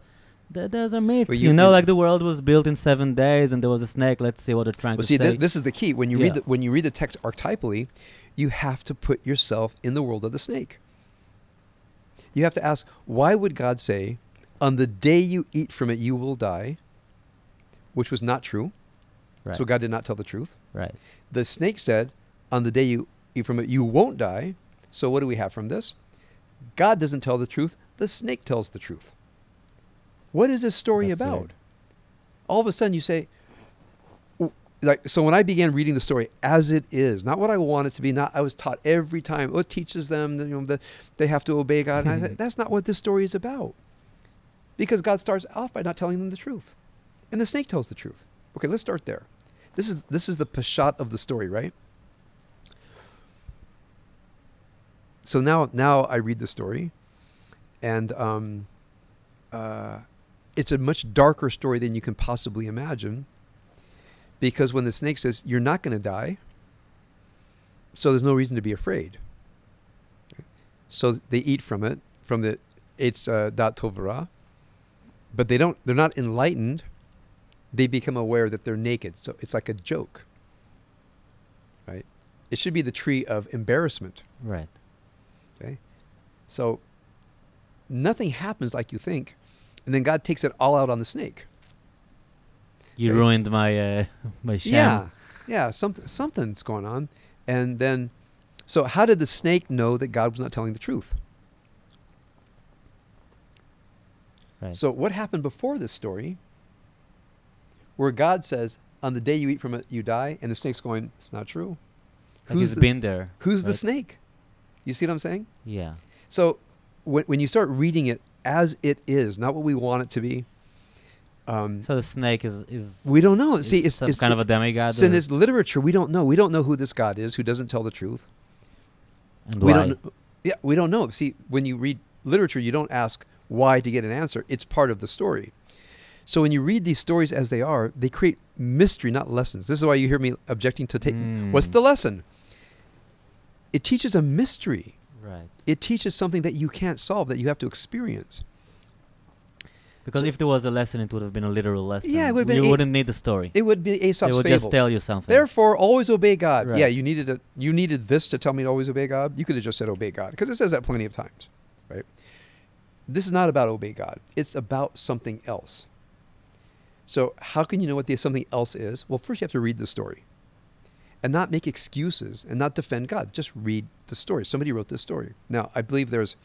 th- there's a myth. You, you- know, like the world was built in seven days, and there was a snake. Let's see what they're trying Well, to see, say. thi- this is the key. When you Yeah. read the, when you read the text archetypally, you have to put yourself in the world of the snake. You have to ask, why would God say, "On the day you eat from it, you will die," which was not true. Right. So God did not tell the truth. right. The snake said, "On the day you eat from it, you won't die." So what do we have from this? God doesn't tell the truth. The snake tells the truth. What is this story That's about? right. All of a sudden, you say, like, so when I began reading the story as it is, not what I want it to be, not I was taught every time. Oh, it teaches them, that, you know, that they have to obey God. And I said, that's not what this story is about, because God starts off by not telling them the truth, and the snake tells the truth. Okay, let's start there. This is this is the pashat of the story, right? So now now I read the story, and um, uh, it's a much darker story than you can possibly imagine. Because when the snake says you're not going to die, so there's no reason to be afraid. So they eat from it, from the it's uh, da'at tov vara, but they don't. They're not enlightened. They become aware that they're naked. So it's like a joke. Right? It should be the tree of embarrassment. Right. Okay. So nothing happens like you think, and then God takes it all out on the snake. You Okay. ruined my uh, my sham. Yeah, yeah, something something's going on, and then, so how did the snake know that God was not telling the truth? Right. So what happened before this story, where God says, "On the day you eat from it, you die," and the snake's going, "It's not true." like who's he's the- been there. Who's the snake? You see what I'm saying? Yeah. So when when you start reading it as it is, not what we want it to be, um, So the snake is is we don't know. See, it's, it's kind of a demigod. Sin or- is literature. We don't know. We don't know who this God is who doesn't tell the truth. and We why? don't. Yeah, we don't know. See, when you read literature, you don't ask why to get an answer. It's part of the story. So when you read these stories as they are, they create mystery, not lessons. This is why you hear me objecting to take. What's Mm. the lesson? It teaches a mystery. Right. It teaches something that you can't solve, that you have to experience. Because So- if there was a lesson, it would have been a literal lesson. Yeah, it would have been You a- wouldn't need the story. It would be Aesop's would fables. just tell you something. Therefore, always obey God. Right. Yeah, you needed a, you needed this to tell me to always obey God. You could have just said obey God because it says that plenty of times, right? This is not about obey God. It's about something else. So how can you know what the something else is? Well, first you have to read the story, and not make excuses and not defend God. Just read the story. Somebody wrote this story. Now I believe there's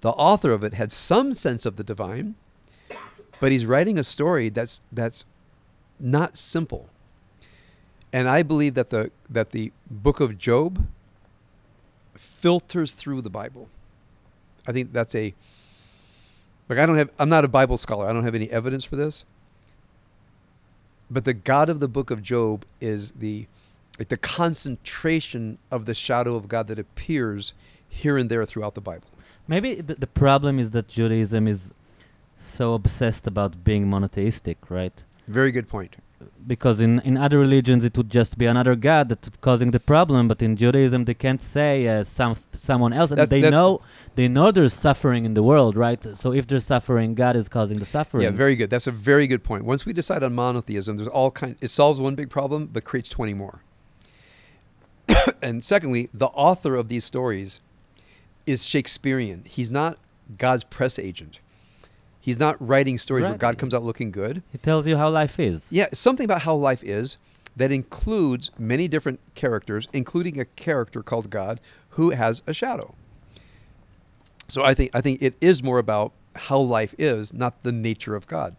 the author of it had some sense of the divine, but he's writing a story that's that's not simple. And I believe that the that the book of Job filters through the Bible. I think that's a like I don't have I'm not a Bible scholar. I don't have any evidence for this. But the God of the book of Job is the like the concentration of the shadow of God that appears here and there throughout the Bible. Maybe the, the problem is that Judaism is so obsessed about being monotheistic, right? Very good point. Because in, in other religions it would just be another god that's causing the problem, but in Judaism they can't say uh, some someone else, and That's- they that's- know they know there's suffering in the world, right? So if there's suffering, God is causing the suffering. Yeah, very good. That's a very good point. Once we decide on monotheism, there's all kind. It solves one big problem, but creates twenty more. and secondly, the author of these stories is Shakespearean. He's not God's press agent. He's not writing stories where God comes out looking good. He tells you how life is. Yeah, something about how life is that includes many different characters, including a character called God who has a shadow. So I think I think it is more about how life is, not the nature of God.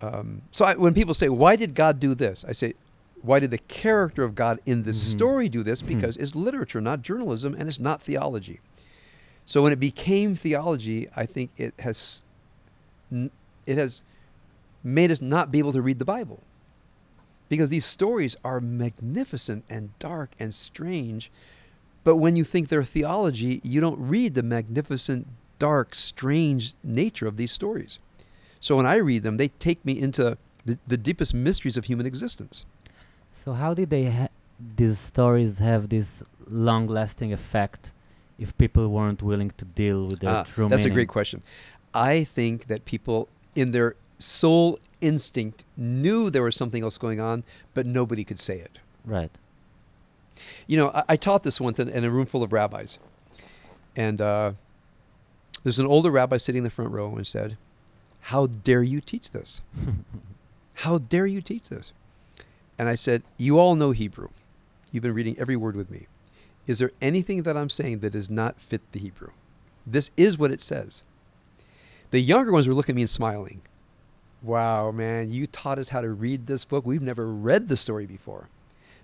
Um, so I, when people say, "Why did God do this?" I say, "Why did the character of God in the Mhm. story do this?" Mhm. Because it's literature, not journalism, and it's not theology. So when it became theology, I think it has it has made us not be able to read the Bible. Because these stories are magnificent and dark and strange, but when you think they're theology, you don't read the magnificent, dark, strange nature of these stories. So when I read them, they take me into the, the deepest mysteries of human existence. So how did they ha- these stories have this long-lasting effect if people weren't willing to deal with their Ah, true that's a great question. I think that people, in their soul instinct, knew there was something else going on, but nobody could say it. Right. You know, I, I taught this once in, in a room full of rabbis. And uh, there's an older rabbi sitting in the front row and said, How dare you teach this? How dare you teach this? And I said, You all know Hebrew. You've been reading every word with me. Is there anything that I'm saying that does not fit the Hebrew? This is what it says. The younger ones were looking at me and smiling. Wow, man, you taught us how to read this book. We've never read the story before.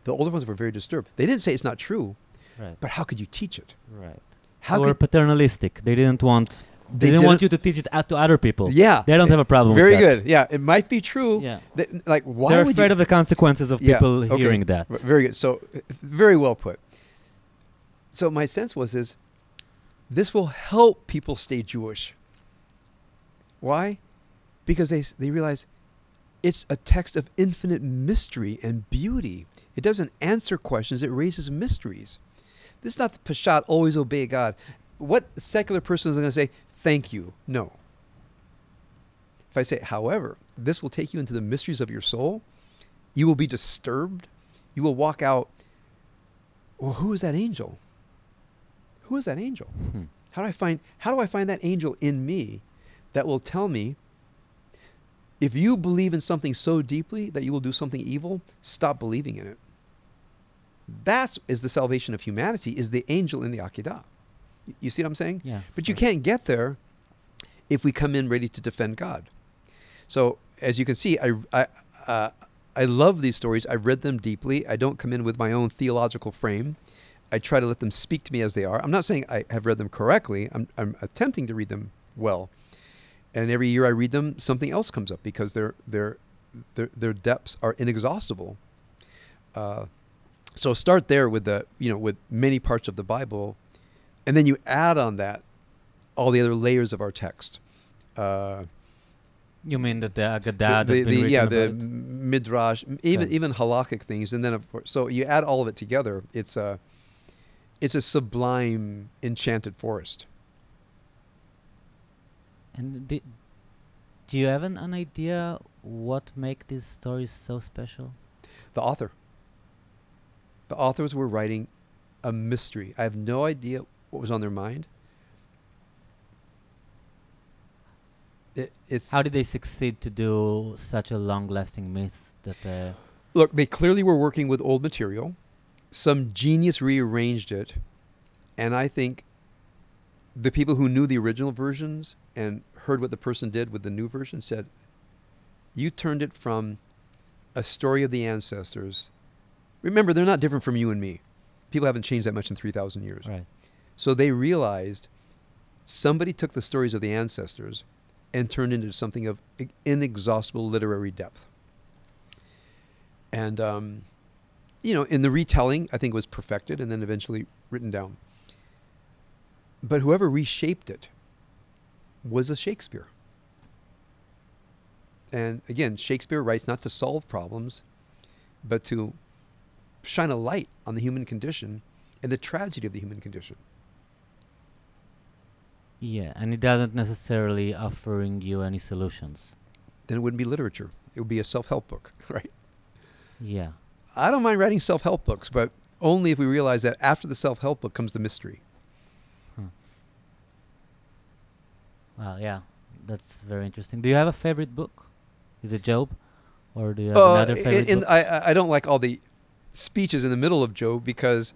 The older ones were very disturbed. They didn't say it's not true, right. but how could you teach it? Right. How they were paternalistic. They didn't want. They, They didn't want didn't- you to teach it out to other people. Yeah, They don't have a problem. very with that. good. Yeah, it might be true. Yeah. That- like why They're would afraid you? of the consequences of Yeah, people okay. hearing that. Very good. So uh, very well put. So my sense was is this will help people stay Jewish. Why? Because they they realize it's a text of infinite mystery and beauty. It doesn't answer questions, it raises mysteries. This is not the Peshat, always obey God. What secular person is going to say, thank you? No. If I say, however, this will take you into the mysteries of your soul, you will be disturbed. You will walk out, well, who is that angel? Who is that angel? Hmm. How do I find how do I find that angel in me that will tell me if you believe in something so deeply that you will do something evil, stop believing in it. That's is the salvation of humanity is the angel in the Akedah. You see what I'm saying? Yeah. But you of can't get there if we come in ready to defend God. So as you can see, I I uh, I love these stories. I've read them deeply. I don't come in with my own theological frame. I try to let them speak to me as they are. I'm not saying I have read them correctly. I'm I'm attempting to read them well. And every year I read them, something else comes up because their their their, their depths are inexhaustible. Uh, so start there with the you know with many parts of the Bible, and then you add on that all the other layers of our text. Uh, You mean that the Agadah the, the, the- yeah, the about? midrash, even Okay. even halakhic things, and then of course, so you add all of it together, it's a, it's a sublime, enchanted forest. And di- do you have an, an idea what make these stories so special? The author. The authors were writing a mystery. I have no idea what was on their mind. It, it's How did they succeed to do such a long-lasting myth that? Uh, Look, they clearly were working with old material. Some genius rearranged it. And I think the people who knew the original versions and heard what the person did with the new version said, You turned it from a story of the ancestors. Remember, they're not different from you and me. People haven't changed that much in 3,000 years. right. So they realized somebody took the stories of the ancestors and turned into something of inexhaustible literary depth. And, um, you know, in the retelling, I think it was perfected and then eventually written down. But whoever reshaped it was a Shakespeare. And again, Shakespeare writes not to solve problems, but to shine a light on the human condition and the tragedy of the human condition. Yeah, and it doesn't necessarily offering you any solutions. then it wouldn't be literature. It would be a self-help book, right? Yeah. I don't mind writing self-help books, but only if we realize that after the self-help book comes the mystery. Wow. Yeah, that's very interesting. Do you have a favorite book? Is it Job, or do you have Uh, another favorite in- book? I, I- I don't like all the speeches in the middle of Job because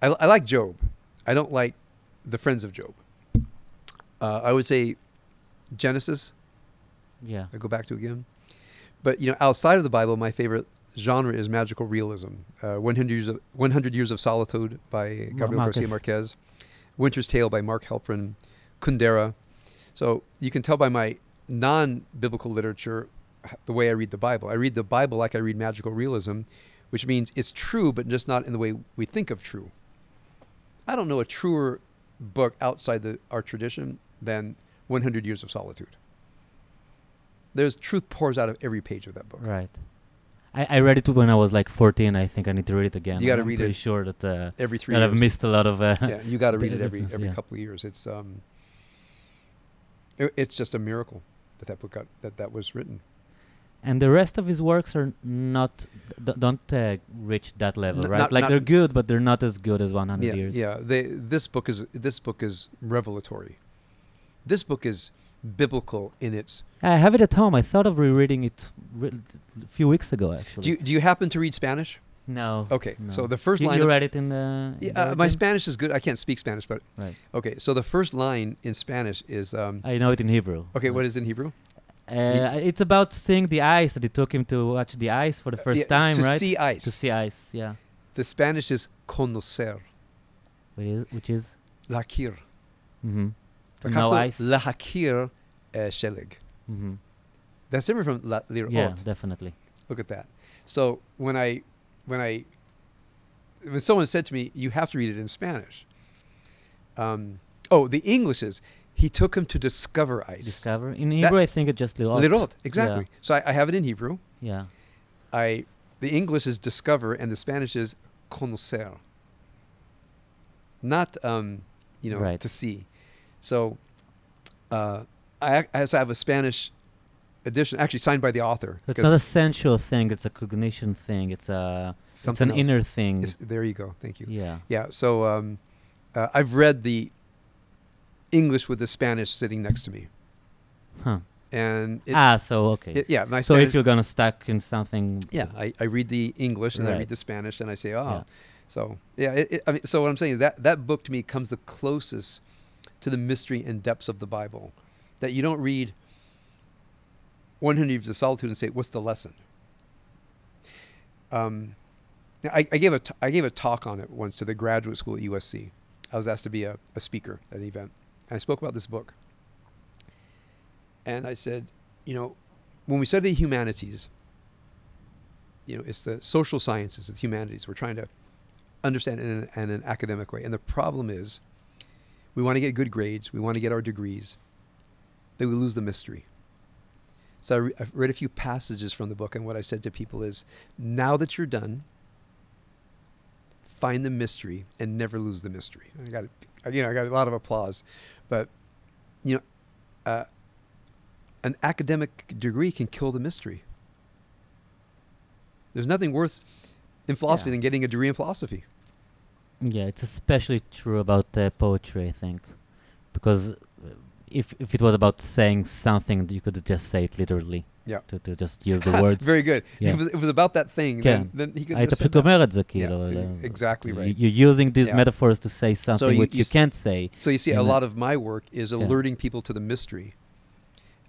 I, I like Job. I don't like the friends of Job. Uh, I would say Genesis. yeah. I go back to again. But you know, outside of the Bible, my favorite genre is magical realism. Uh, 100 years of 100 years of solitude by Gabriel Garcia Marquez. Winter's Tale by Mark Helprin, Kundera. So you can tell by my non-biblical literature the way I read the Bible. I read the Bible like I read magical realism, which means it's true, but just not in the way we think of true. I don't know a truer book outside the, our tradition than 100 Years of Solitude. There's truth pours out of every page of that book. Right. I, I read it when I was like 14. I think I need to read it again. You gotta I'm read pretty it sure that uh, Every three that years. I've missed a lot of. Uh, yeah, you got to read it every every yeah. couple of years. It's um, it, it's just a miracle that that book got that that was written. And the rest of his works are not don't uh, reach that level, N- right? not- like not- they're good, but they're not as good as 100 Yeah, years. yeah. They, this book is this book is revelatory. This book is biblical in its. I have it at home. I thought of rereading it re- a few weeks ago, actually. Do you, do you happen to read Spanish? no. Okay, no. so the first you, line. you read it in the. in Yeah, the uh, my? Spanish is good. I can't speak Spanish, but Right. okay. So the first line in Spanish is um, I know it in Hebrew. okay. right. What is in Hebrew? Uh, it's about seeing the ice. That it took him to watch the ice for the Uh, first yeah, time, to right? see ice. To see ice, yeah. The Spanish is conocer, Which is, which is lahakir. mm-hmm. To no. Lahakir uh, shelig. Mm-hmm. That's different from la, lirot. Yeah, definitely. Look at that. So when I, when I, when someone said to me, "You have to read it in Spanish." Um, oh, the English is he took him to discover ice. Discover in Hebrew, I think it's just lirot. Lirot, exactly. So I, I have it in Hebrew. Yeah. I, the English is discover, and the Spanish is conocer. Not, um, you know, Right. to see. So, uh, I, I also have a Spanish edition, actually signed by the author. It's not a sensual thing. It's a cognition thing. It's a it's something an else. inner thing. It's- there you go. Thank you. yeah. Yeah. So um, uh, I've read the English with the Spanish sitting next to me, Huh. and it, ah, so okay. it- yeah, my so Spanish, if you're gonna stuck in something. yeah, I, I read the English and I read the Spanish, and I say, oh, Yeah. so yeah. It, it, I mean, so what I'm saying is that that book to me comes the closest to the mystery and depths of the Bible, that you don't read 100 Years of Solitude and say, what's the lesson? Um, I, I gave a t- I gave a talk on it once to the graduate school at USC. I was asked to be a, a speaker at an event. And I spoke about this book. And I said, you know, when we study the humanities, you know, it's the social sciences, the humanities. We're trying to understand in an, in an academic way. And the problem is, we want to get good grades, we want to get our degrees, then we lose the mystery. So I re- I've read a few passages from the book, and what I said to people is, now that you're done, find the mystery and never lose the mystery. I got, you know, I got a lot of applause, but you know, uh, an academic degree can kill the mystery. There's nothing worse in philosophy Yeah. than getting a degree in philosophy. Yeah, it's especially true about uh, poetry, I think, because uh, if if it was about saying something, you could just say it literally. Yeah. To, to just use the words. Very good. Yeah. It was it was about that thing. כן. Then, then he could היית have just said פשוט that. אומר את זה, Yeah, כאילו. e- ל- exactly you- right. You're using these Yeah. metaphors to say something you- which you you s- can't say. So you see, in a the- lot of my work is Yeah. alerting people to the mystery,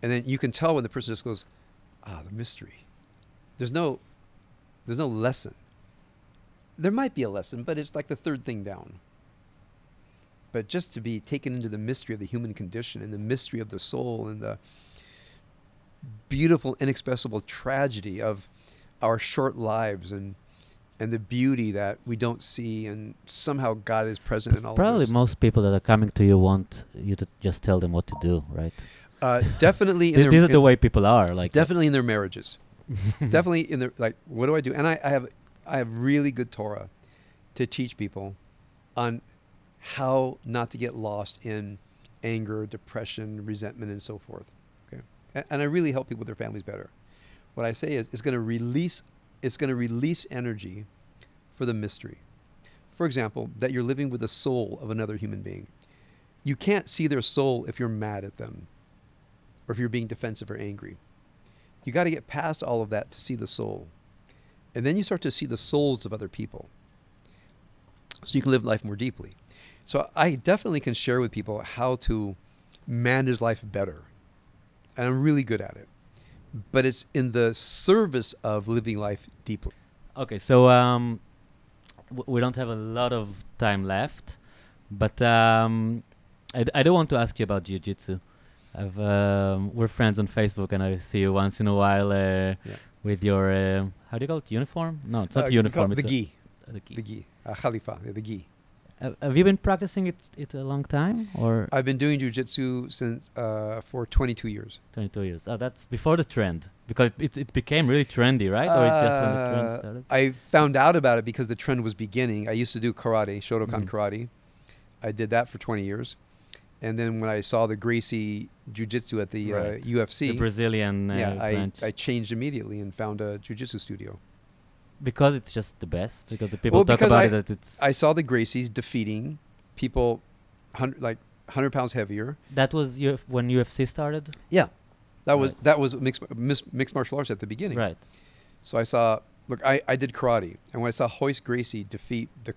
and then you can tell when the person just goes, "Ah, the mystery." There's no, there's no lesson. There might be a lesson, but it's like the third thing down. But just to be taken into the mystery of the human condition and the mystery of the soul and the beautiful, inexpressible tragedy of our short lives and and the beauty that we don't see and somehow God is present in all Probably of this. most people that are coming to you want you to just tell them what to do, right? Uh, definitely in Th- their, These are the way people are. Like definitely in their marriages. definitely in their like what do I do? And I, I have I have really good Torah to teach people on how not to get lost in anger, depression, resentment, and so forth. Okay, and, and I really help people with their families better. What I say is, it's going to release, it's going to release energy for the mystery. For example, that you're living with the soul of another human being. You can't see their soul if you're mad at them, or if you're being defensive or angry. You got to get past all of that to see the soul. And then you start to see the souls of other people. So you can live life more deeply. So I definitely can share with people how to manage life better. And I'm really good at it. But it's in the service of living life deeply. Okay, so um, we don't have a lot of time left, but um, I, d- I do want to ask you about jiu-jitsu. I've, um, we're friends on Facebook, and I see you once in a while uh, with your uh, how do you call it? Uniform? No, it's not Uh, uniform. It's a- gi. the gi. The gi. Uh, khalifa. The gi. Have, have you been practicing it it a long time or I've been doing jujitsu since uh, for 22 years. 22 years? Oh, that's before the trend because it it became really trendy, right? or it just when the trend Uh, started? I found out about it because the trend was beginning. I used to do karate, Shotokan Mhm. karate. I did that for 20 years. And then when I saw the Gracie Jiu-Jitsu at the Right. uh, UFC, The Brazilian uh, yeah, I. I changed immediately and found a jiu-jitsu studio. because it's just the best. Because the people Well, talk about I- it that it's I saw the Gracies defeating people 100, like 100 pounds heavier. that was Uf- when UFC started, Yeah. That was that was mixed, mixed martial arts at the beginning. right? So I saw, look, I, I did karate. And when I saw Royce Gracie defeat the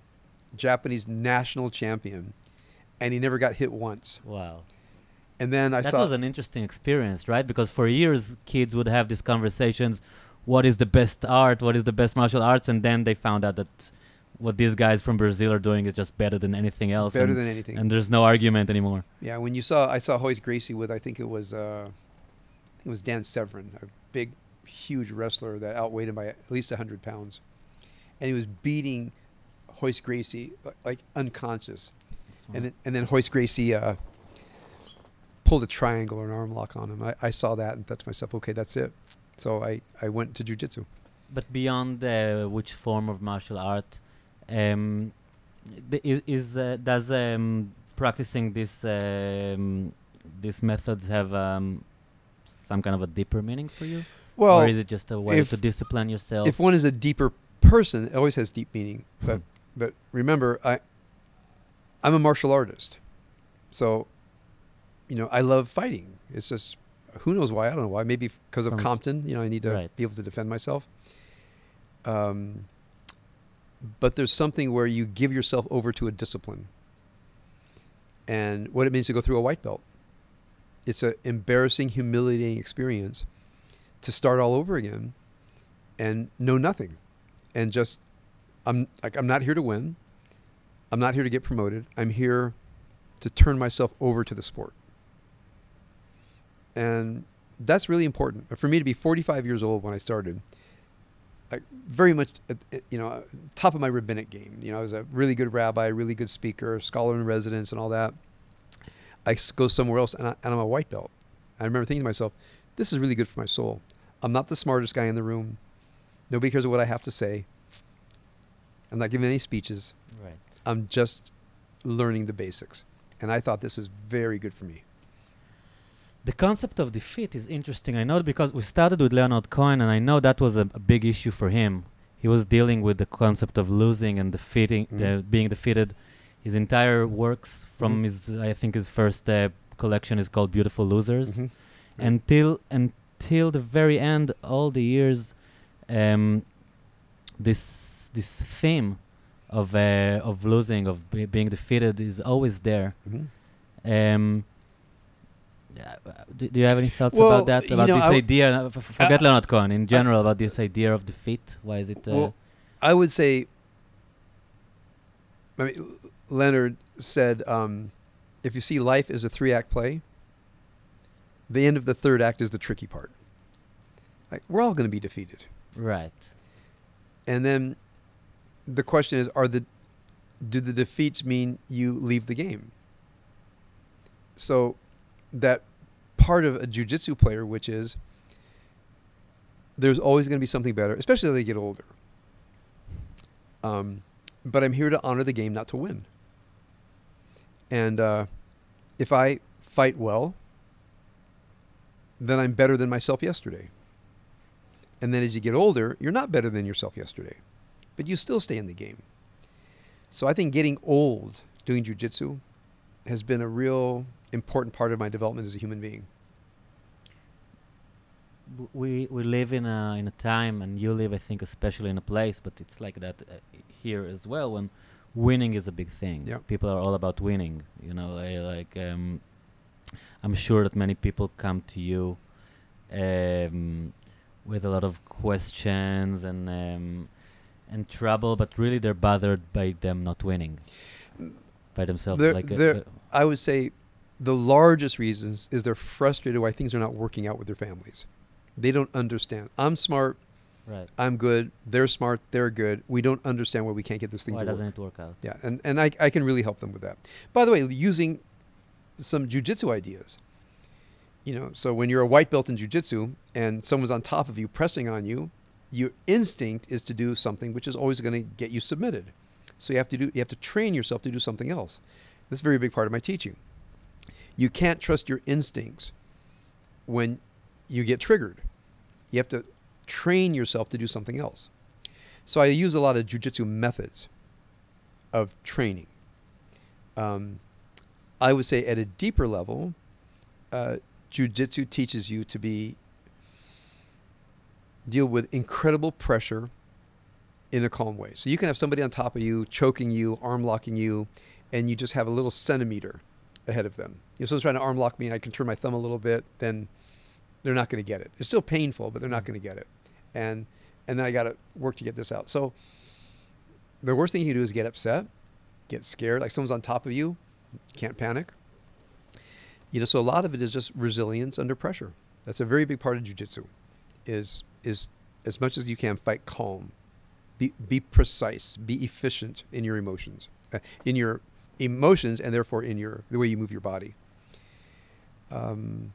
Japanese national champion, and he never got hit once. Wow, And then I that saw, was an interesting experience, right? Because for years kids would have these conversations: what is the best art? What is the best martial arts? And then they found out that what these guys from Brazil are doing is just better than anything else. better and, than anything. and there's no argument anymore. yeah, when you saw, I saw Royce Gracie with, I think it was, uh, it was Dan Severn, a big, huge wrestler that outweighed him by at least 100 pounds. And he was beating Royce Gracie li- like unconscious. And then, and then Royce Gracie uh, pulled a triangle or an arm lock on him. I, I saw that and thought to myself, okay, that's it. So I, I went to jujitsu. But beyond uh, which form of martial art, um, is, is uh, does um, practicing this um, these methods have um, some kind of a deeper meaning for you, Well, or is it just a way to discipline yourself? if one is a deeper person, it always has deep meaning. But Hmm. but remember, I I'm a martial artist, so you know I love fighting. It's just who knows why I don't know why. Maybe because of From- Compton. You know, I need to Right. be able to defend myself. Um, but there's something where you give yourself over to a discipline, and what it means to go through a white belt. It's an embarrassing, humiliating experience to start all over again and know nothing and just I'm like I'm not here to win. I'm not here to get promoted. I'm here to turn myself over to the sport. And that's really important. For me to be 45 years old when I started, like very much at, at, you know top of my rabbinic game. You know, I was a really good rabbi, really good speaker, scholar in residence and all that. I go somewhere else and, I, and I'm a white belt. I remember thinking to myself, this is really good for my soul. I'm not the smartest guy in the room. Nobody cares what I have to say. I'm not giving any speeches. Right. I'm just learning the basics. And I thought this is very good for me. The concept of defeat is interesting. I know because we started with Leonard Cohen, and I know that was a, a big issue for him. He was dealing with the concept of losing and defeating, Mhm. uh, being defeated. His entire works from Mhm. his, I think, his first uh, collection is called "Beautiful Losers." Mhm. Right. Until until the very end, all the years, um, this this theme of uh, of losing, of be- being defeated, is always there. Mhm. Um, uh, do, do you have any thoughts Well, about that? you About know, this w- idea? uh, f- forget I- Leonard Cohen in general about this idea of defeat. Why is it? Uh, Well, I would say, I mean, Leonard said, um, if you see life as a three act play, the end of the third act is the tricky part. Like, we're all going to be defeated. right. And then the question is, are the, do the defeats mean you leave the game? So that part of a jujitsu player, which is there's always going to be something better, especially as they get older. Um, but I'm here to honor the game, not to win. And uh, if I fight well, then I'm better than myself yesterday. And then as you get older, you're not better than yourself yesterday, but you still stay in the game. So I think getting old doing jujitsu has been a real important part of my development as a human being. We we live in a in a time, and you live, I think, especially in a place, but it's like that uh, here as well. When winning is a big thing, Yeah. people are all about winning. You know, I, like um, I'm sure that many people come to you um, with a lot of questions and um, and trouble, but really they're bothered by them not winning by themselves. They're- like uh, they're- uh, I would say the largest reasons is they're frustrated why things are not working out with their families. They don't understand. I'm smart. right. I'm good. They're smart. They're good. We don't understand why we can't get this thing Why doesn't it work out? Yeah, and, and I, I can really help them with that. By the way, using some jujitsu ideas. You know, so when you're a white belt in jujitsu and someone's on top of you pressing on you, your instinct is to do something which is always going to get you submitted. So you have to do you have to train yourself to do something else. That's a very big part of my teaching. You can't trust your instincts when you get triggered. You have to train yourself to do something else. So I use a lot of jujitsu methods of training. Um, I would say at a deeper level, uh, jujitsu teaches you to be deal with incredible pressure in a calm way. So you can have somebody on top of you, choking you, arm locking you, and you just have a little centimeter ahead of them. If someone's trying to arm lock me and I can turn my thumb a little bit, then they're not going to get it. It's still painful, but they're not going to get it. And and then I got to work to get this out. So the worst thing you do is get upset, get scared, like someone's on top of you, can't panic. You know, so a lot of it is just resilience under pressure. That's a very big part of jujitsu. Is is as much as you can fight calm, be be precise, be efficient in your emotions, uh, in your emotions, and therefore in your the way you move your body. Um,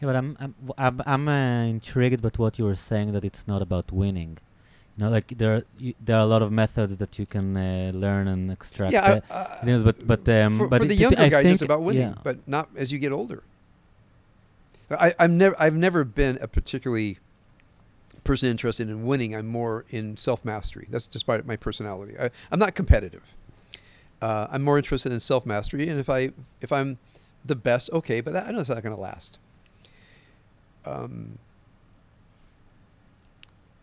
Yeah, but I'm I'm I'm, I'm uh, intrigued by what you were saying that it's not about winning. You know, like there are y- there are a lot of methods that you can uh, learn and extract. yeah, uh, I, it is, but but um, for, but for the younger guys, it's about winning, yeah. but not as you get older. I, I've never, I've never been a particularly person interested in winning. I'm more in self mastery. That's by my personality. I, I'm not competitive. Uh, I'm more interested in self mastery, and if I, if I'm the best, okay, but that, I know it's not going to last. Um,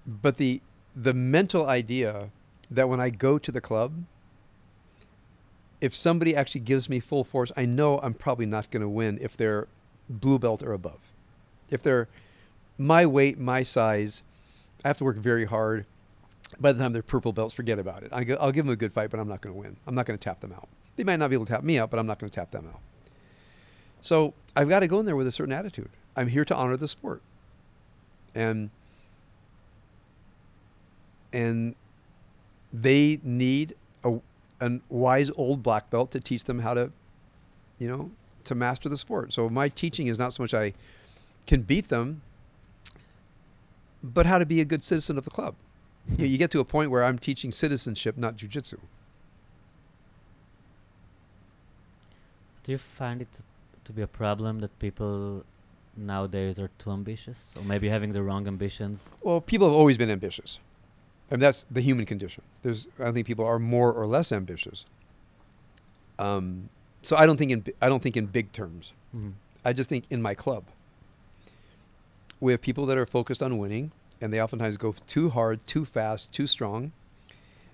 but the the mental idea that when I go to the club, if somebody actually gives me full force, I know I'm probably not going to win if they're blue belt or above. If they're my weight, my size, I have to work very hard. By the time they're purple belts, forget about it. I go, I'll give them a good fight, but I'm not going to win. I'm not going to tap them out. They might not be able to tap me out, but I'm not going to tap them out. So I've got to go in there with a certain attitude. I'm here to honor the sport, and and they need a, a wise old black belt to teach them how to, you know, to master the sport. So my teaching is not so much I can beat them, but how to be a good citizen of the club. you, know, you get to a point where I'm teaching citizenship, not jujitsu. Do you find it to be a problem that people nowadays are too ambitious, or maybe having the wrong ambitions? Well, people have always been ambitious, and that's the human condition. There's, I think, people are more or less ambitious. Um, so I don't think in, I don't think in big terms. Mhm. I just think in my club, we have people that are focused on winning, and they oftentimes go too hard, too fast, too strong.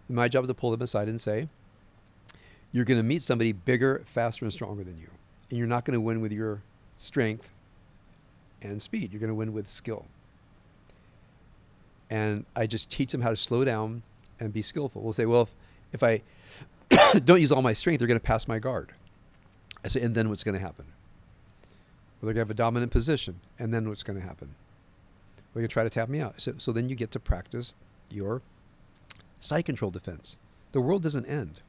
My job is to pull them aside and say, "You're going to meet somebody bigger, faster, and stronger than you, and you're not going to win with your strength and speed. You're going to win with skill." And I just teach them how to slow down and be skillful. We'll say, "Well, if, if I don't use all my strength, they're going to pass my guard." I say, "And then what's going to happen?" Well, they're going to have a dominant position, and then what's going to happen? They're going to try to tap me out. So, so then you get to practice your side control defense. The world doesn't end.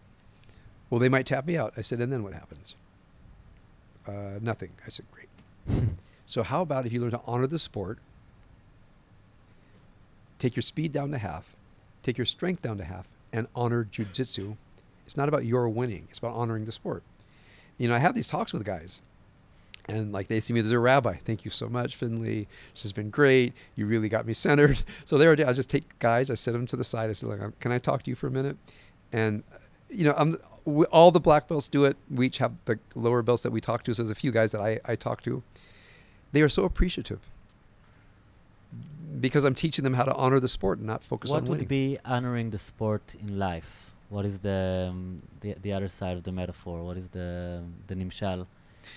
Well, they might tap me out. I said, and then what happens? Uh, nothing. I said, great. so how about if you learn to honor the sport, take your speed down to half, take your strength down to half, and honor jujitsu? It's not about your winning. It's about honoring the sport. You know, I have these talks with guys, and like they see me as a rabbi. Thank you so much, Finley. This has been great. You really got me centered. So there, I just take guys. I set them to the side. I said, "Look, um, can I talk to you for a minute?" And you know, I'm all the black belts do it. We each have the lower belts that we talk to. So there's a few guys that I I talk to. They are so appreciative because I'm teaching them how to honor the sport and not focus what on winning. What would be honoring the sport in life? What is the um, the the other side of the metaphor? What is the the nimshal?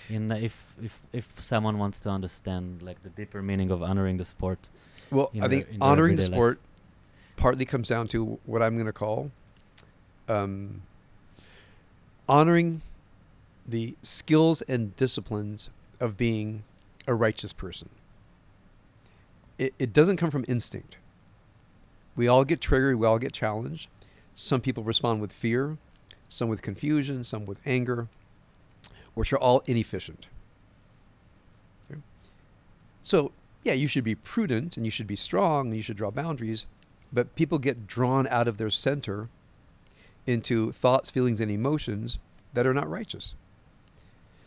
In the, if if if someone wants to understand like the deeper meaning of honoring the sport, Well, I think honoring the everyday life. sport partly comes down to what I'm going to call um, honoring the skills and disciplines of being a righteous person. It, it doesn't come from instinct. We all get triggered, we all get challenged. Some people respond with fear, some with confusion, some with anger, which are all inefficient. So, yeah, you should be prudent and you should be strong and you should draw boundaries, but people get drawn out of their center into thoughts, feelings, and emotions that are not righteous.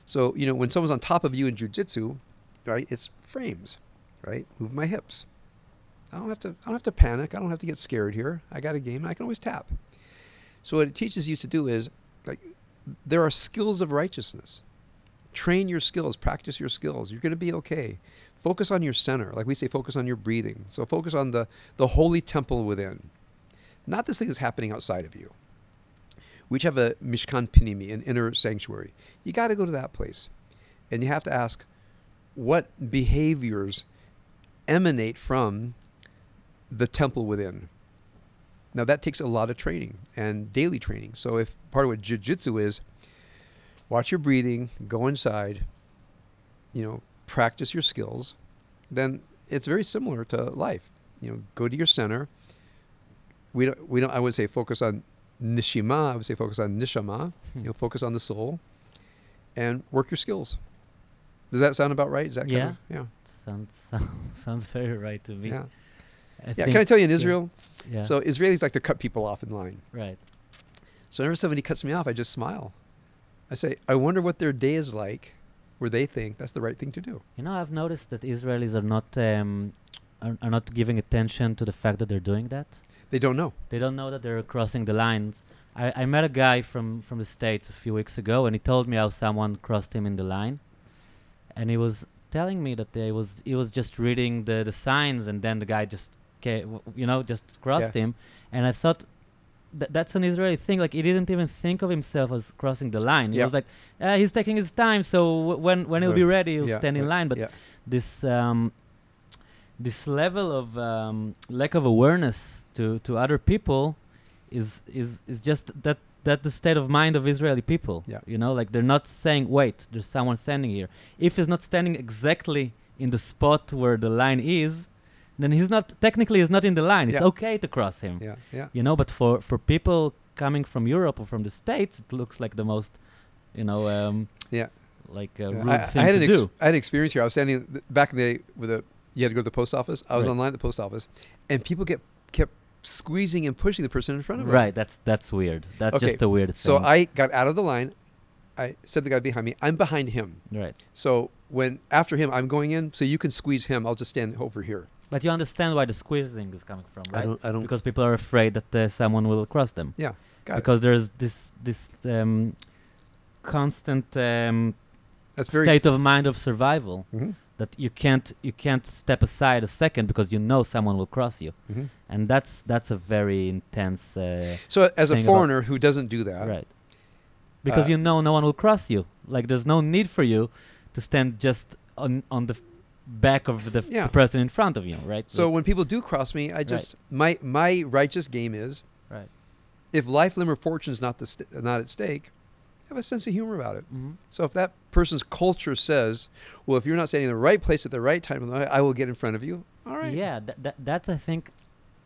So, you know, when someone's on top of you in jujitsu, right, it's frames, right? Move my hips. I don't have to I don't have to panic. I don't have to get scared here. I got a game. and I can always tap. So what it teaches you to do is there are skills of righteousness. Train your skills, practice your skills. You're going to be okay. Focus on your center. Like we say focus on your breathing. So focus on the the holy temple within. Not this thing that's happening outside of you. We each have a Mishkan Pinimi, an inner sanctuary. You got to go to that place. And you have to ask what behaviors emanate from the temple within. Now that takes a lot of training and daily training. So if part of what jiu-jitsu is, watch your breathing, go inside, you know, practice your skills, then it's very similar to life. You know, go to your center. We don't we don't I would say focus on nishima, I would say focus on nishama, hmm. you know, focus on the soul and work your skills. Does that sound about right? Is that kind Yeah. of yeah. sounds sounds very right to me. Yeah. I Yeah, can I tell you in. Israel? yeah, So Israelis like to cut people off in line. right. So whenever somebody cuts me off, I just smile. I say, I wonder what their day is like where they think that's the right thing to do. You know, I've noticed that Israelis are not um, are, are not giving attention to the fact that they're doing that. They don't know. They don't know that they're crossing the lines. I, I met a guy from, from the States a few weeks ago, and he told me how someone crossed him in the line. And he was telling me that they was he was just reading the, the signs, and then the guy just, w- you know, just crossed Yeah. him. And I thought th- that's an Israeli thing. Like he didn't even think of himself as crossing the line. He Yeah. was like, uh, he's taking his time, so w- when when he'll be ready, he'll Yeah, stand in line. But this um, this level of um, lack of awareness to, to other people is is is just that that the state of mind of Israeli people. Yeah. You know, like they're not saying, "Wait, there's someone standing here." If he's not standing exactly in the spot where the line is, then he's not technically he's not in the line. It's Yeah. okay to cross him. Yeah, yeah. You know, but for for people coming from Europe or from the States, it looks like the most, you know, um, Yeah. like a Yeah, rude I, thing I had to an ex- do. I had an experience here. I was standing th- back in the day with a. You had to go to the post office. I was Right. online at the post office, and people get kept squeezing and pushing the person in front of them. Right, that's that's weird. That's Okay, just a weird thing. So I got out of the line. I said the guy behind me, "I'm behind him." right. So when after him, I'm going in. So you can squeeze him. I'll just stand over here. But you understand why the squeezing is coming from, right? I don't. I don't. Because people are afraid that uh, someone will cross them. yeah. Got because there's this this um, constant um, it. State of mind of survival Mhm, that you can't you can't step aside a second because you know someone will cross you, mhm. and that's that's a very intense. Uh, So as a foreigner who doesn't do that, right. Because Uh, you know no one will cross you. Like there's no need for you to stand just on on the back of the, Yeah. the person in front of you, right? So when people do cross me, I just my my righteous game is right. if life, limb, or fortune is not the st- not at stake, have a sense of humor about it. hmm So if that person's culture says, well, if you're not standing in the right place at the right time, I will get in front of you. All right. Yeah, that, that that's I think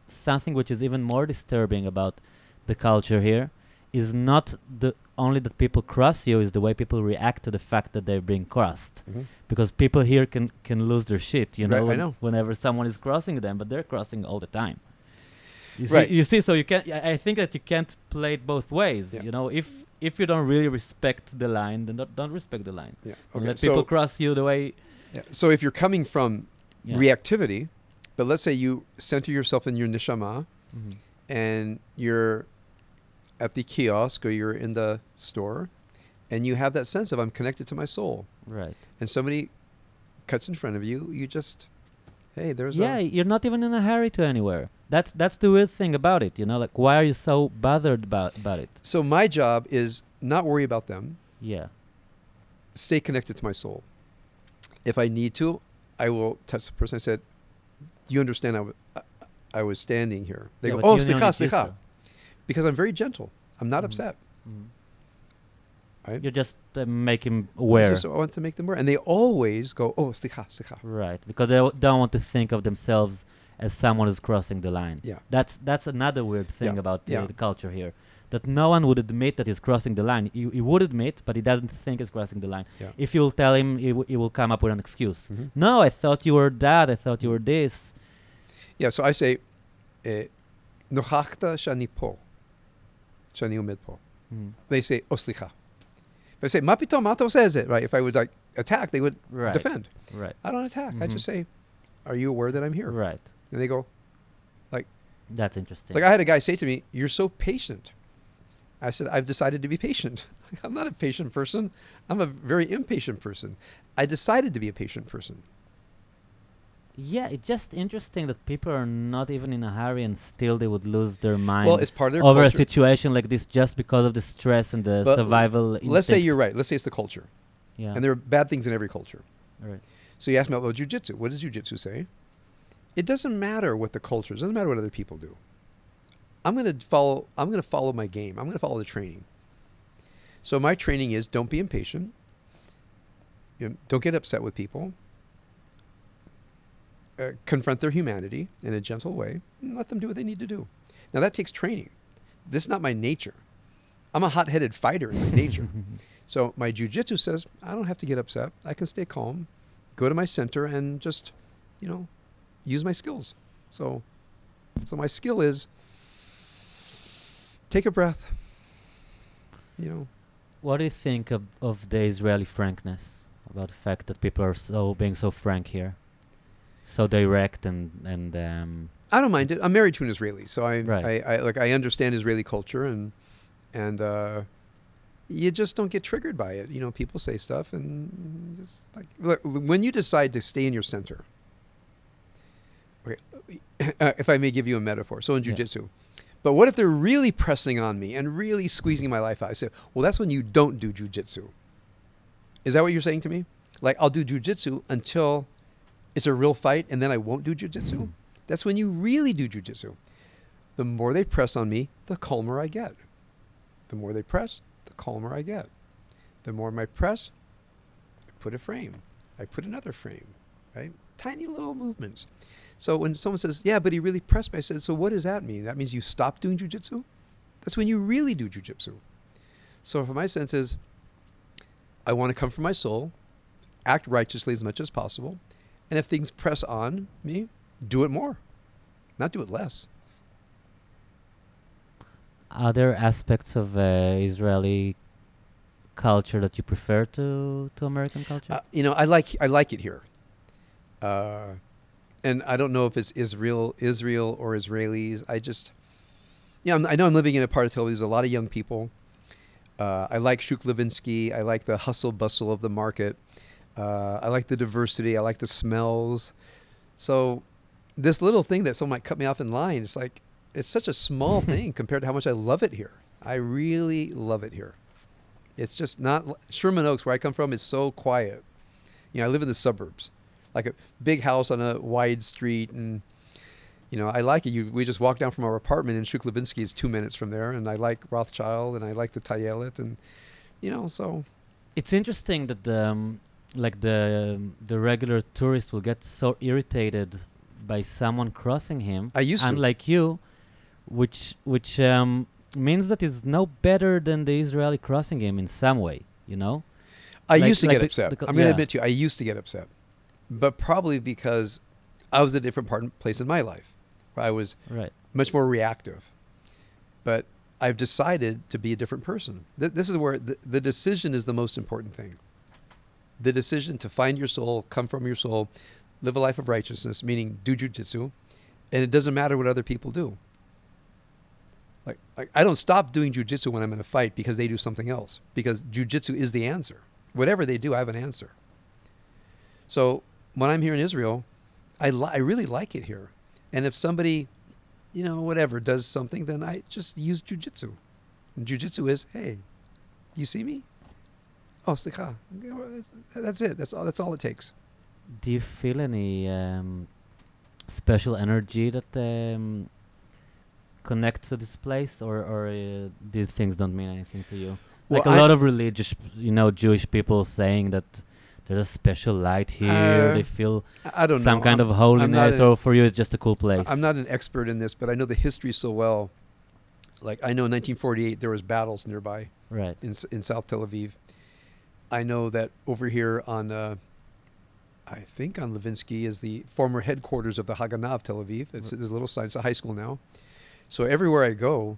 something which is even more disturbing about the culture here is not the only that people cross you is the way people react to the fact that they're being crossed Mhm. because people here can can lose their shit you know, I when- know. whenever someone is crossing them but they're crossing all the time you see, Right. you see so you can't I I think that you can't play it both ways Yeah. you know if if you don't really respect the line then don't, don't respect the line Yeah. Okay. let people So, cross you the way yeah. so if you're coming from yeah. reactivity, but let's say you center yourself in your neshama Mhm. and you're at the kiosk or you're in the store and you have that sense of I'm connected to my soul right and somebody cuts in front of you, you just hey, there's yeah, a you're not even in a hurry to anywhere. That's that's the weird thing about it, you know. Like, why are you so bothered about about it? So my job is not worry about them, Yeah, stay connected to my soul. If I need to, I will touch the person. I said, "You understand? I, w- I, was standing here." They Yeah, go, "Oh, slicha, slicha," because I'm very gentle. I'm not Mhm. upset. Mhm. Right? You're just uh, making I aware, just want to make them aware, and they always go, "Oh, slicha, slicha." right? Because they w- don't want to think of themselves as someone who's crossing the line. Yeah. That's that's another weird thing Yeah, about yeah. the culture here. That no one would admit that he's crossing the line. He, he would admit, but he doesn't think he's crossing the line. Yeah. If you'll tell him, he, w- he will come up with an excuse. Mhm. No, I thought you were that. I thought you were this. Yeah. So I say, eh, "Nochachta shani po, shani umed po." Mhm. They say, "Oh, slicha." If I say, "Ma pitom, mato says it," right? If I would like attack, they would Right. defend. Right. I don't attack. I Mhm. just say, "Are you aware that I'm here?" Right. And they go, like. That's interesting. like I had a guy say to me, "You're so patient." I said, "I've decided to be patient. I'm not a patient person. I'm a very impatient person. I decided to be a patient person." Yeah, it's just interesting that people are not even in a hurry and still they would lose their mind Well, it's part of their over a situation like this just because of the stress and the But survival Let's say you're right. Let's say it's the culture, Yeah. and there are bad things in every culture. right. So you ask me about jujitsu. What does jujitsu say? It doesn't matter what the culture is. It doesn't matter what other people do. I'm going to follow. I'm going to follow my game. I'm going to follow the training. So my training is don't be impatient. You know, don't get upset with people. Uh, confront their humanity in a gentle way and let them do what they need to do. Now that takes training. This is not my nature. I'm a hot-headed fighter in my nature. So my jujitsu says I don't have to get upset. I can stay calm, go to my center, and just, you know, use my skills. So, so my skill is take a breath. You know, What do you think of, of the Israeli frankness about the fact that people are so being so frank here, so direct and and um, I don't mind it. I'm married to an Israeli, so I, Right. I, I like I understand Israeli culture, and and uh, you just don't get triggered by it. You know, people say stuff, and just like look, when you decide to stay in your center. Okay, uh, if I may give you a metaphor, so in Yeah. jujitsu, but what if they're really pressing on me and really squeezing my life out? I say, well, that's when you don't do jujitsu. Is that what you're saying to me? Like I'll do jujitsu until it's a real fight, and then I won't do jujitsu. That's when you really do jujitsu. The more they press on me, the calmer I get. The more they press, the calmer I get. The more I press, I put a frame. I put another frame, right? Tiny little movements. So when someone says, "Yeah, but he really pressed me," I said, "So what does that mean? That means you stop doing jujitsu? That's when you really do jujitsu." So for my sense is, I want to come from my soul, act righteously as much as possible, and if things press on me, do it more, not do it less. Are there aspects of uh, Israeli culture that you prefer to to American culture? Uh, you know, I like I like it here, uh, and I don't know if it's Israel, Israel or Israelis. I just, yeah, I'm, I know I'm living in a part of Tel Aviv. There's a lot of young people. Uh, I like Shuk Levinsky. I like the hustle bustle of the market. Uh, I like the diversity. I like the smells. So, this little thing that someone might cut me off in line, it's like it's such a small thing compared to how much I love it here. I really love it here. It's just not Sherman Oaks, where I come from, is so quiet. You know, I live in the suburbs, like a big house on a wide street, and you know, I like it. You, we just walk down from our apartment, and Shuk Levinsky is two minutes from there, and I like Rothschild, and I like the Tayelet, and you know, so it's interesting that the um, like the the regular tourist will get so irritated by someone crossing him. I used to. unlike you, which which um, means that he's no better than the Israeli crossing him in some way. You know. I Like- used to like get the- upset. the co- I'm going to admit to you, I used to get upset, but probably because I was a different part place in my life, where I was Right. much more reactive. But I've decided to be a different person. Th- this is where the, the decision is the most important thing. The decision to find your soul, come from your soul, live a life of righteousness, meaning do jujitsu, and it doesn't matter what other people do. Like, like I don't stop doing jujitsu when I'm in a fight because they do something else. Because jujitsu is the answer. Whatever they do, I have an answer. So when I'm here in Israel, I li- I really like it here. And if somebody, you know, whatever does something, then I just use jujitsu. And jujitsu is, hey, you see me? Oh, slicha. That's- it. That's all. That's all it takes. Do you feel any um, special energy that um, connects to this place, or or uh, these things don't mean anything to you? Well, like a I- lot of religious, you know, Jewish people saying that there's a special light here. Uh, they feel I don't some know. kind I'm- of holiness, or for you, it's just a cool place. I'm not an expert in this, but I know the history so well. Like I know in 1948 there was battles nearby right. in in South Tel Aviv. I know that over here on, uh, I think on Levinsky is the former headquarters of the Haganah of Tel Aviv. It's there's a little sign. It's a high school now. So everywhere I go,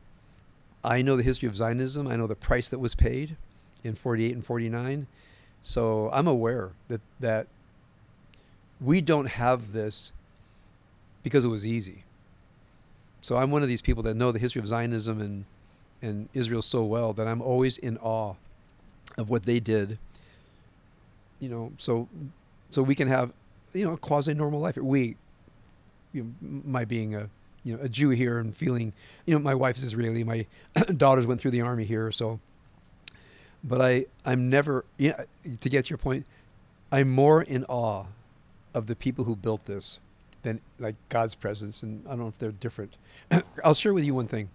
I know the history of Zionism. I know the price that was paid in 48 and 49. So I'm aware that that we don't have this because it was easy. So I'm one of these people that know the history of Zionism and and Israel so well that I'm always in awe of what they did. You know, so so we can have you know a quasi normal life. We, you know, my being a you know a Jew here and feeling you know my wife's Israeli, my daughters went through the army here, so. But I I'm never you know, to get to your point, I'm more in awe of the people who built this than like God's presence, and I don't know if they're different. I'll share with you one thing.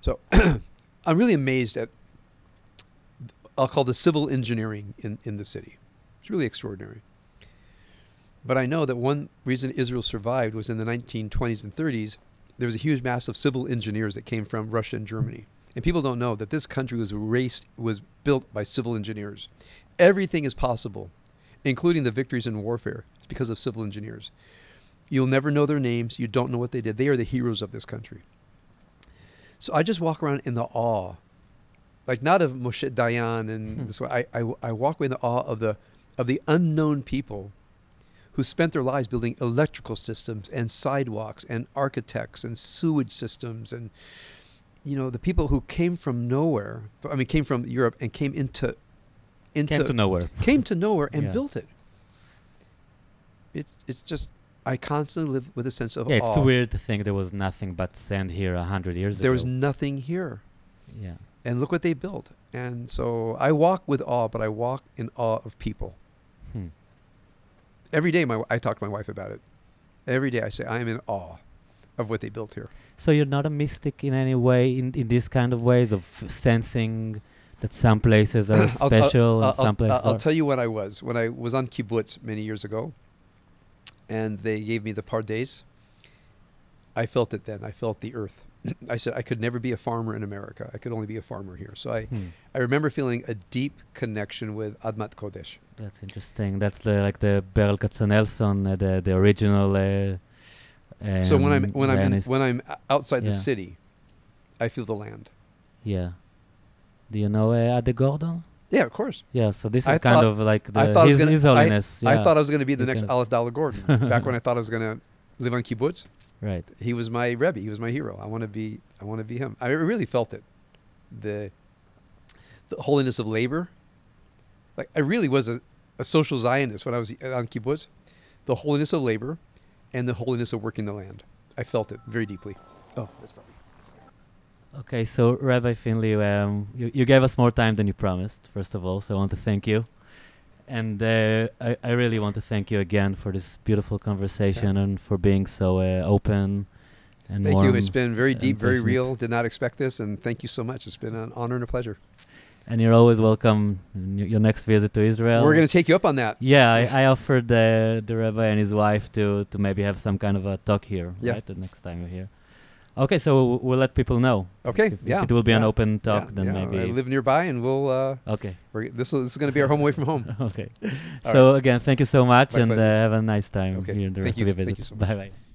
So I'm really amazed at I'll call the civil engineering in, in the city. It's really extraordinary. But I know that one reason Israel survived was in the 1920s and 30s, there was a huge mass of civil engineers that came from Russia and Germany. And people don't know that this country was raced, was built by civil engineers. Everything is possible, including the victories in warfare. It's because of civil engineers. You'll never know their names. You don't know what they did. They are the heroes of this country. So I just walk around in the awe, like not of Moshe Dayan and Hmm. this way. I, I, I walk away in the awe of the of the unknown people who spent their lives building electrical systems and sidewalks and architects and sewage systems and you know the people who came from nowhere. I mean, came from Europe and came into into Came to nowhere. came to nowhere and Yeah. built it. It's it's just I constantly live with a sense of Yeah, it's awe. weird to think there was nothing but sand here a hundred years ago. There was nothing here. yeah. And look what they built. And so I walk with awe, but I walk in awe of people. Hmm. Every day, my I talk to my wife about it. Every day, I say I am in awe of what they built here. So you're not a mystic in any way in, in these kind of ways of sensing that some places are I'll- I'll- special I'll, and some I'll- places I'll tell you when I was when I was on kibbutz many years ago, and they gave me the pardes. I felt it then. I felt the earth. I said I could never be a farmer in America. I could only be a farmer here. So I, Hmm. I remember feeling a deep connection with Admat Kodesh. That's interesting. That's the like the Berl Katznelson, uh, the the original. Uh, so when I'm um, when I'm in, when I'm outside the city, I feel the land. yeah. Do you know uh, A.D. Gordon? Yeah, of course. Yeah. So this is I kind of like the I thought I was his, gonna- his holiness. I yeah. thought I was going to be the He's next Aleph Dalet Gordon. Back when I thought I was going to live on kibbutz, right. he was my rebbe. He was my hero. I want to be. I want to be him. I really felt it. The the holiness of labor. Like I really was a, a social Zionist when I was on kibbutz. The holiness of labor, and the holiness of working the land. I felt it very deeply. Oh, that's probably. Okay, so Rabbi Finley, um, you, you gave us more time than you promised, first of all, so I want to thank you. And uh, I, I really want to thank you again for this beautiful conversation and for being so uh, open and Thank you. It's been very deep, very real. Did not expect this, and thank you so much. It's been an honor and a pleasure. And you're always welcome in your next visit to Israel. We're going to take you up on that. Yeah, I, I offered the the rabbi and his wife to to maybe have some kind of a talk here, Yeah. right? The next time you're here. Okay, so we'll, let people know. Okay. If, if yeah. it will be an open talk, yeah, then yeah. maybe. I live nearby, and we'll. Uh, okay. we're, this, is- this is going to be our home away from home. okay. All so again, thank you so much, My and uh, have a nice time Okay. here in the Thank rest you of your visit. you so much. Bye bye.